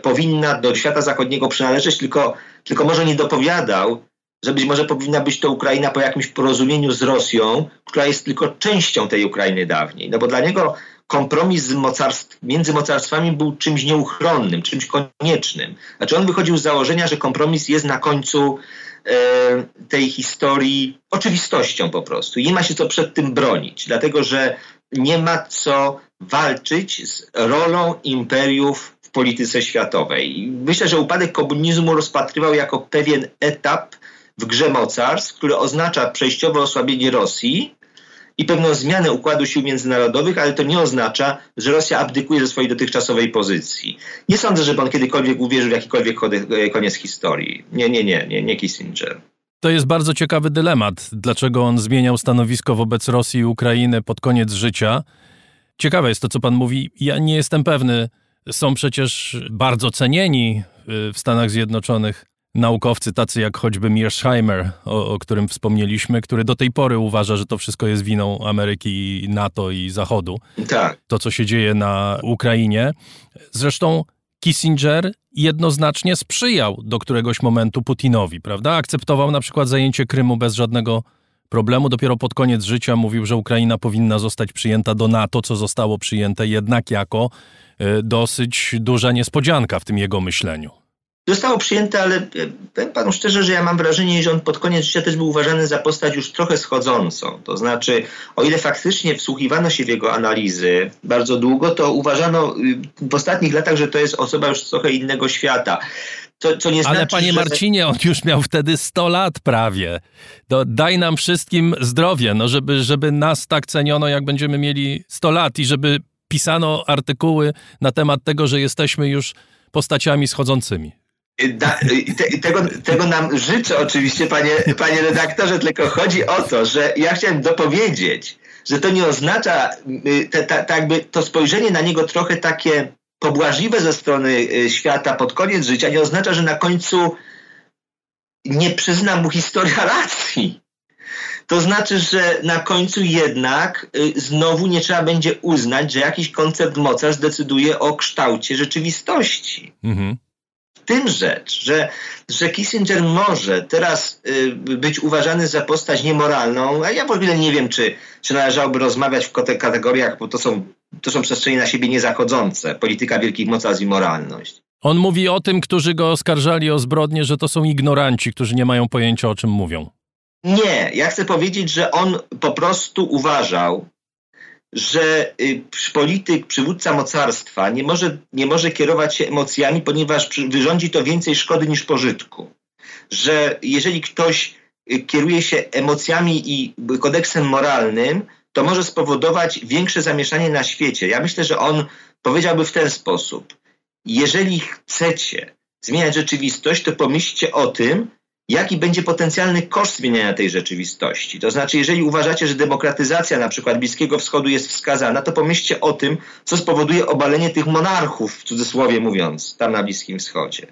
powinna do świata zachodniego przynależeć, tylko, tylko może nie dopowiadał, że być może powinna być to Ukraina po jakimś porozumieniu z Rosją, która jest tylko częścią tej Ukrainy dawniej. No bo dla niego kompromis mocarstw, między mocarstwami był czymś nieuchronnym, czymś koniecznym. Znaczy on wychodził z założenia, że kompromis jest na końcu e, tej historii oczywistością po prostu. I nie ma się co przed tym bronić, dlatego że nie ma co walczyć z rolą imperiów w polityce światowej. myślę, że upadek komunizmu rozpatrywał jako pewien etap w grze mocarstw, który oznacza przejściowe osłabienie Rosji, i pewną zmianę układu sił międzynarodowych, ale to nie oznacza, że Rosja abdykuje ze swojej dotychczasowej pozycji. Nie sądzę, żeby on kiedykolwiek uwierzył w jakikolwiek koniec historii. Nie, nie, nie, nie, nie Kissinger. To jest bardzo ciekawy dylemat, dlaczego on zmieniał stanowisko wobec Rosji i Ukrainy pod koniec życia. Ciekawe jest to, co pan mówi. Ja nie jestem pewny. Są przecież bardzo cenieni y, w Stanach Zjednoczonych naukowcy, tacy jak choćby Mearsheimer, o, o którym wspomnieliśmy, który do tej pory uważa, że to wszystko jest winą Ameryki, NATO i Zachodu. Tak. To, co się dzieje na Ukrainie. Zresztą Kissinger jednoznacznie sprzyjał do któregoś momentu Putinowi, prawda? Akceptował na przykład zajęcie Krymu bez żadnego problemu. Dopiero pod koniec życia mówił, że Ukraina powinna zostać przyjęta do NATO, co zostało przyjęte jednak jako y, dosyć duża niespodzianka w tym jego myśleniu. Zostało przyjęte, ale e, powiem panu szczerze, że ja mam wrażenie, że on pod koniec życia też był uważany za postać już trochę schodzącą. To znaczy, o ile faktycznie wsłuchiwano się w jego analizy bardzo długo, to uważano y, w ostatnich latach, że to jest osoba już z trochę innego świata. Co nie Ale znaczy, panie że... Marcinie, on już miał wtedy 100 lat prawie. To daj nam wszystkim zdrowie, no żeby, żeby nas tak ceniono, jak będziemy mieli 100 lat i żeby pisano artykuły na temat tego, że jesteśmy już postaciami schodzącymi. Da, te, tego, tego nam życzę oczywiście, panie, panie redaktorze, tylko chodzi o to, że ja chciałem dopowiedzieć, że to nie oznacza, y, te, te, jakby to spojrzenie na niego trochę takie pobłażliwe ze strony y, świata pod koniec życia, nie oznacza, że na końcu nie przyzna mu historia racji. To znaczy, że na końcu jednak y, znowu nie trzeba będzie uznać, że jakiś koncept mocarz decyduje o kształcie rzeczywistości. Mhm tym rzecz, że, że Kissinger może teraz y, być uważany za postać niemoralną, a ja w ogóle nie wiem, czy, czy należałoby rozmawiać w kategoriach, bo to są, to są przestrzenie na siebie niezachodzące. Polityka wielkich mocarstw i moralność. On mówi o tym, którzy go oskarżali o zbrodnie, że to są ignoranci, którzy nie mają pojęcia o czym mówią. Nie, ja chcę powiedzieć, że on po prostu uważał, że y, polityk, przywódca mocarstwa nie może, nie może kierować się emocjami, ponieważ wyrządzi to więcej szkody niż pożytku. Że jeżeli ktoś y, kieruje się emocjami i kodeksem moralnym, to może spowodować większe zamieszanie na świecie. Ja myślę, że on powiedziałby w ten sposób. Jeżeli chcecie zmieniać rzeczywistość, to pomyślcie o tym, jaki będzie potencjalny koszt zmieniania tej rzeczywistości. To znaczy, jeżeli uważacie, że demokratyzacja na przykład Bliskiego Wschodu jest wskazana, to pomyślcie o tym, co spowoduje obalenie tych monarchów, w cudzysłowie mówiąc, tam na Bliskim Wschodzie.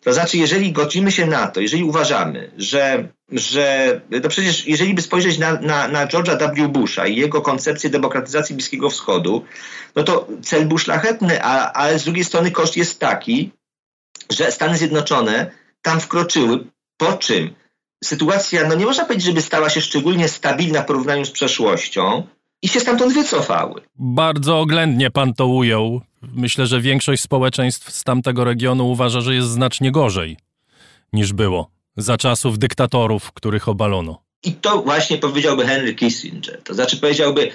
To znaczy, jeżeli godzimy się na to, jeżeli uważamy, że, że to przecież jeżeli by spojrzeć na, na, na George'a W. Busha i jego koncepcję demokratyzacji Bliskiego Wschodu, no to cel był szlachetny, a, ale z drugiej strony koszt jest taki, że Stany Zjednoczone tam wkroczyły, po czym sytuacja, no nie można powiedzieć, żeby stała się szczególnie stabilna w porównaniu z przeszłością i się stamtąd wycofały. Bardzo oględnie pan to ujął. Myślę, że większość społeczeństw z tamtego regionu uważa, że jest znacznie gorzej niż było za czasów dyktatorów, których obalono. I to właśnie powiedziałby Henry Kissinger. To znaczy powiedziałby,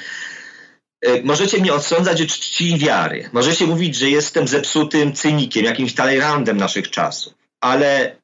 e, możecie mnie odsądzać od czci i wiary. Możecie mówić, że jestem zepsutym cynikiem, jakimś Talleyrandem naszych czasów. Ale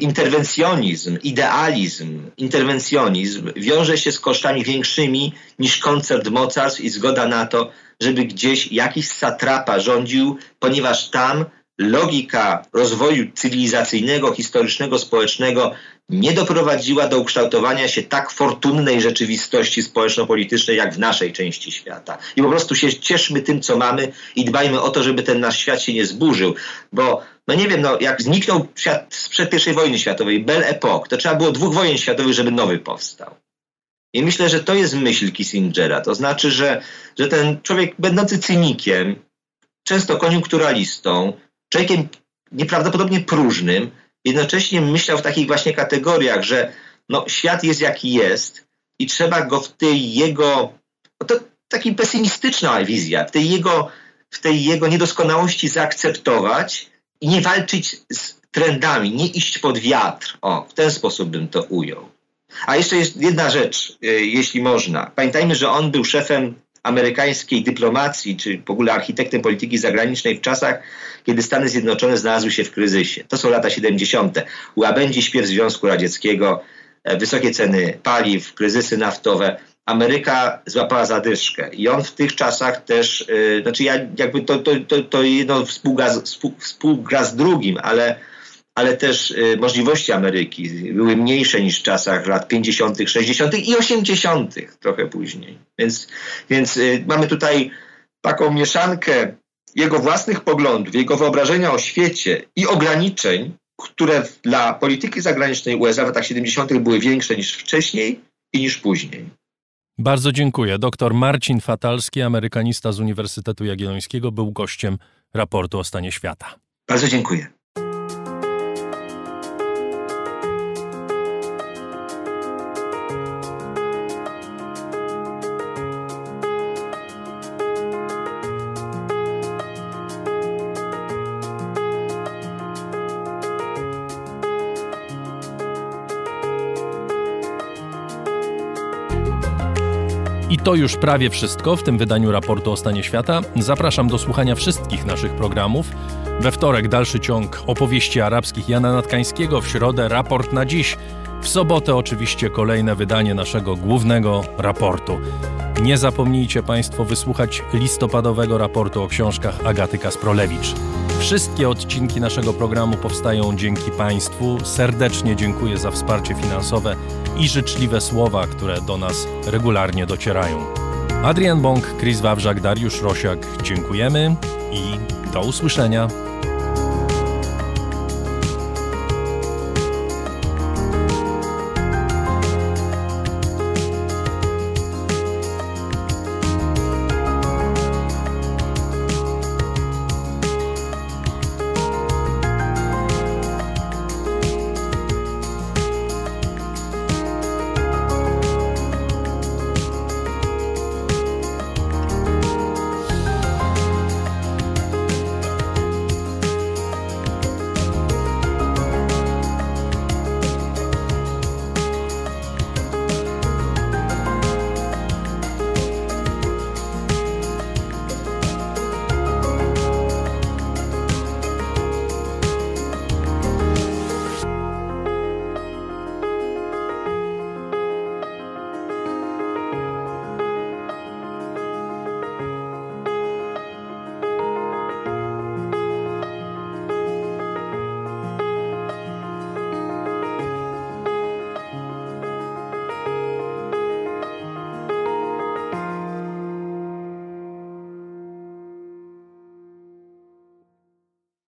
interwencjonizm, idealizm, interwencjonizm wiąże się z kosztami większymi niż koncept mocarstw i zgoda na to, żeby gdzieś jakiś satrapa rządził, ponieważ tam logika rozwoju cywilizacyjnego, historycznego, społecznego nie doprowadziła do ukształtowania się tak fortunnej rzeczywistości społeczno-politycznej jak w naszej części świata. I po prostu się cieszmy tym, co mamy i dbajmy o to, żeby ten nasz świat się nie zburzył, bo no nie wiem, no jak zniknął świat sprzed I wojny światowej, Belle Epoque, to trzeba było dwóch wojen światowych, żeby nowy powstał. I myślę, że to jest myśl Kissingera. To znaczy, że, że ten człowiek będący cynikiem, często koniunkturalistą, człowiekiem nieprawdopodobnie próżnym, jednocześnie myślał w takich właśnie kategoriach, że no, świat jest jaki jest i trzeba go w tej jego, no to taka pesymistyczna wizja, w tej jego, w tej jego niedoskonałości zaakceptować i nie walczyć z trendami, nie iść pod wiatr. O, w ten sposób bym to ujął. A jeszcze jest jedna rzecz, e, jeśli można. Pamiętajmy, że on był szefem amerykańskiej dyplomacji, czy w ogóle architektem polityki zagranicznej w czasach, kiedy Stany Zjednoczone znalazły się w kryzysie. To są lata 70. Łabędzi śpiew Związku Radzieckiego, wysokie ceny paliw, kryzysy naftowe, Ameryka złapała zadyszkę i on w tych czasach też, yy, znaczy ja jakby to, to, to, to jedno współgra, współgra z drugim, ale, ale też yy, możliwości Ameryki były mniejsze niż w czasach lat 50., 60. i 80., trochę później. Więc, więc yy, mamy tutaj taką mieszankę jego własnych poglądów, jego wyobrażenia o świecie i ograniczeń, które dla polityki zagranicznej USA w latach 70. były większe niż wcześniej i niż później. Bardzo dziękuję. Dr Marcin Fatalski, amerykanista z Uniwersytetu Jagiellońskiego, był gościem raportu o stanie świata. Bardzo dziękuję. To już prawie wszystko w tym wydaniu raportu o stanie świata. Zapraszam do słuchania wszystkich naszych programów. We wtorek dalszy ciąg opowieści arabskich Jana Natkańskiego, w środę raport na dziś, w sobotę oczywiście kolejne wydanie naszego głównego raportu. Nie zapomnijcie Państwo wysłuchać listopadowego raportu o książkach Agaty Kasprolewicz. Wszystkie odcinki naszego programu powstają dzięki Państwu. Serdecznie dziękuję za wsparcie finansowe i życzliwe słowa, które do nas regularnie docierają. Adrian Bąk, Chris Wawrzak, Dariusz Rosiak, dziękujemy i do usłyszenia.